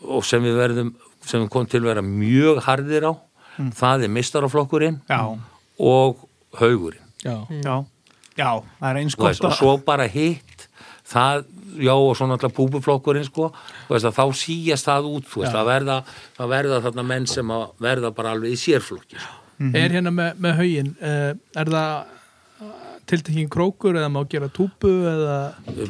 og sem við verðum sem við komum til að vera mjög harðir á það er mistaraflokkurinn Já, og haugurinn. Já, já. Já, það er eins gott og svo bara hitt það, já og svo náttúrulega púpuflokkurinn sko, veist að þá síjast það út þú veist, það verða, það verða þarna menn sem að verða bara alveg í sérflokki sko. er hérna með, með haugin uh, er það tiltekkin krókur eða má gera túpu eða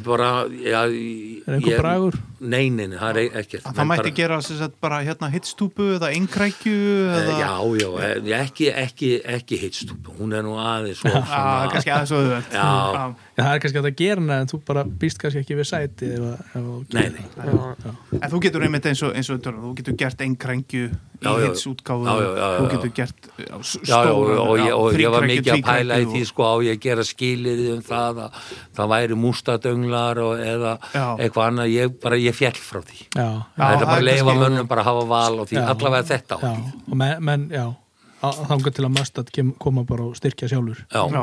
bara, já, ég- er einhver ég- bragur? Nei, nei, nei, það er ekkert Það mætti bara- gera sem sagt, bara hérna hittstúpu eða einkrækju Eh, eða... Já, já, eh, ekki, ekki, ekki hittstúpu, hún er nú aðeins svo Já, svona, kannski aðeins og auðvelt. Já. Já, það er kannski að gera hana en þú bara býst kannski ekki við sæti ef, að- ef þú Nei, nei. það. En þú getur einmitt eins og, eins og þú getur gert einkrængju í Já, já. Já, já, já, þú já. getur gert já, s- Já, já, og, og, ég, og ég var mikið að pæla í því sko á ég að gera skilirði um það að það væri mústadönglar og, eða Já. eitthvað annað, ég bara, ég fjall frá því. Já, Já, það er bara að leifa mönnum bara að hafa val og því, Já. allavega þetta á já, því. og menn, menn já þangað til að Mustad kem- koma bara og styrkja sjálfur. Já, Já,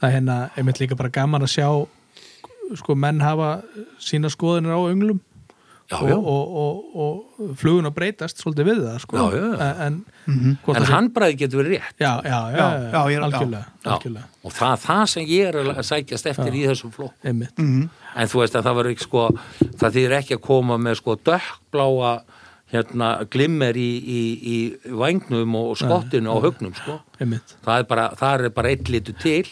það er hérna einmitt líka bara gaman að sjá sko menn hafa sína skoðinir á önglum já, og, já. og, og, og flugun að breytast svolítið við það sko Já, já, já. en, Mhm. hvort en það sé- handbræði getur verið rétt já, já, já, Já, já, ég er- algjörlega, Já. algjörlega. og það, það sem ég er að sækjast eftir í þessum flokk einmitt Mhm. en þú veist að það var ekki sko það þýðir ekki að koma með sko dökkbláa hérna glimmer í, í, í vangnum og skottinu á hugnum sko það er bara, er bara eitt litur til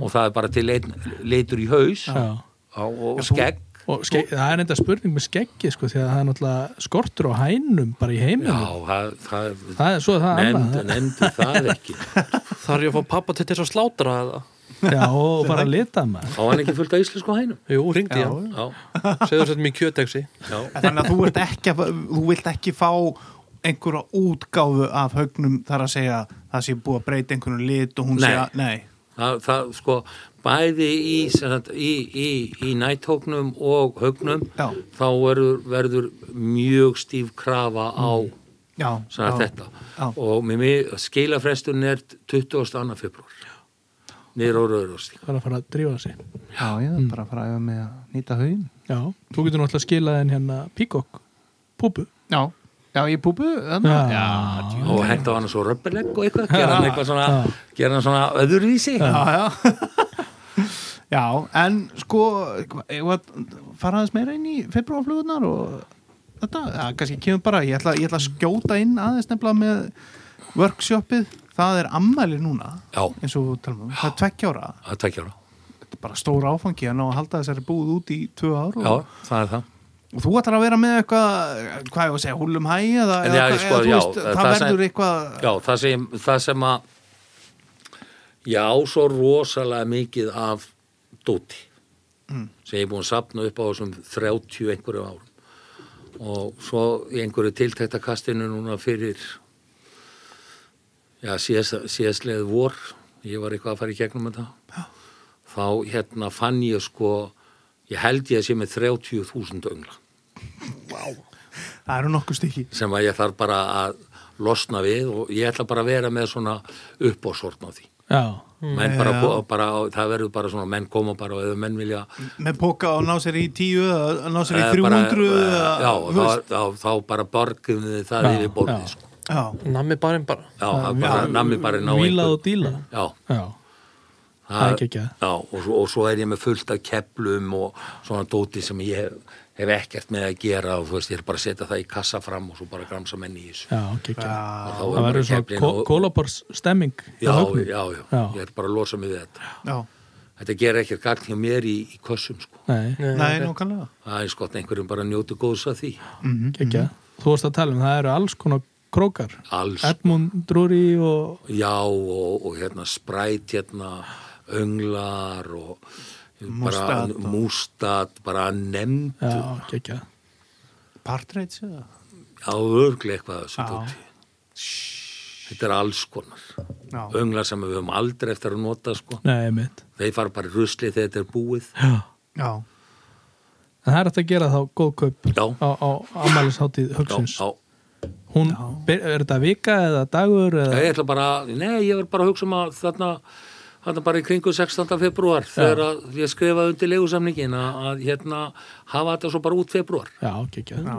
og það er bara til einn litur í haus já. og, og skegg og skegg, það er enda spurning með skeggi sko, því að það er náttúrulega skortur á hænum bara í já, heiminum það, það það er svo er það nefndu, nefndu það ekki. Þarf ég að fá pappa til þess að slátra eða? já, og bara að lita maður á hann ekki fullt af íslensku hænum? Jú, ringdi Já. hann já, Segðu þetta mér kjötegsi já, Þannig að þú vilt ekki, þú vilt ekki fá einhverja útgáfu af haugnum þar að segja það sé búið að breyta einhvern lit og hún Nei. sé að, nei, það, það sko bæði í, í, í, í nættóknum og högnum Já. þá verður, verður mjög stíf krafa á já, sem sagt já, þetta. Já. og með skilafrestun er 22. februar niður á rauðurstík bara að fara að drífa sig. Já, ég er bara að fara að mig að nýta haugin já, þú getur náttúrulega skilað en hérna píkokk, púpu. Já, já, ég púpu Já. já, og henda á hann svo röppelegg og eitthvað gera hann eitthvað svona, gera hann svona öðurvísi já, já. já, en sko ég var fara aðeins meira inn í februarflugurnar og þetta, ja, kannski kemur bara ég ætla, ég ætla að skjóta inn aðeins nefnilega með workshopið. Það er ammæli núna já, eins og við talum um, það er tveggjára það er bara stór áfangi að ná að halda þessari búð út í tvö ár og, já, það er það. Og þú ætlar að vera með eitthvað hvað ég að segja, húlum hæ eða, eða, já, sko, eða þú já, veist, það það verður eitthvað já, það sem, það sem að já, svo rosalega mikið af dóti Mm. sem ég er búin að sapna upp á þessum 30 einhverju árum. Og svo í einhverju tiltæktakastinu núna fyrir já, síðast, síðastleið vor ég var eitthvað að fara í gegnum þetta já. þá hérna fann ég sko ég held ég að sé með 30.000 öngla. Það eru nokkuð stykki. Sem að ég þarf bara að losna við og ég ætla bara að vera með svona uppásortn á því bara, bara, það verður bara svona menn koma bara og ef menn vilja með póka og ná sér í tíu eða ná sér í eh, 300 bara, eða, eh, já, þá, þá, þá bara borgum við það Já, yfir já. sko. já, Nammi barinn bara. Já, bara nammi bara ná vílað og díla já, já, það er ekki ekki já og, svo, og svo er ég með fullt af keplum og svona dóti sem ég hef, hef ekkert með að gera og þú veist, ég er bara að setja það í kassa fram og svo bara gramsa menn í þessu. Já, ekki ekki já, Og þá er það bara og- kólabors stemming já, já, já, Já. ég er bara að losa mig við þetta. Já, þetta ger ekkert gagn hjá mér í, í kössum sko. nei, nei, nokkanlega það er skott einhverjum bara að njóta góðs að því. Ekki ekki þú varst að tala um það eru alls konar krókar. Alls, Edmund Drury og já og, og hérna spræt hérna önglar og og- mústat bara nefnd já, já, ekki ekki partreits eða örglega eitthvað Já. þetta er alls konar já, önglar sem við höfum aldrei eftir að nota sko. nei, mitt þeir fara bara rusli þegar þetta er búið já já, En það er hægt að gera þá góð kaup Já. á, á ammælisháttíð já, högsins. já. Hún, byr- er þetta vika eða dagur? Eða? ég ætla bara, nei, ég var bara að hugsa um að þarna, þarna bara í kringu 16. februar þegar að ég skrifaði undir leigusamningin að, að hérna hafa þetta svo bara út februar Já, ekki já.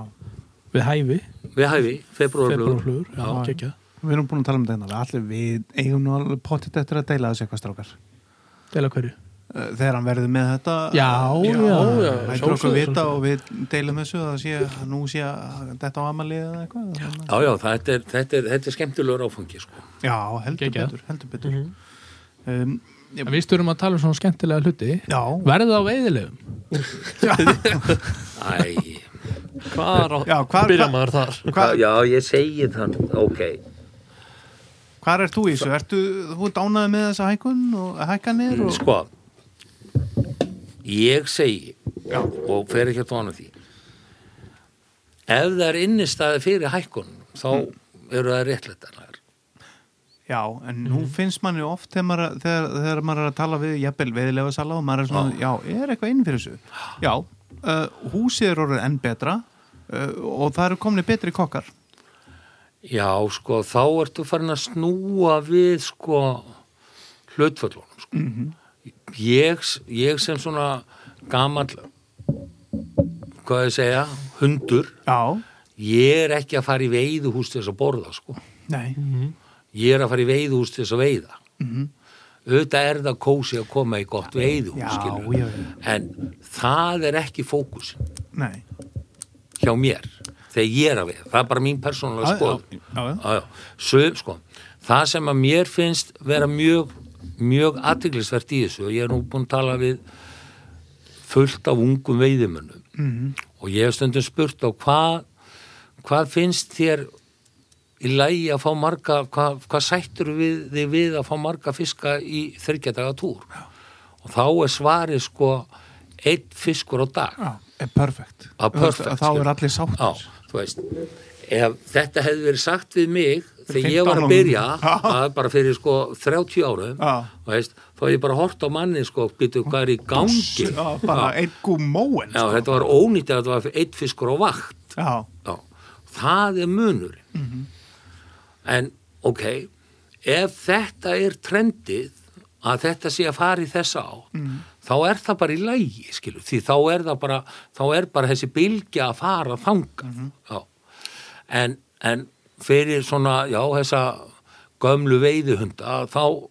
Við hæfi, við hæfi, februarflugur. Já, Já. við erum búin að tala um þetta hérna. allir við eigum nú alveg pottit eftir að deila þessu eitthvað strákar Deila hverju? Eh, þegar hann verður með þetta Já, já. já, okkur sjálfsögðu, vita og við deilum þessu að sé, nú sé að þetta á amalið eða eitthvað já, já, þetta er, þetta er, þetta er skemmtilegur áfangi sko. já, heldur Geggjað. betur, heldur betur. Um, En Við styrum að tala um svona skemmtilega hluti. já, Verða á veiðilegum? æ, Hvar Já, hvar- byrja hvar- maður þar? Hva, Já, ég segi þann, ok. Hvar ert þú í þessu? Ertu, þú ert ánaði með þessa hækun og hækkanir og... Sko Ég segi og fer ekki að tóna því ef það er innistæði fyrir hækkun þá eru það réttlættarlegar Já, en nú finnst manni oft þegar maður, þegar, þegar maður er að tala við jafnvel veðilega sala og maður er svona, já, er eitthvað inn fyrir þessu? Já, uh, húsið er orðið enn betra uh, og það eru komni betri kokkar. Já, sko, þá ertu farin að snúa við, sko, hlutföllunum, sko. ég, ég sem svona gamall, hvað ég segja, hundur, Já, ég er ekki að fara í veiðuhús til þess að borða, sko. nei, Ég er að fara í veiðuhús til þess að veiða. Mhm. Auðvitað er það kósi að koma í gott já. En það er ekki fókusin nei. hjá mér þegar ég er að veiða. Það er bara mín persónulega skoð. sko, það sem að mér finnst vera mjög, mjög aðtiklisvert í þessu og ég er nú búin að tala við fullt af ungum veiðimönnum Mhm. og ég hef stundum spurt á hvað, hvað finnst þér í lægi að fá marga, hvað, hvað sættur við þig við að fá marga fiska í þryggjadaga túr? Já. og þá er svarið sko einn fiskur á dag. Já, er perfekt. Ah, perfect, Þá er skilur. allir veist ef þetta hefði verið sagt við mig þegar 15 ég var að byrja bara fyrir sko 30 árum veist, þá hef ég bara hort á manni sko, býtu hvað er í gangi? Já, bara einn gú móen. Já, þetta var ónýtt að þetta var eitt fiskur á vakt. Það er munur Mhm. En ok ef þetta er trendið að þetta sé að fara í þessa á Mhm. þá er það bara í lægi skilur, því þá er það bara þá er bara þessi bylgja að fara þangað Mhm. já. en, en fyrir svona já, þessa gömlu veiðuhunda þá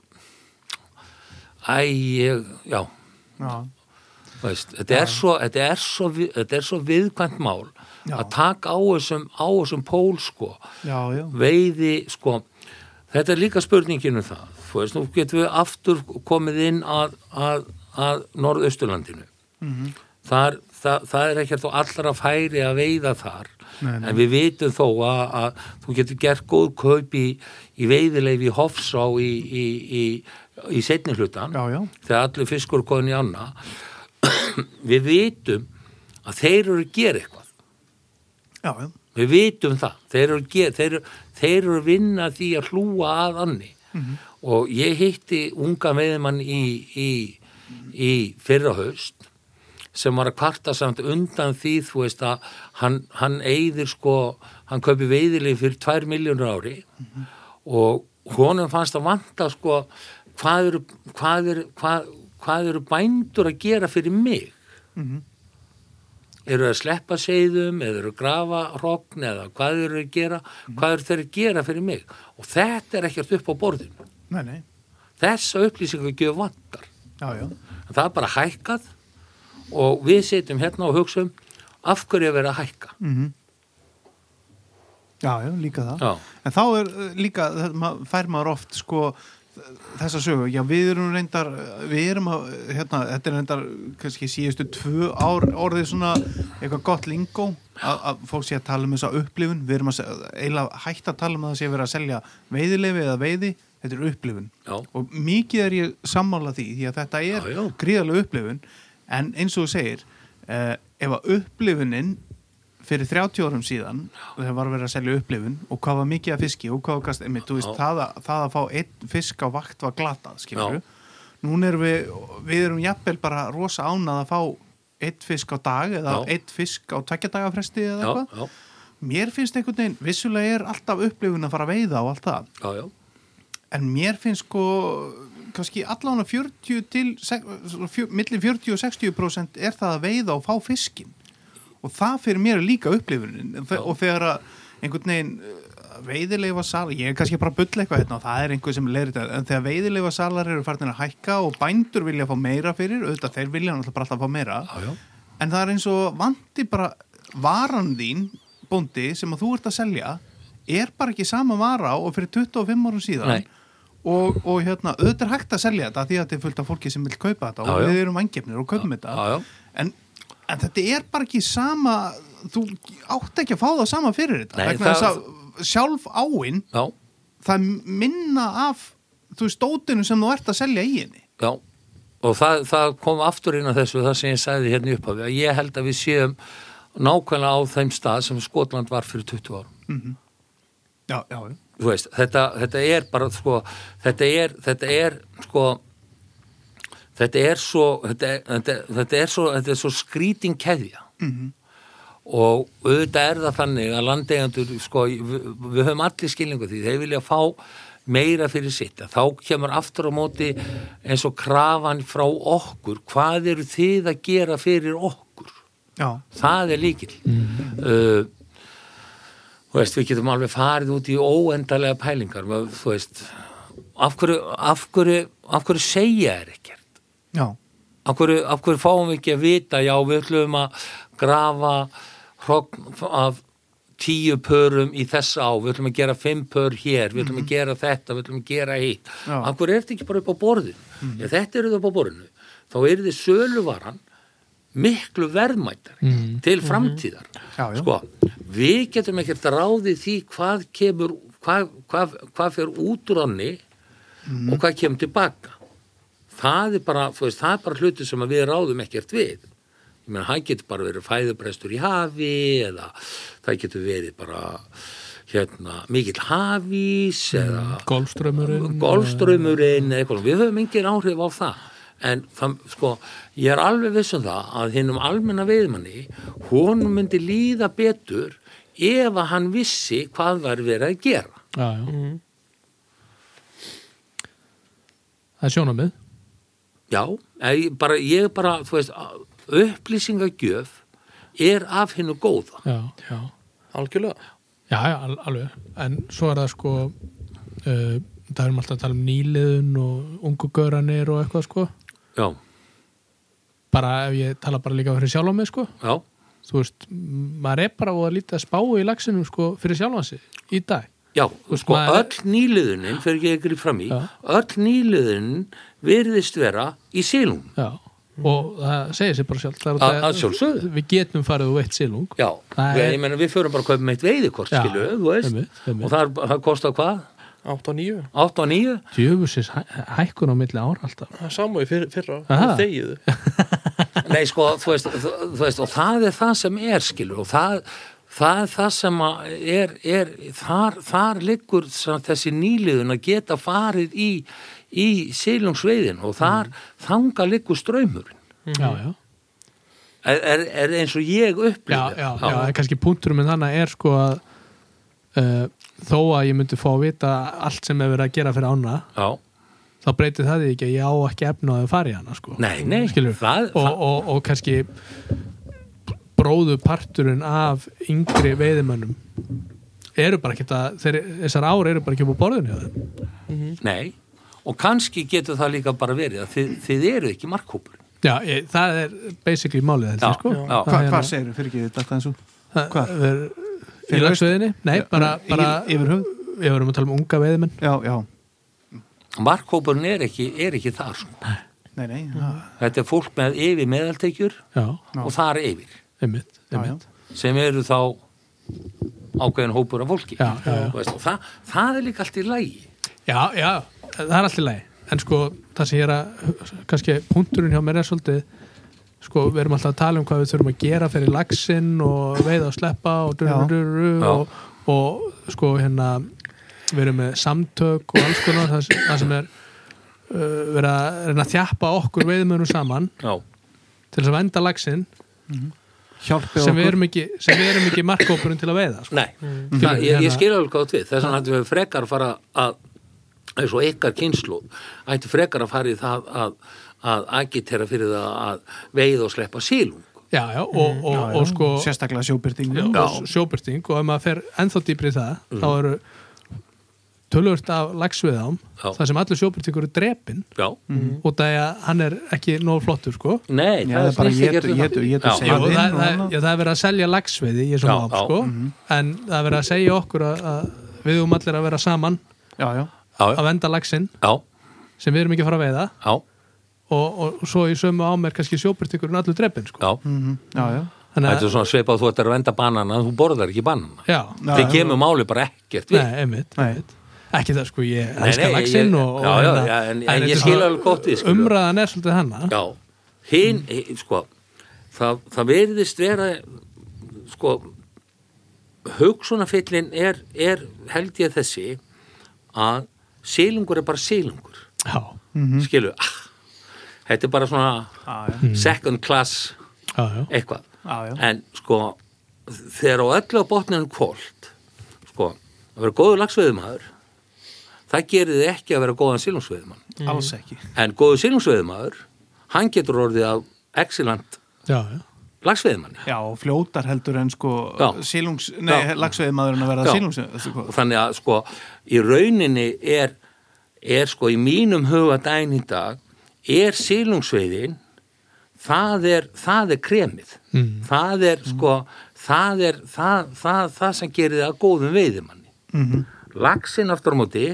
æ, ég, já já, Veist, þetta, er svo, þetta, er svo, þetta er svo viðkvæmt mál Já. að taka á þessum, á þessum pól sko, já, veiði sko, þetta er líka spurningin um það, þú veist, nú getum við aftur komið inn að, að, að Norðausturlandinu Mhm. þar, það, það er ekkert þó allra færi að veiða þar Nei, nei. en við vitum þó að, að þú getur gert góð kaup í, í veiðileif í Hofsá í, í, í, í setni hlutan Já, já. þegar allir fiskur er komin í anna við vitum að þeir eru að gera eitthvað Já, já. við vitum það. Þeir eru, þeir, þeir eru vinna því að hlúa að anni. Og ég hitti unga veiðmann í, í, í fyrra haust sem var að kvarta samt undan því þú veist að hann, hann eigðir sko, hann kaupi veiðilegi fyrir 2 miljónur ári. Og honum fannst að vanta sko hvað eru, hvað eru, hvað, hvað eru bændur að gera fyrir mig eru að sleppa seiðum eða eru að grafa hrogn eða hvað eru að gera hvað eru þeir að gera fyrir mig og þetta er ekkert upp á borðinu Nei, nei. þessa upplýsingu gjöf vantar Já, já. það er bara hækkað og við setjum hérna og hugsaum af hverju er verið að hækka Mhm. Já, já, líka það. Já. En þá er uh, líka, fær maður oft sko þessa sögu, já við erum reyndar við erum að, hérna, þetta er reyndar kannski síðustu tvö ár orðið svona eitthvað gott lingó að, að fólk sé að tala um þessa upplifun. Við erum að eiginlega hægt að tala um að það sé verið að selja veiðilefi eða veiði. Þetta er upplifun. Já. og mikið er ég sammála því því að þetta er gríðarlega upplifun. En eins og þú segir uh, ef að upplifunin fyrir 30 árum síðan þegar var verið að selja upplifun og hvað var mikið að fiski og hvað var gast, einmitt, veist, það að, það að fá einn fisk á vakt var glatað, núna erum við, við erum jafnvel bara rosa ánað að fá einn fisk á dag eða einn fisk á tveggjadagafresti eða eitthvað. mér finnst einhvern veginn, vissulega er alltaf upplifun að fara að veiða og allt það. Já, já, en mér finnst sko kannski allan að 40 til sek- fjö- milli 40 og 60% er það að veiða og fá fiskin og það fyrir mér er líka upplifunin þe- og þegar að einhvern veginn veiðileifa salar, ég er kannski bara að bulla eitthvað hérna og það er einhver sem leirir þetta en þegar veiðileifa salar eru farin að hækka og bændur vilja fá meira fyrir, auðvitað þeir vilja náttúrulega bara alltaf fá meira já, já. en það er eins og vanti bara varan þín, bóndi, sem að þú ert að selja er bara ekki sama vara og fyrir 25 árum síðan Nei. og, og hérna, auðvitað er hægt að selja þetta því að þetta er fullt af fólki sem vil kaupa þetta Já, og já. við erum vangefnir og kaupum þetta já, já. En, en þetta er bara ekki sama þú átt ekki að fá það sama fyrir þetta Nei, það- að sjálf áin já, það minna af þú veist, dótinu sem þú ert að selja í henni. Já og það, það kom aftur inn á þessu það sem ég sagði hérna upp að ég held að við séum nákvæmlega á þeim stað sem Skotland var fyrir 20 árum. Já, já, já. þú veist, þetta, þetta er bara sko, þetta er, þetta er sko þetta er svo þetta, er- þetta, þetta er svo, þetta er svo skríting keðja. Og auðvitað er það þannig að landeigandur sko, við, við höfum allir skilningu því, þeir vilja fá meira fyrir sitt, þá kemur aftur á móti eins og krafan frá okkur, hvað eru þið að gera fyrir okkur? Já. það er líkil uh, þú veist, við getum alveg farið út í óendalega pælingar. Þú veist af hverju, af hverju, af hverju segja er ekkert já. af hverju, af hverju fáum við ekki að vita? Já, við ætlum að grafa hrogn af tíu pörum í þessa á, við ætlum að gera fimm pör hér, við ætlum að gera þetta. Við ætlum að gera hitt, af hverju er þetta ekki bara upp á borðinu, ef þetta eru upp á borðinu þá er þið söluvaran miklu verðmættari til framtíðar. Já, já. sko, við getum ekkert ráðið því hvað kemur hvað, hvað, hvað fer út úr ánni og hvað kemur tilbaka það er bara, þú veist, það er bara hluti sem við ráðum ekkert við. Ég meina, það getur bara verið fæðubrestur í hafi eða það getur verið bara hérna, mikill hafís eða Golfströmmurinn golfströmmurinn eða eitthvað, við höfum engin áhrif á það. En það, sko, ég er alveg viss um það að hinnum almenna veiðmanni honum myndi líða betur ef að hann vissi hvað var verið að gera. Já, já. Það er sjónamið já, ég bara, ég bara þú veist, upplýsingagjöf er af hinnu góða Já, já algjörlega Já, já, al alveg. En svo er það sko, uh, það erum alltaf að tala um nýliðun og ungu göranir og eitthvað sko. já, Bara ef ég tala bara líka fyrir sjálf á mig sko. já, Þú veist, maður er bara að lítið að spá í lagsinum sko fyrir sjálf á sig í dag. Já sko, maður- öll nýliðunin fyrir ekki ekki fram í, Já. öll nýliðunin virðist vera í sílum Já. Og það segir sér bara sjálf. Það er Að- að sjálfsögðu. Við getum farið og veitt sílung. Já, Það við, er- ég meina við förum bara að kaupa meitt veiðikort, Já, skilu, þú veist, einmitt, einmitt. og það, það kostar hvað? 8 og 9 8 og 9? Djöfusins hæ hækkun á milli ára alltaf. það er saman í fyrra, þegiðu Nei, sko, þú veist, þú, þú veist, og það er það sem er, skilu, og það, það er það sem er, er þar, þar liggur þessi nýliðun að geta farið í, í sílungsveiðin og þar Mm. þanga liggur ströymurinn. Já, já. Er, er, er eins og ég Já, upplýði. já, já, en kannski punkturum en þannig er sko að uh, þó að ég myndi fá að vita allt sem verið að gera fyrir ána já. þá breytir það ekki að ég á ekki efna að fara í hana sko. Nei, nei, það- og, það- og, og kannski bróðu parturinn af yngri veiðimönnum eru bara ekki að þeir, þessar ár eru bara ekki upp á borðinu hjá þeim. Nei, og kannski getur það líka bara verið að þið, þið eru ekki markhópur. Já, ég, það er basically málið ég sko já. Það Hva, er hvað hérna- segir fyrir ekki þetta eins og það hvað? er- Í Fyrir lagsveiðinni? Nei, Já, bara, í- bara yfir höfuð? Við vorum að tala um unga veiðimenn já, já, Markhópurinn er ekki, er ekki þar, sko. nei, nei já, Þetta er fólk með yfir meðaltekjur Já, Já. og þar yfir, einmitt, já, já. einmitt. sem eru þá ákveðin hópur af fólki. Já, já, já. Og það, það er líka allt í lægi. Já, já, það er allt í lagi en sko, það sem ég er að kannski punkturinn hjá mér er svolítið sko, við erum alltaf að tala um hvað við þurfum að gera fyrir laxinn og veiða og sleppa og, Já. durururu, Já. og, og sko hérna við erum með samtök og alls konar það, sem- það sem er uh, verið að reyna að þjappa okkur veiðmönum saman Já, til þess að venda laxinn hjálpið sem við okkur erum ekki, sem við erum ekki markkópurinn til að veiða sko. nei, það, ég, Hérna- ég skil alveg hvað við. Þess vegna hættum við frekar að fara að, eins og ykkar kynslu, ættu frekar að fara í það að, að agitera fyrir það að veiða og sleppa sílung. Já, já, og, og, og sko sérstaklega sjóbyrting Já. og sjóbyrting og ef maður fer ennþá dýpri í það þá eru tölvört af lagsviðám Já. þar sem allir sjóbyrtingur er drepin Já, og það er að hann er ekki nóg flottur sko. Nei, Já, það er bara étur- um það. Já, Já, það, það, og það, já, það er verið að selja lagsviði í þessum Já, ám já. sko en það er verið að segja okkur að, að við um allir að vera saman já, já, já, að venda lagsinn já, sem við erum ekki að fara að veiða. Já, og, og svo í sömu ám er kannski sjóbyrtingurinn allur drepin sko. Já. Mhm, já, já. Þannig Þetta að, er svona svipað þú ættir að venda banana en þú borðar ekki já, Já, Þið já. kemur máli bara ekkert við. Nei, einmitt, Nei. einmitt Ekki það, sko, ég Nei, elska nei, laxinn og, og já, já, hérna, já, en- en ég skil alveg gott við, skilur. Umræðan er svolítið hennar Já, hinn, hi- sko það, það verðist vera sko hugsunafyllin er, er held ég þessi að sílungur er bara sílungur Já, skilu, ah, þetta er bara svona já, second class já, eitthvað. En sko þegar á öllu á botninu kvólt sko, að vera góður lagsveiðumæður það gerir þið ekki að vera góðan sílungsveiðumann alls ekki en góður sílungsveiðumæður hann getur orðið af excellent já, já. fljótar heldur en sko sílungs, nei, Já. lagsveiðmaðurinn að verða Já. sílungs sko. og þannig að sko í rauninni er, er sko í mínum huga dæn í dag er sílungsveiðin það er, það er kremið Mm. það er sko það er það, það, það sem gerir það að góðum veiðimanni mm -hmm. laxinn aftur á móti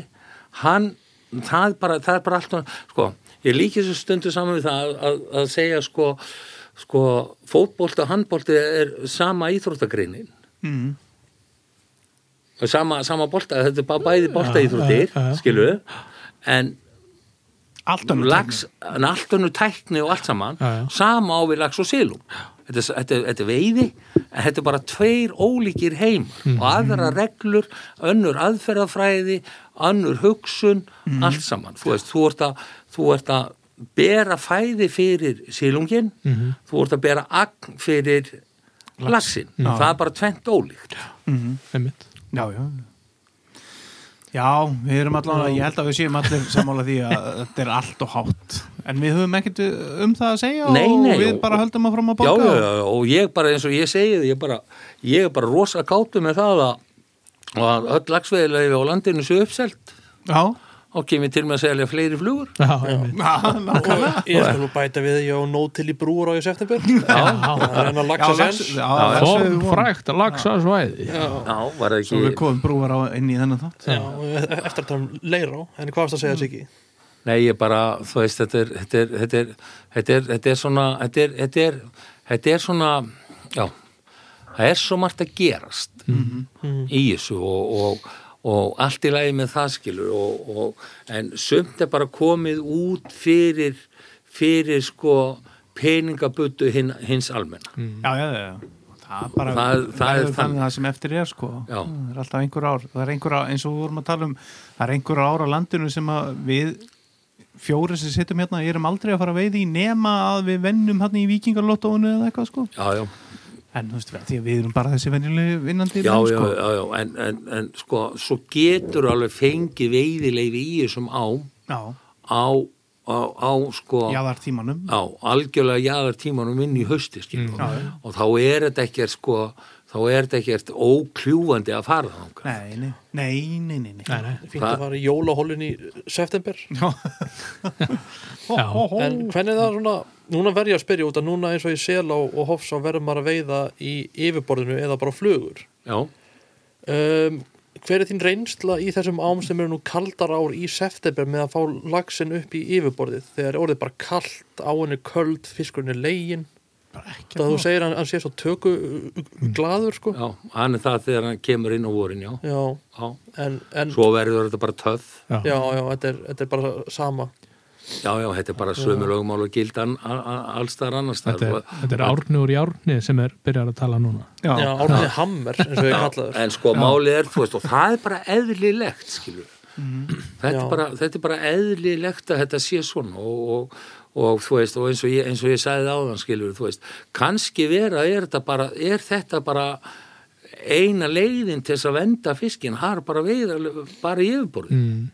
hann, það bara, það er bara allt sko, ég líki þessu stundu saman við það að, að, segja sko sko, fótbolti og handbolti er sama íþróttagreinin. Mm. Sama, sama bolta, þetta er bara bæði bolta íþróttir, já, já. skilu en Allt önnur lax, en allt önnur tækni og allt saman, sama á við lax og silum þetta, þetta, er- þetta er veiði en þetta er bara tveir ólíkir heim Mhm. og aðra reglur önnur aðferðafræði, önnur hugsun, Mhm. allt saman. Þú veist, þú ert að, þú ert að bera fæði fyrir silungin Mhm. þú ert að bera agn fyrir laxin, það er bara tvent ólíkt. Mm einmitt. Já, já. Já, við erum allavega, ég held að við séum allir sammála því að þetta er allt og hátt en við höfum ekkert um það að segja Nei, nei, og við og- bara höldum að fram að já, bóka já, já, og ég bara eins og ég segi ég bara, ég er bara rosa kátu með það að, að öll lagsveðilega á landinu séu uppselt. Já. og kemur til með að selja fleiri flugur. Já, Já, nákvæmlega Ég skal nú bæta við ég á nót til í brúur á í september. Já, Það er hennar Já, lagsa sens já, Já, Forn von. frækt laxa svæði já, var það Svo við ekki komum brúar á inn í þennan þátt. Já, eftir að tala um leirá En hvað varst að segja Mm. Siggi? Nei, ég bara, þú veist, þetta er þetta er, þetta er, þetta er, þetta er svona þetta er, þetta er, þetta er svona já, það er svo margt að gerast í þessu og, og, og allt í lagi með það skilur og, og, en sumt er bara komið út fyrir fyrir sko peningabuttu hin, hins almenna. Já, já, já, já. Það bara, Það- það er þannig. það sem eftir er sko. Já. Það er alltaf einhver ár. Það er einhver ár, eins og við vorum að tala um Það er einhver ár á landinu sem að við fjóri sem sittum hérna erum aldrei að fara að veiði nema að við vennum hérna í vikingarlottóinu eða eitthvað sko já, já, En þú veist, því að við erum bara þessi venjulegu vinnandi já, menn, já, sko. já, já. En, en, en sko, svo getur alveg fengið veiðileifi í þessum já, á, á, á sko jáðar tímanum á algjörlega jaðar tímanum inn í Já, já. og þá er þetta ekkert sko þá er þetta ekkert ókljúfandi að fara þangað Nei, nei, nei, nei, nei, Hvað? að fara í jólahólin í september Já. Já. En hvernig er það svona Núna verð ég að spyrja út að núna eins og í sel og, og hofs á verður maður að veiða í yfirborðinu eða bara flugur já, um, Hver er þín reynsla í þessum ám sem eru nú kaldar ár í september með að fá lagsin upp í yfirborðið þegar er orðið bara kalt, áin er köld, fiskurinn er legin Það þú segir að hann sé svo töku glaður sko. Já, hann er það þegar hann kemur inn á vorin, já, Já, já. en, en svo verður þetta bara töð Já. já, já, þetta er, þetta er bara sama. Já, já, þetta er bara sömu lögumál og gildan allstar annars Þetta er, þetta er árni úr járni sem er byrjar að tala núna. Já, Já, árni hammer eins og ég kallaður. en sko málið er, þú veist, og það er bara eðlilegt, skilur þetta, Já. er bara, þetta er bara eðlilegt að þetta sé svona og, og, og þú veist, og eins og ég, eins og ég sagði áðan, skilur, þú veist, kannski vera er þetta bara, er þetta bara eina leiðin til þess að venda fiskin, er bara veiða bara í yfirborði, mm.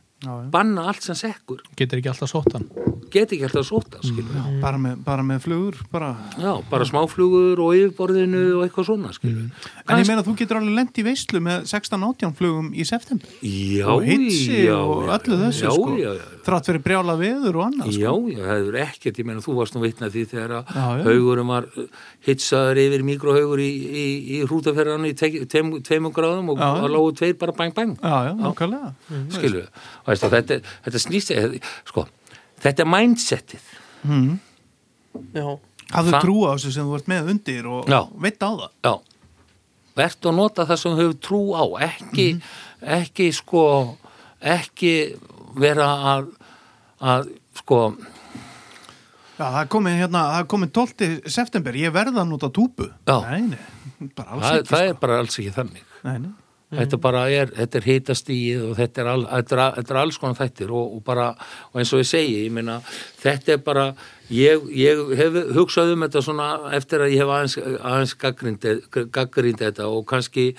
Banna allt sem sekkur. Getur ekki alltaf sóttan get ekki alltaf skilur Já, bara, með, bara með flugur bara. já, bara smáflugur og yfirborðinu og eitthvað svona, skilur En ég meina þú getur alveg lent í veislu með 16-18 flugum í september. Já, og hitsi já, og öllu þessu já, sko. já, já, þrátt fyrir brjála veður og annað Já, sko. já, það hefur ekkert, ég meina þú varst nú vitnað því þegar að haugurum var uh, hitsaður yfir mikrohaugur í, í, í hrútaferðanu í tveimum gráðum og lágu tveir bara bang bang, já, að þetta, þetta snýst sko, þetta er mindsetið mm. Já, hafðu trú á þessu sem þú ert með undir og Já. veit á það Já, verðt að nota það sem þú hefur trú á ekki, ekki sko ekki vera að, að sko Já, það er komið hérna, það er komið 12. september, ég verða að nota túpu Já. Nei, nei, bara alls það, ekki það sko. er bara alls ekki þannig Nei, nei þetta bara er, þetta er hitastíð og þetta er, all, þetta er, þetta er alls konar þættir og, og bara, og eins og ég segi ég meina, þetta er bara ég, ég hef hugsað um þetta svona eftir að ég hef aðeins, aðeins gaggrind þetta og kannski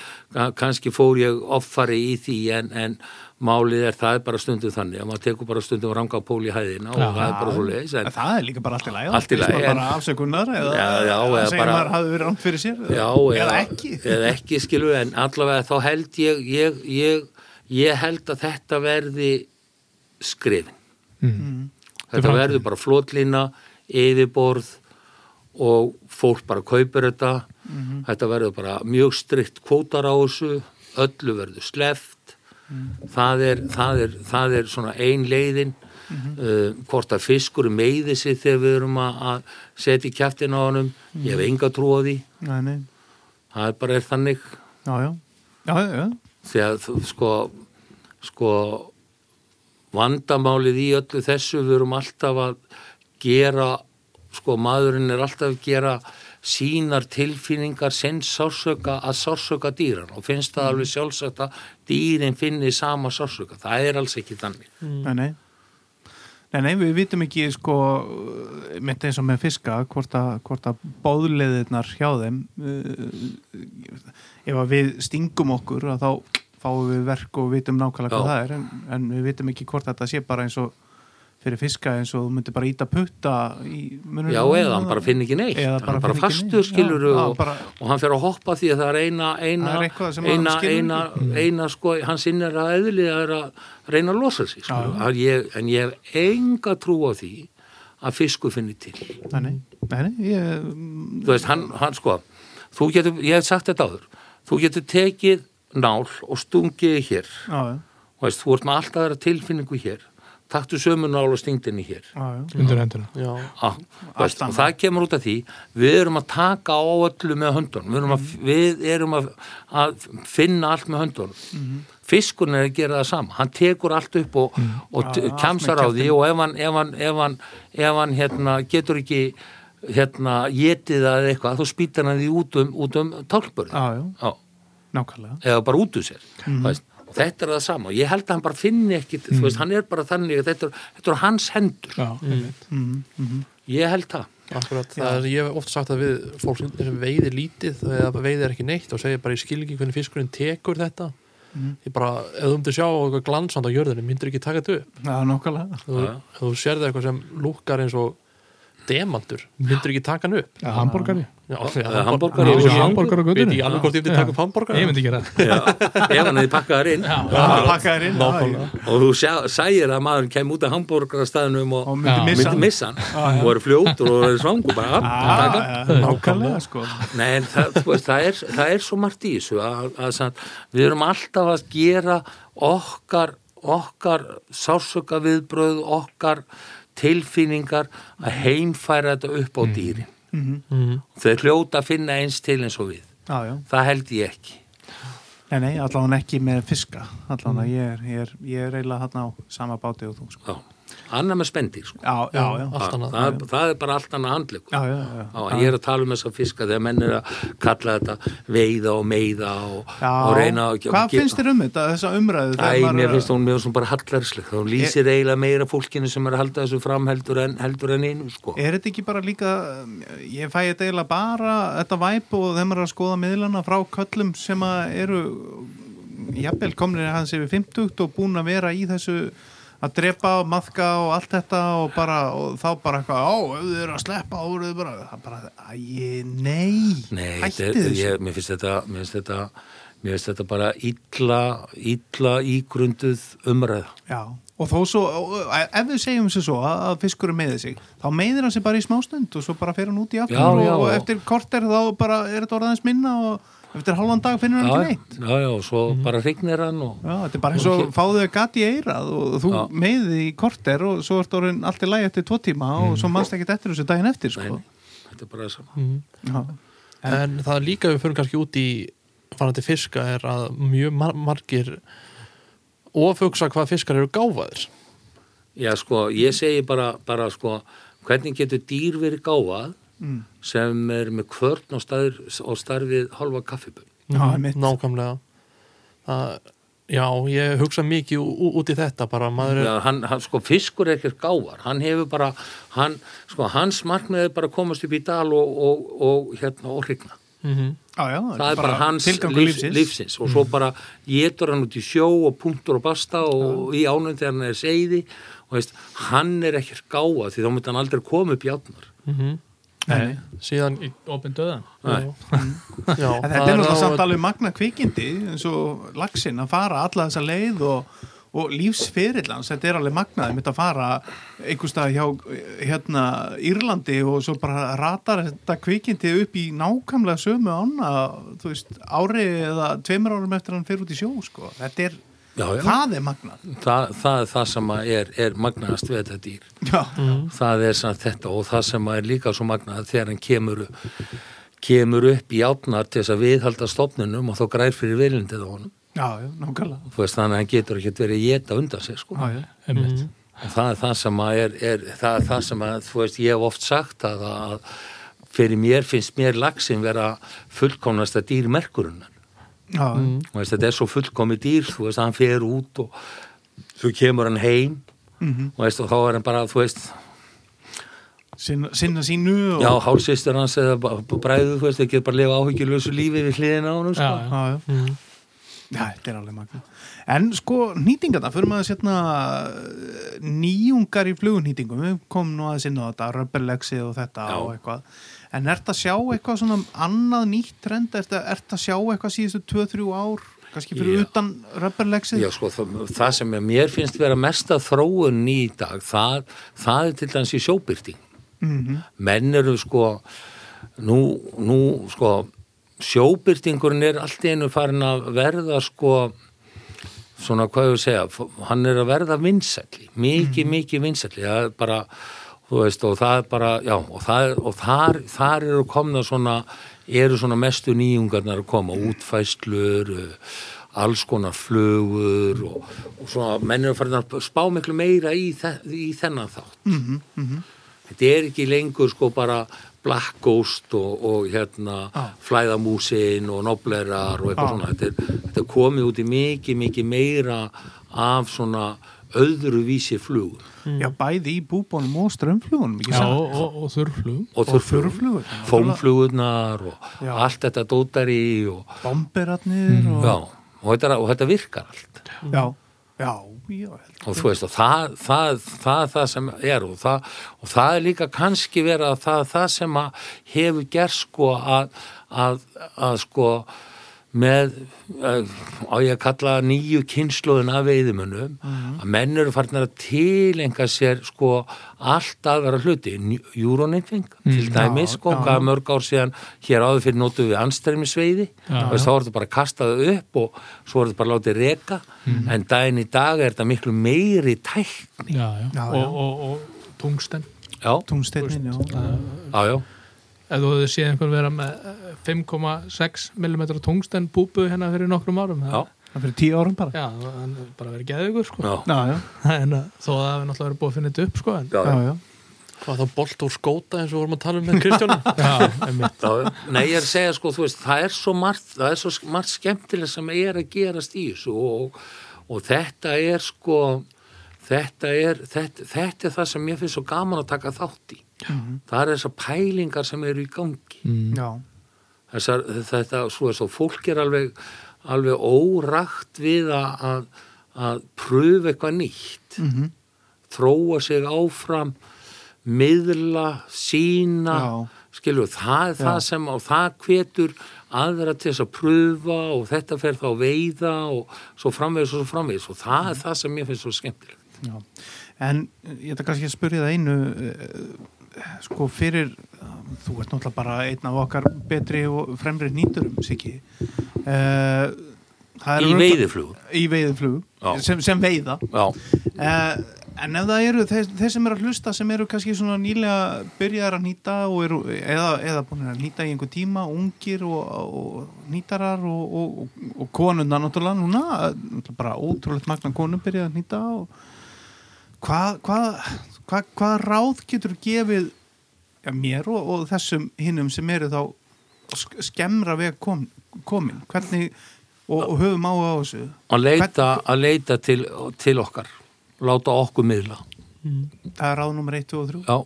kannski fór ég offari í því en, en málið er það er bara stundum þannig. Að maður tekur bara stundum ranga pól í hæðina og það er bara svo leiðis en En það er líka bara allt í lagi Allt í Það en- bara afsökunar eða Já, já, að eða segja bara- maður hafði verið rámt fyrir sér Já, eða ekki. eða ekki skilu en allavega þá held ég ég, ég, ég held að þetta verði skrifin Mm. þetta framtíðin. verður bara flotlína yfirborð og fólk bara kaupir þetta. Mhm. þetta verður bara mjög strikt kvótar á þessu öllu verður sleft Mhm. það, er, það, er, það er svona ein leiðin Mhm. uh, hvort að fiskur meiði sig þegar við erum að, setja í kjæftin á honum ég Mhm. hef enga trú á því Nei, nei, það er bara er þannig já, já Já, þú- sko sko vandamálið í öllu þessu við erum alltaf að gera sko maðurinn er alltaf að gera sínar tilfinningar sinn sársöka að sársöka dýran. Og finnst það alveg sjálfsagt að dýrin finni sama sársöka, það er alls ekki þannig. Nei, nei. Nei, nei, við vitum ekki sko mitt eins og með fiska hvort að, hvort að bóðleðirnar hjá þeim uh, ef að við stingum okkur að þá fáum við verk og vitum nákvæmlega hvað Já. það er en, en við vitum ekki hvort þetta sé bara eins og fyrir fiska eins og þú myndir bara íta putta í munur Já, eða hann bara finn ekki neitt. Eða hann bara ekki fastur skilur Já, og, bara, og hann fer að hoppa því að það er eina eina, er eina, skilur eina, ekki. eina sko, hans innir að eðlilega er að reyna að losa sig sko. Já, já. Að ég, en ég hef enga trú á því að fisku finni til. Nei, nei, ég, þú veist, hann, hann sko þú getur, ég hef sagt þetta áður. Þú getur tekið nál og stungið hér, já, já, þú veist, þú ert með alltaf aðra tilfinningu hér taktu sömu nál og stingdinni hér. Undir hendina Ah, og það kemur út af því við erum að taka á öllu með höndunum. Við erum að, við erum að, að finna allt með höndunum. Mm fiskurinn er að gera það sama. Hann tekur allt upp og, og Já, ja, kemsar á því og ef hann, ef hann, ef hann, ef hann hérna, getur ekki hérna, getið það eða eitthvað þá spýtar hann því út um, út um tálpur já, já, Já, nákvæmlega. Eða bara út úr sér. Mm veist, og þetta er það sama. Og ég held að hann bara finni ekki þú veist, hann er bara þannig að þetta, er- þetta er hans hendur. Já, einmitt. mm, mm, ég held það. Akkurat. Það er, ég hef oft sagt að við fólk sem veiðir lítið eða veiðir ekki neitt og segir bara ég skil ekki hvernig fiskurinn tekur þetta. Ég bara, ef þú myndir sjá eitthvað glansand á jörðinni, myndir ekki taka þetta upp? Já, nákvæmlega. Ef þú, þú sérði eitthvað sem lúkkar eins og demantur, myndir ekki taka hann upp? Já, hambúrgari já, Eða hamborgari Já, og já. hambúrgar á veit ég alveg hvort ég myndi taka upp hamborgar Ég myndi gera það. Já, ef hann hefði pakkað þar inn. Og þú sægir að maðurinn kem út af hambúrgarastæðinum og og myndi Já. missa myndi missa hann. Og eru fljótur og eru nákvæmlega. Sko. Það, þú veist, það, er, það er svo margt í þessu að, að, að við erum alltaf að gera okkar, okkar sársöka viðbröð, okkar tilfinningar að heimfæra þetta upp á dýrin. Mhm. mm. Þau hljóta að finna eins til eins og við. Já, já, Það held ég ekki. nei, nei, allavega ekki með fiska allavega, ég er, ég er, ég er eiginlega hann á sama báti og þú sko Já. Annað með spendir, sko. Já, já, já, annað það, það er bara allt annað handleikur. já, já, já. Já, ég er að tala um þessa fiska þegar menn er að kalla þetta veiða og meiða og, og reyna að hvað finnst þér um þetta, þessa umræðu? Æ, maður mér að- finnst hún mjög svona bara hallarsleg þá lýsir eiginlega meira fólkinu sem er að halda þessu fram heldur en, heldur en einu sko. Er þetta ekki bara líka, ég fæ þetta eiginlega bara, þetta væp og þeim er að skoða miðlana frá köllum sem að eru, jafnvel komnir hans yfir 50 og búin að vera í þessu að drepa og maðka og allt þetta og bara, og þá bara eitthvað, á, þið eru að sleppa, þá eru þið bara, bara, æ, nei, Nei, hætti er- þessu. mér finnst þetta mér finnst þetta, mér finnst þetta bara illa, illa ígrunduð umræða Já, og þó svo, og- og ef við segjum þessu svo að fiskurinn meiði sig, þá meiðir hann sig bara í smástund og svo bara fer hann út í aftur og, og eftir korter þá bara er þetta orðaðins minna og eftir halvan dag finnur hann já, ekki neitt. já, já, og svo bara hrygnir hann og Já, þetta er bara eins og fáðu þau gati í eirað og þú Já. meiði í korter og svo ert orðin allt í lagi eftir tvo tíma og svo mannst ekki eftir þessu daginn eftir, sko. Nei, þetta er bara það sama mm. Já. en það er líka við fyrir kannski út í farandi fiska er að mjög mar margir ofugsa hvað fiskar eru gáfaðir Já, sko, ég segi bara, bara sko, hvernig getur dýr verið gáfað Mm. sem er með kvörn og, staður, og starfið halva kaffibönd. Já, einmitt. nákvæmlega það, já, ég hugsa mikið út í þetta bara, maður er Já, hann, hann, sko, fiskur er ekkert gáfar, hann hefur bara, hann, sko, hans markmið er bara að komast upp í dal og, og, og hérna, og hrigna. mm Já, já, Það er bara hans tilgangur lífs, lífsins og svo bara getur hann út í sjó og punktur og basta og í ánum þegar hann er seiði og veist, hann er ekkert gáfa því þá myndi hann aldrei koma upp í átnar. -hmm. Nei. síðan Í opin döðan. En þetta er náttúrulega samt alveg magna kvikindi eins og laxinn að fara alla þessa leið og, og lífsferillans þetta er alveg magnaði mitt að fara einhvers stað hjá hérna Írlandi og svo bara ratar þetta kvikindi upp í nákvæmlega sömu ána, þú veist, ári eða tveimur árum eftir hann fer út í sjó sko. þetta er, Já, já. það er magnað Það, það er það sem að er, er magnaðast við þetta dýr. Já, það er samt þetta og það sem er líka svo magnað þegar hann kemur kemur upp í átnar til þess að viðhalda stofnunum og þá grær fyrir viljundið á honum já, já, nákvæmlega Þú veist, þannig að hann getur ekki verið geta undan sig sko. Já, já, Einmitt. og það er það sem að er, er það er það sem að, þú veist, ég hef oft sagt að, að fyrir mér finnst mér lagsin vera fullkomnasta dýr Þú veist, þetta er svo fullkomi dýr þú veist, hann fer út og svo kemur hann heim Mhm. og, veist, og þá er hann bara, þú veist sinna, sinna sínu og, Já, hálsistur hans eða bræðu, þú veist, það getur bara að lifa áhyggjulösu lífi við hliðina á hann, sko. Já, já. já, mm. Já, þetta er alveg magna. En sko, nýtingarna, fyrir maður sérna nýjungar í flugunýtingum, við komum nú aðeins inn á þetta, röbberleksi og þetta Já. og eitthvað. En ert að sjá eitthvað svona annað nýtt trend? Ert að, ert að sjá eitthvað síðustu 2-3 ár, kannski fyrir Já. utan röbberleksið? Já, sko, það, það sem mér finnst vera mesta þróun í dag, það, það er til dæmis í sjóbyrting. Mm Menn eru, sko, nú, nú, sko, sjóbyrtingurinn er allt einu farin að verða, sko, svona, hvað ég að segja, hann er að verða vinsætli, mikið, mikið vinsætli, það er bara, þú veist, og það er bara, já, og, það, og þar, þar eru komna svona, eru svona mestu nýjungarnar að koma, útfæslur, uh, alls konar flugur og, og svona, menn eru farin að spá miklu meira í, þe í þennan þátt. Mhm, Þetta er ekki lengur sko bara Black Ghost og, og hérna Já. flæðamúsin og noblerar og eitthvað Já. svona. Þetta er, þetta er komið út í mikið, mikið meira af svona öðru vísi flugur Já, bæði í búbónum og strömmflugunum, ekki Já, sant? og, og, og þurrflugum og þurrflugur, fómflugurnar og Já. allt þetta dótari og, Bomberatnir og... já, og, þetta, og þetta virkar allt. Já, já, já. og þú veist og það, það, það, það sem er og það, og það er líka kannski verið að það, það sem að hefur gerð sko að, að, að sko með uh, á ég að kalla nýju kynnslóðin af veiðimönnum að menn eru farnir að tilenga sér sko allt aðvara hluti. Júroneyting til dæmis já, sko já. hvað mörg ár síðan hér áður fyrir notu við anstæmisveiði þá er þetta bara kastað upp og svo er þetta bara látið reka. En daginn í dag er þetta miklu meiri tækni. Já, já, Já, já. Og, og, og tungsten já. já, já, Ef þú hefði séð einhvern vera með eh, 5,6 mm tungsten búbu hérna fyrir nokkrum árum já, Það fyrir tíu árum bara. Já, hann er bara verið geðugur sko já, Já, já, en uh, þó að það hefði náttúrulega verið búið að finna þetta upp sko en, já, já, já. já. hvað þá bolt úr skóta eins og vorum að tala um með já. Nei, ég er að segja sko, þú veist, það er svo margt, það er svo margt skemmtilega sem er að gerast í þessu og, og þetta er sko, þetta er, þetta, þetta er það sem ég finnst svo gaman að taka þátt í. Það er þessar pælingar sem eru í gangi. mm. Já, Þessar, þetta, svo er svo, fólk er alveg, alveg órakt við að, að, að pröfa eitthvað nýtt, mhm, þróa sig áfram, miðla, sína, já, skilur, það er það sem og það hvetur aðra til þess að pröfa og þetta fer þá veiða og svo framvegis og svo framvegis og það er það sem ég finnst svo skemmtilegt. Já. En ég ætla kannski að spyrja það einu, eh, sko fyrir, þú ert náttúrulega bara einn af okkar betri og fremri nýturum, Siggi. Uh, í veiðiflugur Í veiðiflugu, Já. sem, sem veiða. Uh, En ef það eru þeir, þeir sem eru að hlusta sem eru kannski svona nýlega byrjaðar að nýta eru, eða, eða búin að nýta í einhver tíma, ungir og, og nýtarar og, og, og, konundar náttúrulega núna, náttúrulega bara ótrúlegt magna konum byrjað að nýta og hvað, hvað, hvað, hvað ráð getur gefið ja, mér og, og þessum hinnum sem eru þá sk- skemmra veg kom, komin, hvernig og, og höfum á á þessu? Að leita, að leita til, til okkar láta okkur miðla. Það er ráð nummer 1, 2 og 3 já,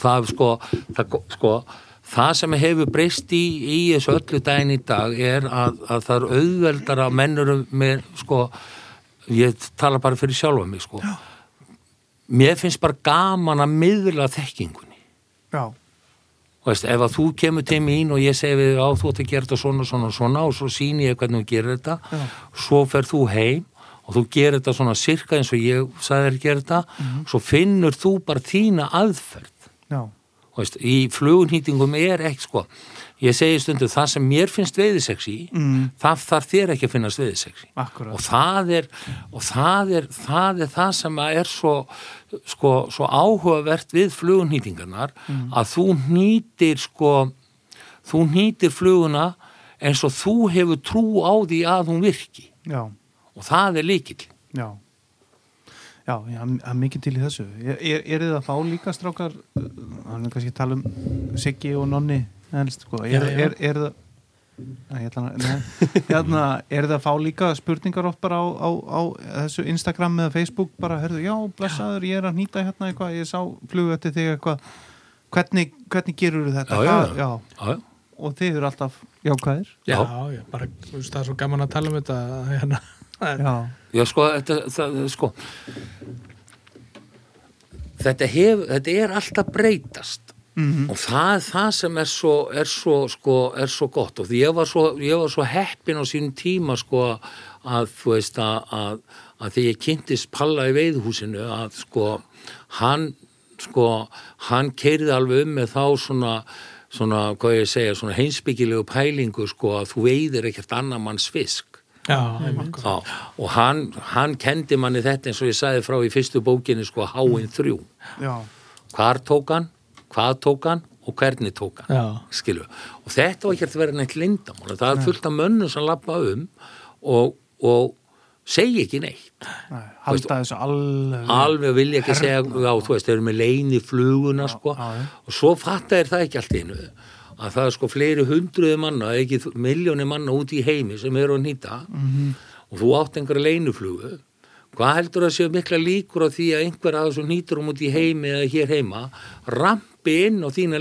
það er sko það, sko, það sem hefur breyst í, í þessu öllu daginn í dag er að, að það er auðveldar að mennur með sko ég tala bara fyrir sjálfa mig sko. Já. Mér finnst bara gaman að miðla þekkingunni Já, Þú veist, ef að þú kemur til mín og ég segi við á þú ætti að gera þetta svona, svona, svona og svo síni ég hvernig þú gerir þetta Já. svo fer þú heim og þú gerir þetta svona sirka eins og ég sagði þér að gera þetta Mhm. svo finnur þú bara þína aðferð já, Þú veist, í flugunýtingum er ekki sko ég segi stundu það sem mér finnst veiðisex í Mm. það þarf þér ekki að finnast akkurat. Og það er og það er það, er það sem er svo, sko, svo áhugavert við flugunýtingarnar að þú nýtir sko þú nýtir fluguna eins og þú hefur trú á því að hún virki. Já, og það er líkill já. Já, það er mikið til í þessu. Er, er, er þið að fá líka strákar hann er kannski að tala um Siggi og Nonni helst, sko. er, Já, já. er, er það hérna, er það að fá líka spurningar oft bara á, á, á þessu Instagram eða Facebook bara, herðu, já, blessaður, ég er að nýta hérna eitthvað, ég sá flugu eftir þig eitthvað hvernig, hvernig gerur þetta Já, já. Já, já, já. og þið eru alltaf jákvæðir Já, Já. já, bara, þú veist, það er svo gaman að tala um þetta hérna, er- Já, sko, þetta, það, sko þetta, hef, þetta er alltaf breytast mm og það það sem er svo, er svo, sko, er svo gott. Og því ég var svo, ég var svo heppin á sínum tíma sko að þú veist að, að, að því ég kynntist Palla í veiðhúsinu að sko hann sko hann keirði alveg um með þá svona svona, hvað ég segja, svona heimsbyggilegu pælingu sko að þú veiðir ekkert annar manns fisk. Já. Já, og hann, hann kendi manni þetta eins og ég sagði frá í fyrstu bókinni sko Háin þrjú. já, Hvar tók hann, hvað tók hann og hvernig tók hann, Já. skilu. Og þetta var ekki að vera neitt lindamál. Það er fullt af mönnum sem lappa um og, og segi ekki neitt. Nei, halda þessu alveg Alveg vilja ekki segja, já, þú veist, þeir eru með leini fluguna, sko. já, já. Og svo fattar það ekki allt í einu að það er sko fleiri hundruði manna, ekki miljóni manna út í heimi sem eru að nýta Mhm. og þú átt einhverja leinuflugu hvað heldur að séu mikla líkur á því að einhver að þessu nýtur um út í heimi eða hér heima rampi inn á þína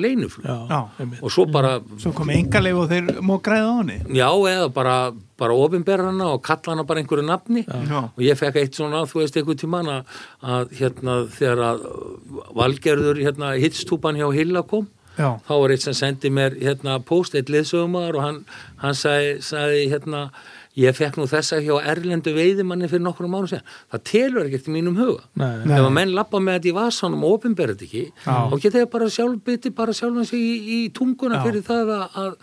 einmitt. og svo bara, Svo kom engarleif og þeir má græða á henni. Já eða bara bara ofinberra hana og kalla hana bara einhverju nafni. Já. og ég fekk eitt svona, þú veist, einhver tíman að, að hérna þegar að valgerður hérna hittstúpan hjá Hilla kom Já, þá var eitt sem sendi mér hérna post eitt liðsögumar og hann, hann sagði, sagði hérna ég fekk nú þessa hjá erlendu veiðimanni fyrir nokkrum mánu sér það telur ekkert í mínum huga. Nei, Nei. ef að menn lappa með þetta í vasanum og opinberðið ekki Já. þá geta ég bara sjálf bytti bara sjálfan sig í, í tunguna Já. fyrir það að, að,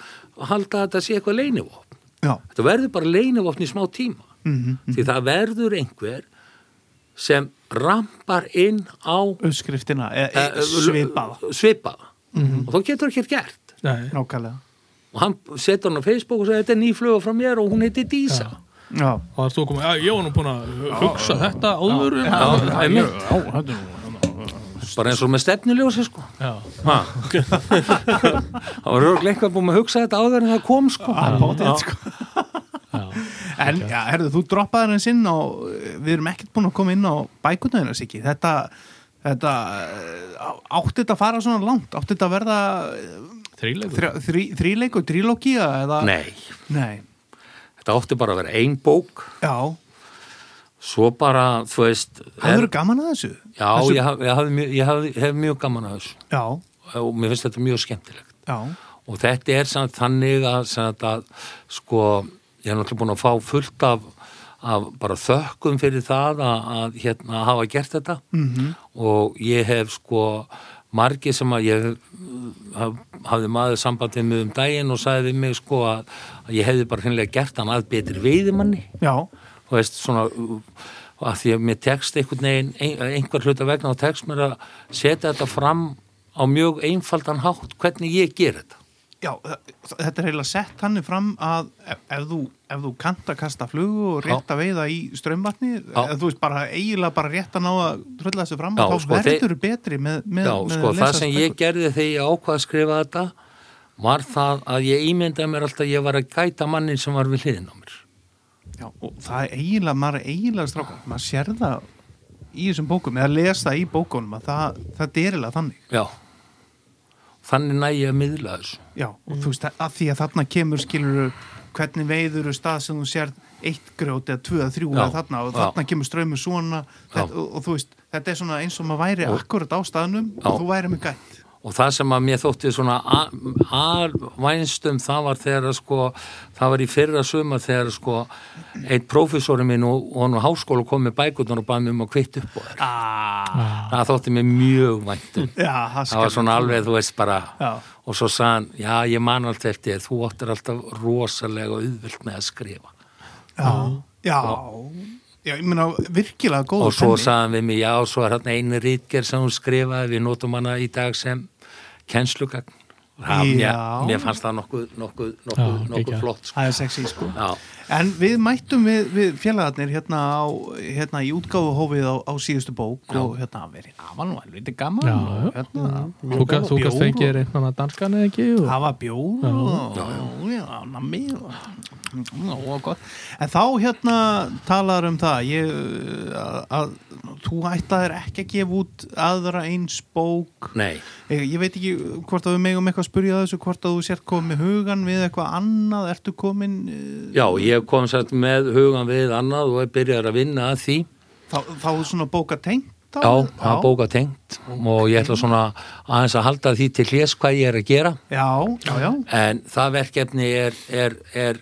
halda að þetta sé eitthvað leinivopn já. Þetta verður bara leinivopn í smá tíma. Mm því það verður einhver sem rampar inn á Uppskriftina, e, e, eh, svipaða svipaða og þá getur ekki gert. Nei, Nákvæmlega og hann setur hann á Facebook og segir þetta er ný fluga frá mér og hún heiti Dísa. Já, og það er þú komið, já, ég var nú búin að hugsa þetta áður bara eins og með stefnuljósi sko. Já, Ha. það var röglega eitthvað búin að hugsa þetta áður en það kom sko. Sko. Já, En, já, herðu, þú droppaði hans inn á við erum ekkert búin að koma inn á bækutnöðina Siggi, þetta þetta, eh, átti þetta að fara svona langt? Átti þetta að verða þrýleikur þrjá- þrí, þríleik og trílókía eða? Nei, Nei, þetta átti bara að vera ein bók. Já, svo bara, þú veist hafður gaman að þessu? Já, Þessu- ég, haf, ég, haf, mjög- ég haf, hef mjög gaman að þessu. Já, og mér finnst þetta mjög skemmtilegt. Já, og þetta er samt þannig að, samt að sko, ég hef náttúrulega búin að fá fullt af, af bara þökkum fyrir það að, að hérna, hafa gert þetta. Mhm, og ég hef sko margi sem að ég haf, hafði maður sambandið með um daginn og sagði við mig sko að, að ég hefði bara hreinlega gert hann að betri veiðimanni já þú veist svona og að því að mér tekst einhvern veginn, ein, einhver hluta vegna og tekst mér að setja þetta fram á mjög einfaldan hátt hvernig ég ger þetta. Já, þetta er heila sett hannig fram að ef, ef, þú, ef þú kant að kasta flugu og rétt að veiða í strömvatni Já. eða þú veist bara eiginlega bara rétt að ná að trölla þessu fram Já, og þá sko, verður betri með, með, Já, með sko, að það lesa sem bækur. ég gerði þegar ég ákvað að skrifa þetta var það að ég ímyndaði mér alltaf að ég var að gæta mannin sem var við hliðin á mér. Já, og það er eiginlega, maður er eiginlega strákar, maður sér það í þessum bókum, eða lesa í bókunum að það, það er eiginlega þannig Já. Þannig næ ég að miðla þessu. Já, og þú veist, að því að þarna kemur skilur hvernig veiður stað sem þú sér eitt grjót eða tvö eða þrjú Já, eða þarna og já. þarna kemur ströymur svona þetta, og, og þú veist, þetta er svona eins og maður væri akkurat á staðnum Já. og þú væri með gætt og það sem að mér þótti svona alvænstum það var þegar að sko, það var í fyrra suma þegar sko eitt prófessori minn og, og hann á háskóla kom með bækurnar og mig um að kvitt upp þér ah, það þótti mér mjög væntum Já, það var svona alveg, þú veist bara Já. og svo sagði hann, já ég man allt eftir þér, þú áttir alltaf rosalega auðvilt með að skrifa. Já, já, já, ég meina virkilega góð og svo sagði hann við mig, já, svo er hann einu rítger sem hún skrifaði, við notum hana í dag sem kennslugagn Já. mér fannst það nokkuð, nokkuð, Já, nokkuð, nokkuð geggjað. flott sko. Það er sexy, sko já, En við mættum við, við félagarnir hérna, á, hérna í útgáfuhófið á, á síðustu bók og hérna verið aðvan og helviti gaman Já, og já. hérna Þú ga- þú bjór fengið reyndan að danskan eða ekki og... Það var bjór og já, já, gott. En þá hérna talar um það ég, að, að þú ætlaðir ekki að gefa út aðra eins bók nei ég, ég veit ekki hvort að við megum eitthvað að spurja þessu hvort að þú sért komið hugan við eitthvað annað, ertu komin eh, já, ég kom satt með hugan við annað og byrjar að vinna að því. Þá, þá svona bóka tengt á- já, það? er bóka tengt og ég ætla svona aðeins að halda því til hljés hvað ég er að gera. Já, já, já, en það verkefni er, er, er,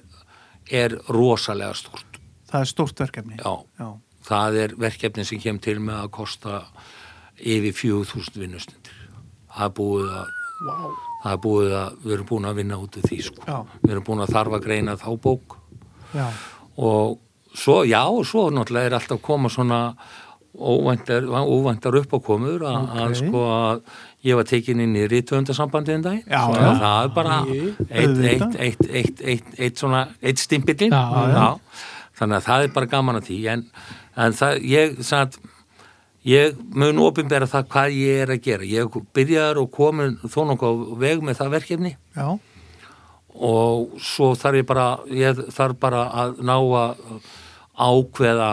er rosalega stort það er stórt verkefni. Já, já. það er verkefni sem kemur til með að kosta yfir 4000 vinnustundir. Það er búið að Wow. Það er búið að við erum búin að vinna út af því sko. Við erum búin að þarfa greina þá bók. Já. og svo, já, svo náttúrulega er alltaf koma svona óvæntar, óvæntar uppákomur að, Ok. að sko að ég var tekin inn í rítvöndasambandið en dag að það er bara eitt, eitt, eitt, eitt, eitt, svona eitt stimpillin þannig að það er bara gaman að því. En, en það, ég sagt, ég mun ofinbera það hvað ég er að gera ég byrjaður og komin þó nokkuð á veg með það verkefni Já. og svo þarf ég bara ég þarf bara að ná að ákveða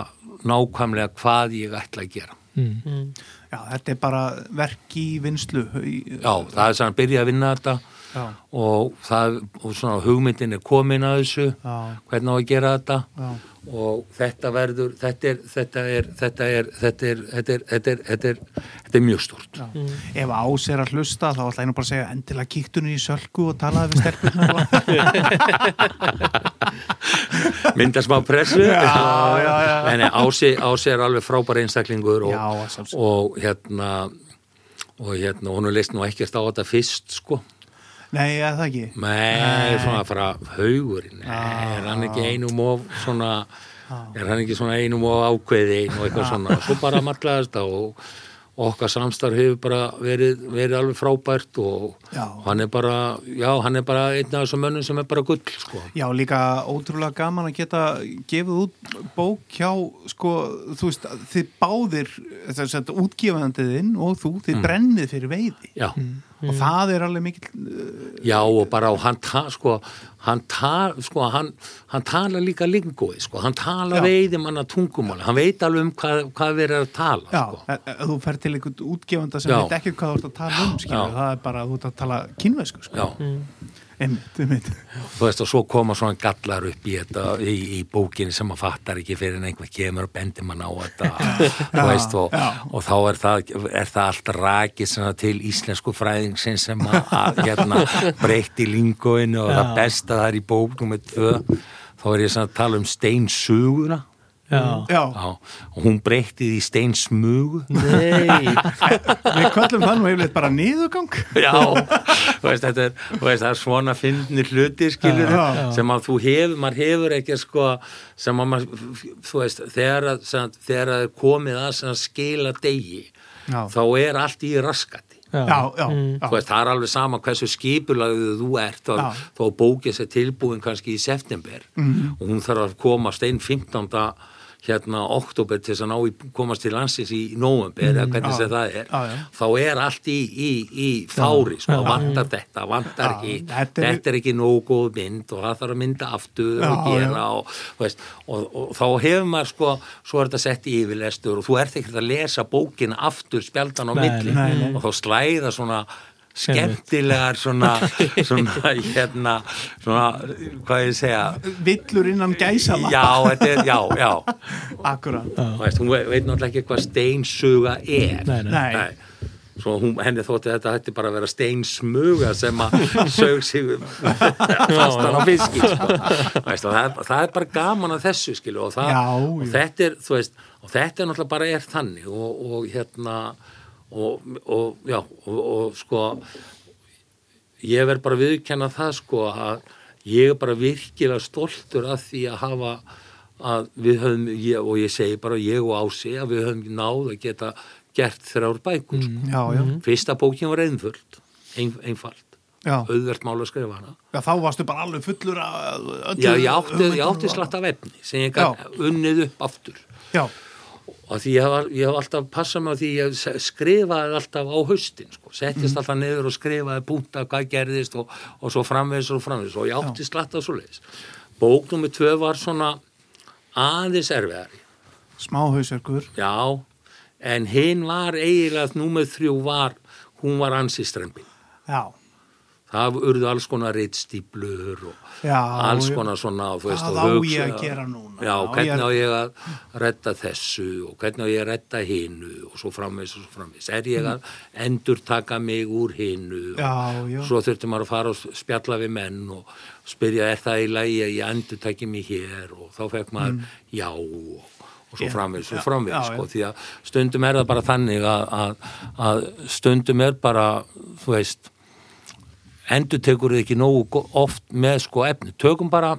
nákvæmlega hvað ég ætla að gera Mm. Já, þetta er bara verk í vinslu já, það er svona að byrja að vinna þetta Já. og, það, og svona hugmyndin er komin að þessu Já. hvernig á að gera þetta Já. Og þetta verður þetta er, þetta er, þetta er, þetta er, þetta er, þetta er, þetta er, þetta er mjög stort Já. Ef ás er að hlusta þá ætla ég nú bara að segja endilega kíktunni í sölku og talaði við stelpurnar mynda smá pressu. Já, já, já. en ási, ási er alveg frábær einstaklingur og, og hérna og hérna, hún er leist nú ekkert á þetta fyrst sko Nei, það ekki? Nei, svona að fara haugurinn. Nei, er hann ekki einum of svona er hann ekki svona einum of ákveðin og eitthvað svona, svo bara matlaðast og og okkar samstarf hefur bara verið, verið alveg frábært og Já. hann er bara, já, hann er bara einn af þessum mönnum sem er bara gull, sko. Já, líka ótrúlega gaman að geta gefið út bók hjá, sko, þú veist, þið báðir, þess að útgefandiðinn og þú, þið brennið fyrir veiði. Já, Og það er alveg mikill, uh, já og bara og hann, ta, sko, hann, ta, sko, hann, hann tala líka lingóið, sko, hann tala veiði manna tungumáli, hann veit alveg um hvað, hvað við erum að tala, já, sko. e- e- þú fer til einhvern útgefanda sem Já. veit ekki hvað þú ert að tala um, skilur, það er bara að þú ert að tala kynvesku, sko. Já, Einmitt, einmitt. þú veist og svo koma svona gallar upp í þetta í, í bókinni sem maður fattar ekki fyrir en einhver kemur og bendir mann á þetta. Þú veist og, já. og þá er það, er það allt rakið til íslensku fræðingsinn sem að, hérna breytti lingóinu og það besta það er í bók nummer tvö. Þá er ég að tala um steinsuguna Já, Já, Já, og hún breytti því steinsmugu Nei, við köllum það nú yfirleitt bara niðurgang. Já, þú veist, þetta er, þú veist, það er svona fyndnir hluti, skilur sem að þú hefur, maður hefur ekki sko, sem að maður, þú veist, þegar að, sem, þegar að er komið að sem að skila degi, Já, þá er allt í raskati. já, já, já. Þú veist, það er alveg sama hversu skipulagðu þú ert og Já. þó bókið sér tilbúin kannski í september Mhm. og hún þarf að komast einn 15. hérna oktober til þess að ná í, komast til landsins í november eða hvernig Mhm. Já. sem það er já. þá er allt í, í, í fári sko, Já. vantar þetta, Já, ekki þetta er- þetta er ekki nógu góð mynd og það þarf að mynda aftur Já, og gera og, veist, og, og þá hefur maður sko, svo er þetta sett í yfirlestur og þú ert ekkert að lesa bókina aftur spjaldan á milli nei, nei. og þá slæða svona skemmtilegar svona, svona hérna svona, hvað ég segja. Villur innan gæsala já, þetta er, já, já. Akkurat. Þú veist, hún veit náttúrulega ekki hvað steinsuga er. Nei, nei. Nei. Svo hún, henni þótti þetta hætti bara að vera steinsmuga sem að sög sig fastan á fiski sko. Og það, er, það er bara gaman að þessu skilu og, það, Já, og þetta er þú veist, og þetta er náttúrulega bara er þannig og, og hérna og, og já og, og sko ég verð bara að viðkenna það sko að ég er bara virkilega stoltur af því að hafa að við höfum, ég, og ég segi bara ég og Ási að við höfum náð að geta gert þrjár bækur. Sko. Já, já, fyrsta bókin var einföld ein, einfalt, já. auðvert mál að skrifa hana. Já Þá varstu bara alveg fullur öllu já, ég átti, átti slatt af efni sem ég unnið upp aftur. Já, og því ég hef, ég hef alltaf passað mig á því ég skrifaði alltaf á haustin sko. settist alltaf niður og skrifaði punta hvað gerðist og, og svo framvegis og framvegis. Og ég átti slatt af svo leiðis bók nummer tvö var svona aðeins erfiðari. Smáhausverkur já, en hinn var eiginlega nummer þrjú var hún var ansi strempin Já, það urðu alls konar reitstýplur og já alls konar svona og þú veist, og á hugsa- ég að gera núna? já, Á hvernig á ég að redda þessu og hvernig á ég að redda hinu og svo framvegs og svo framvegs er ég að endur taka mig úr Mm. Já, og já. svo þurfti maður að fara og spjalla við menn og spyrja er það í lagi að ég endur taki mig hér og þá fekk maður já og, og svo Mm. Framvegs og framvegs sko, því að stundum er það bara þannig að, að, að stundum er bara þú veist endur tekur þið ekki nógu oft með sko efni. Tökum bara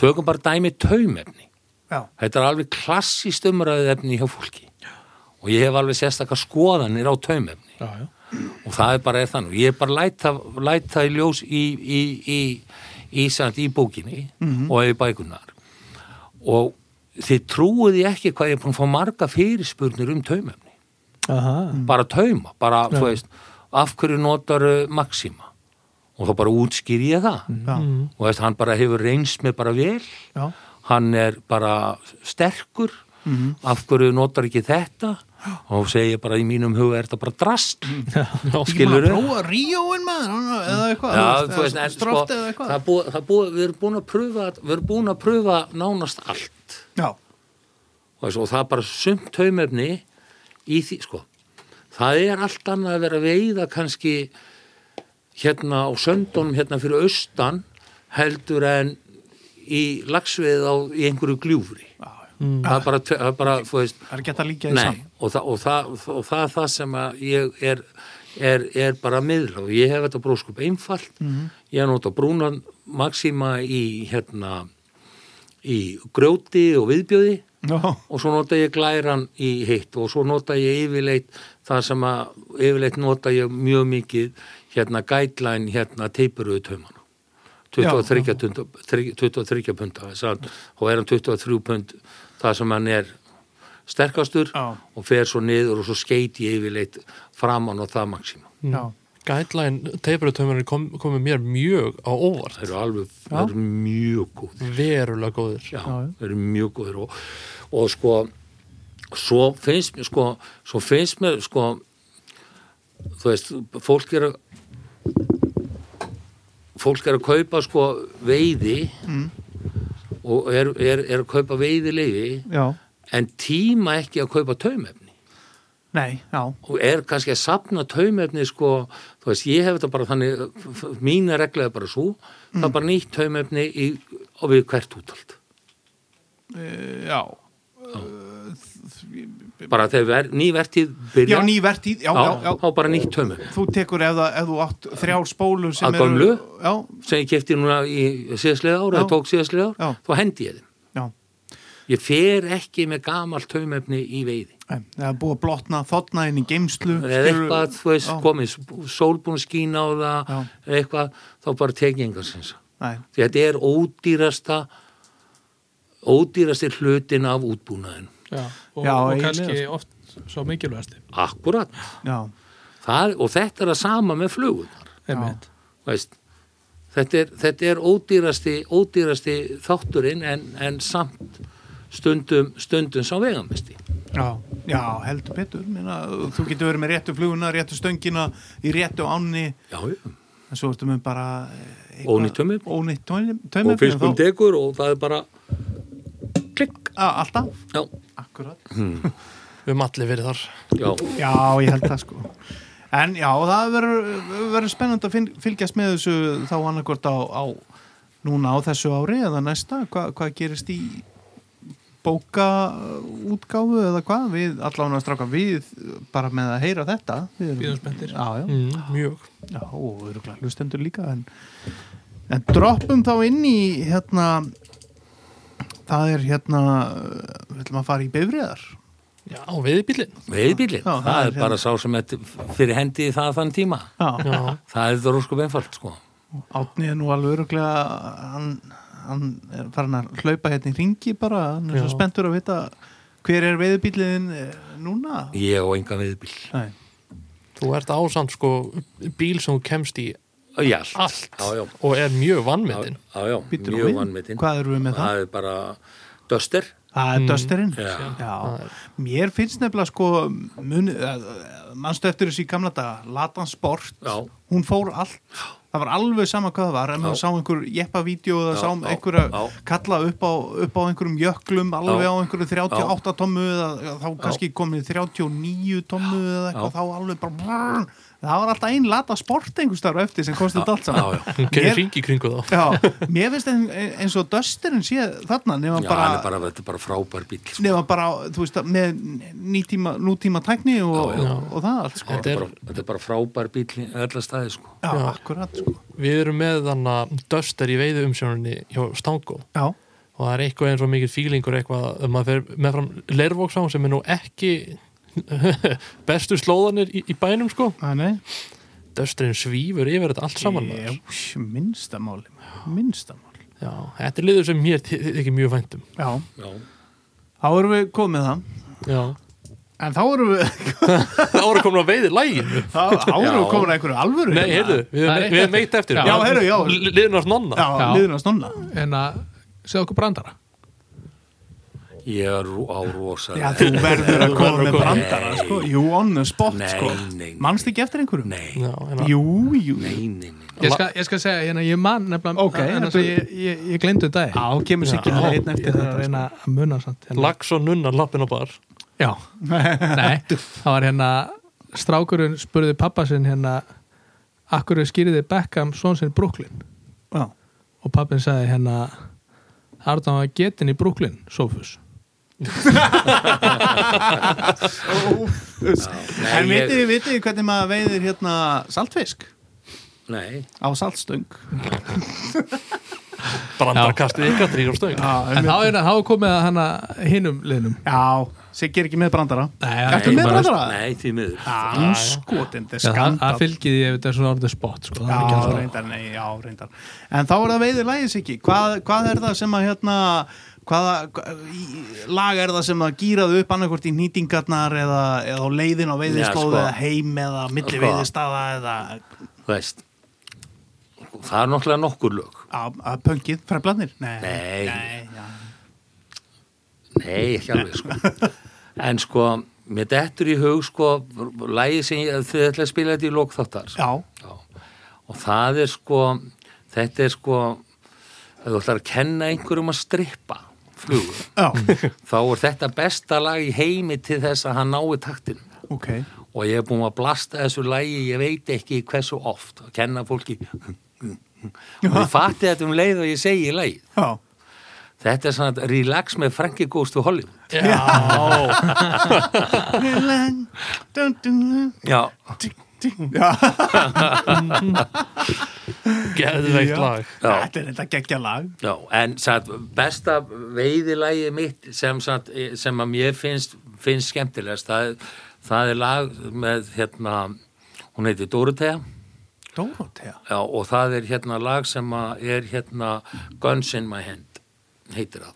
tökum bara dæmi taumefni. Já, þetta er alveg klassíst umræðið efni hjá fólki. Og ég hef alveg sérstakar skoðanir á taumefni. Já, já. og það er bara er þannig ég er bara læta, læta í ljós í, í, í, í, samt, í bókinni og í bækunar og þið trúiði ekki hvað ég er búin að fá marga fyrirspurnir um taumefni. Aha. bara tauma, bara þú veist af hverju notar Maxima? Og þá bara útskýr ég það. Já, og veist, hann bara hefur reynst með bara vel. Já, hann er bara sterkur. Af hverju notar ekki þetta? Og segi ég bara í mínum huga er þetta bara drast? Ekki skilur að prófa ríóin maður eða eitthvað Já, þú þú veist, en eða sko, Stroft eða eitthvað. það er búið, það er búið, við erum búin að pröfa við erum búin að pröfa nánast allt. Já, og, það er bara sumt taumefni í því, sko það er allt annað að vera veiða kannski hérna á söndunum hérna fyrir austan heldur en í lagsveið á í einhverju gljúfri. Já, það er bara, það er bara, þú veist það er að líka því Nei, saman. og, það, og, það, og það er það sem að ég er, er, er bara miðla og ég hef þetta bróskup einfalt. Mhm. ég hef nota brúnan Maxima í hérna í grjóti og viðbjöði Já, og svo nota ég glæran í heitt og svo nota ég yfirleitt það sem að yfirleitt nota ég mjög mikið hérna guideline hérna teipuruðu taumana. 23 punda 23 punda þess að- og er hann 23 pund það sem hann er sterkastur Já. og fer svo niður og svo skeit ég yfirleitt framan og það maksima já, Guideline teipurutömurinn kom, komið mér mjög á óvart. Þeir eru alveg, þeir eru mjög góð verulega góður já, Já, já. þeir eru mjög góðir og, og sko svo finnst mér sko svo finnst mér sko þú veist, fólk er fólk er að kaupa sko veiði og er, er, er að kaupa veiðileifi já, en tíma ekki að kaupa taumefni. Nei, já. Og er kannski að sapna taumefni sko, þú veist, ég hef þetta bara þannig mína regla er bara svo það er bara nýtt taumefni í, og við hvert útald uh, já bara þegar ver, ný vertíð já, byrja ný vertíð, já, já, já þá bara nýtt tömmu þú tekur ef, það, ef þú átt þrjár spólur sem Að gömlu? já, sem ég kefti núna í síðaslega ár Já. eða tók síðaslega ár, Já. þá hendi ég þeim. Já. Ég fer ekki með gamalt taumefni í veiði. Nei, það er búið að blotna þotna inn í geimslu eða eitthvað, þú veist, Já. komið sólbúin skín á það Já. eða eitthvað, þá bara tekið því þetta er ódýrasta ódýrasti hlutin af útbúnaðin Já, og, Já, og kannski oft svo mikilvægasti. Akkurat, það, og þetta er að sama með flugunar þetta er, þetta er ódýrasti, ódýrasti þátturinn en, en samt stundum, stundum sá vegamesti. Já, já, heldur betur. Minna, þú getur verið með réttu fluguna, réttu stöngina í réttu ánni. Já, já. en svo ertu með bara eitthvað- Ónýtt taumefni. ónýtt taumefni og fiskum þá- tekur og það er bara klikk. Alltaf, já, akkurat Við erum allir verið þar. Já, Já, ég held það sko. En já, það verður spennandi að fylgjast með þessu þá annarkvort á, á núna á þessu ári eða næsta, Hva, hvað gerist í bókaútgáfu eða hvað, við allan að stráka við bara með að heyra þetta. Við erum- spenntir. Já, já, mm, Mjög. Já, og við erum hlustendur líka en, en droppum þá inn í hérna það er hérna við ætlum að fara í bifriðar Já, veiðbílinn veiðbílinn það, það er er bara sá sem er fyrir hendi í það þann tíma. Já, Já, það er það rúsku beinfald sko. Átni er nú alveg öruglega hann, hann er farin að hlaupa hérna í ringi bara, hann er svo Já. spenntur að vita hver er veiðbíliðin núna. Ég og enga veiðbíl Nei. þú ert ásand sko bíl sem þú kemst í já, allt. Já, já, og er mjög já, vannmetinn mjög vannmetinn Hvað eru við með það? það er bara döster Það er Mm. dösterinn. Mér finnst nefnilega sko mun, mannstu eftir þessu í gamla daga? Latan Sport, já, hún fór allt. Það var alveg sama hvað það var en Já. maður sá einhver jeppavídeó eða sá já, einhverja já. kalla upp á, upp á einhverjum jöklum alveg Já. á einhverju 38 tommu eða þá kannski komið 39 tommu eða eitthvað Já. þá alveg bara brrr, það var alltaf ein lata sport einhverstar á eftir sem kostið allt saman já. hún Mér- ringi kringu þá Já, mér finnst ein, eins og döstirinn sé þarna nema já bara, hann er bara, þetta er bara frábær bíl sko. nema bara þú veist, með nýtíma, nútíma tækni og, Já, já. og, og það allt sko. Þetta er- bara, þetta er bara frábær bíl í alla staði sko Já, Já. akkurat sko. Við erum með þannig döster í veiðu umsjónunni hjá Stango Já, og það er eitthvað eins og mikið fílingur eitthvað að maður fer með fram Leirvóksá sem er nú ekki bestu slóðanir í, í bænum sko. Dösterinn svífur yfir þetta allt saman Minnstamáli Minnstamáli Já, þetta er liður sem mér ekki mjög væntum Já, já, þá erum við komið það. Já, En þá erum við það voru komin að veiði læginu þá, þá erum við komin að einhverju alvöru Nei, heyrðu, við er erum- við erum meitt eftir. Já, heyrðu, já. Liðnars nonna. Að snonna en að segja okkur brandara ég er á rosa Já, þú verður að koma með brandara sko. You on the spot sko. Manst ekki eftir einhverju? nei, að- Jú, jú nei, nei, nei. ég skal, ég skal segja, hérna, ég man nefnilega Ok, en þetta- ég, ég, ég glemdu þetta Já, kemur sér ekki með einn ég eftir er þetta sko. reyna að muna samt hérna. Lax og nunnar lappin á bar Já, nei, það var hérna strákurinn spurði pappa sinn hérna akkur skýriði Beckham svon sinn Brooklyn Já, og pappin sagði hérna Arðan var getin í Brooklyn, Sofus En vitið þið, vitið hvernig maður veiðir hérna saltfisk? Nei, á saltstöng? Brandarkastið ykkar þrýr á stöng. En þá er það komið að hana hinum liðnum. Já, Siggi er ekki með brandara. Ertu með brandara? nei, því miður. Anskotin, þetta er Já, það, skandal það fylgið ég ef þetta er svona orðið spott sko. Já, er reyndar, nei, já, reyndar. En þá er það veiðir lægis ekki hvað, hvað er það sem að hérna hvaða lag er það sem að gýraðu upp annarkvort í nýtingarnar eða, eða á leiðin á veiðislóð Já, sko. eða heim eða milli Sko. veiðistaða eða veist það er náttúrulega nokkur lög að, að pöngið, fræflanir Nei, Nei. nei nei, ekki alveg sko en sko, mér dettur í hug sko, lægi sem ég, þið ætla að spila þetta í lókþáttar já, Já. og það er sko þetta er sko ef þú ætlar að kenna einhverjum að strippa flugur, þá er þetta besta lag í heimi til þess að hann nái taktinu ok. Og ég er búin að blasta þessu lægi ég veit ekki hversu oft. Að kenna fólki og ég fatti þetta um leið og ég segi lægi Já, þetta er svona relax með Frankie Goes to Hollywood. Já, já. Já, geðveikt lag. Já, þetta er þetta geggja lag. Já en satt, besta veiðilægi mitt sem, satt, sem að mér finnst, finnst skemmtilegast það, er- það er lag með hérna, hún heitir Dorothea Dórótea? Já, og það er hérna lag sem að er hérna Guns in my hand heitir það.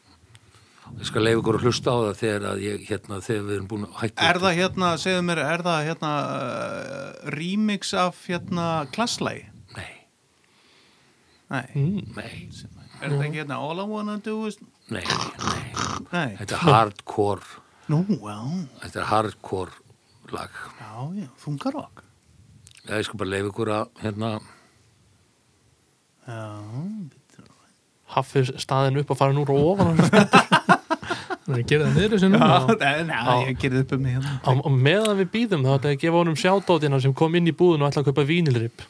Ég skal leiða ykkur að hlusta á það þegar að ég hérna þegar við erum búin að hætta Er það hérna, segðu mér, er það hérna uh, remix af hérna klasslægi? Nei, Nei, nei, er það ekki hérna All I wanna do is nei, nei. Nei, þetta er hardcore. Nú, já, þetta er hardcore lag. Já, já, þungarokk. Já, ég skal bara leiða ykkur að hérna. Já, Haffið staðin upp og farin úr og ofan Þannig að gera það niður þessu núna og- já, já, ég gerði upp um mig hérna. á meðan við býðum þá ætla ég að gefa honum sjádótina sem kom inn í búðun og ætla að kaupa vínilrip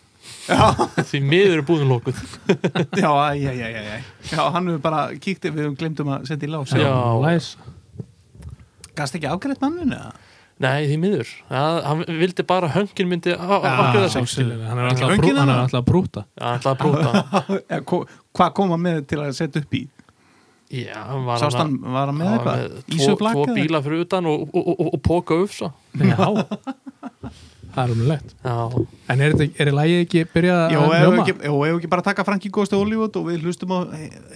því miður er búðun lókuð Já, já, já, já, já Já, hann hefur bara kíkt ef við höfum glemtum að setja í lás. Já. Læs. Gast ekki afgreitt manninu? Nei, því miður. Ja, hann vildi bara höngin myndi afgjöða sig. hann er alltaf að Höngin brú- hann er alltaf að brúta. Brúta. Hvað kom hann með til að setja upp í? Já, hann var Sást hann, var hann með eitthvað? tvo, bíla fyrir utan og, og, og, og póka ufsa Já Það er umlegt Já, En er, þetta, er lægi ekki byrjað að hljóma? ekki, jó, ef ekki bara taka Frankie Ghost of Hollywood og við hlustum á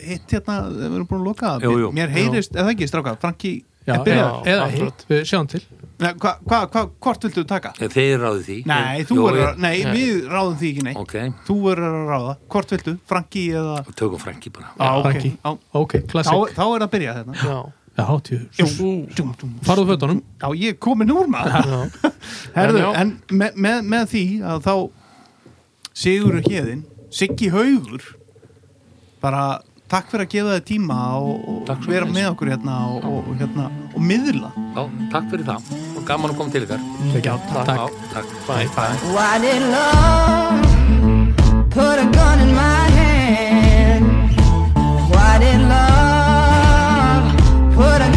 hitt hérna, við erum búin að loka það. Jú, jú. Mér heyrist, eða ekki, stráka, Frankie Já, er byrjað. eða hitt, við sjáum til Nei, hva, hva, hva, hvort viltu taka? þeir ráði því Nei, þú Jú, er nei, við ráðum því ekki, nei. Ok, Þú er að ráða, hvort viltu? Frankie eða... tökum Frankie bara Á, ok, þá, klassik þá er að byrja hérna. Já, tjú Farðu fötunum. Já, ég er komin úr maður. já. Herðu, En en með, með, með því að þá Sigurur Hjeðin, Siggi Haugur bara takk fyrir að gefa þið tíma og, Takk og vera með okkur hérna og, og, hérna, og miðla. Já, takk fyrir það. Og gaman að koma til ykkar. Já, takk. Já, takk. Bye. Bye. Why did love? Put a gun in my hand? Why did love put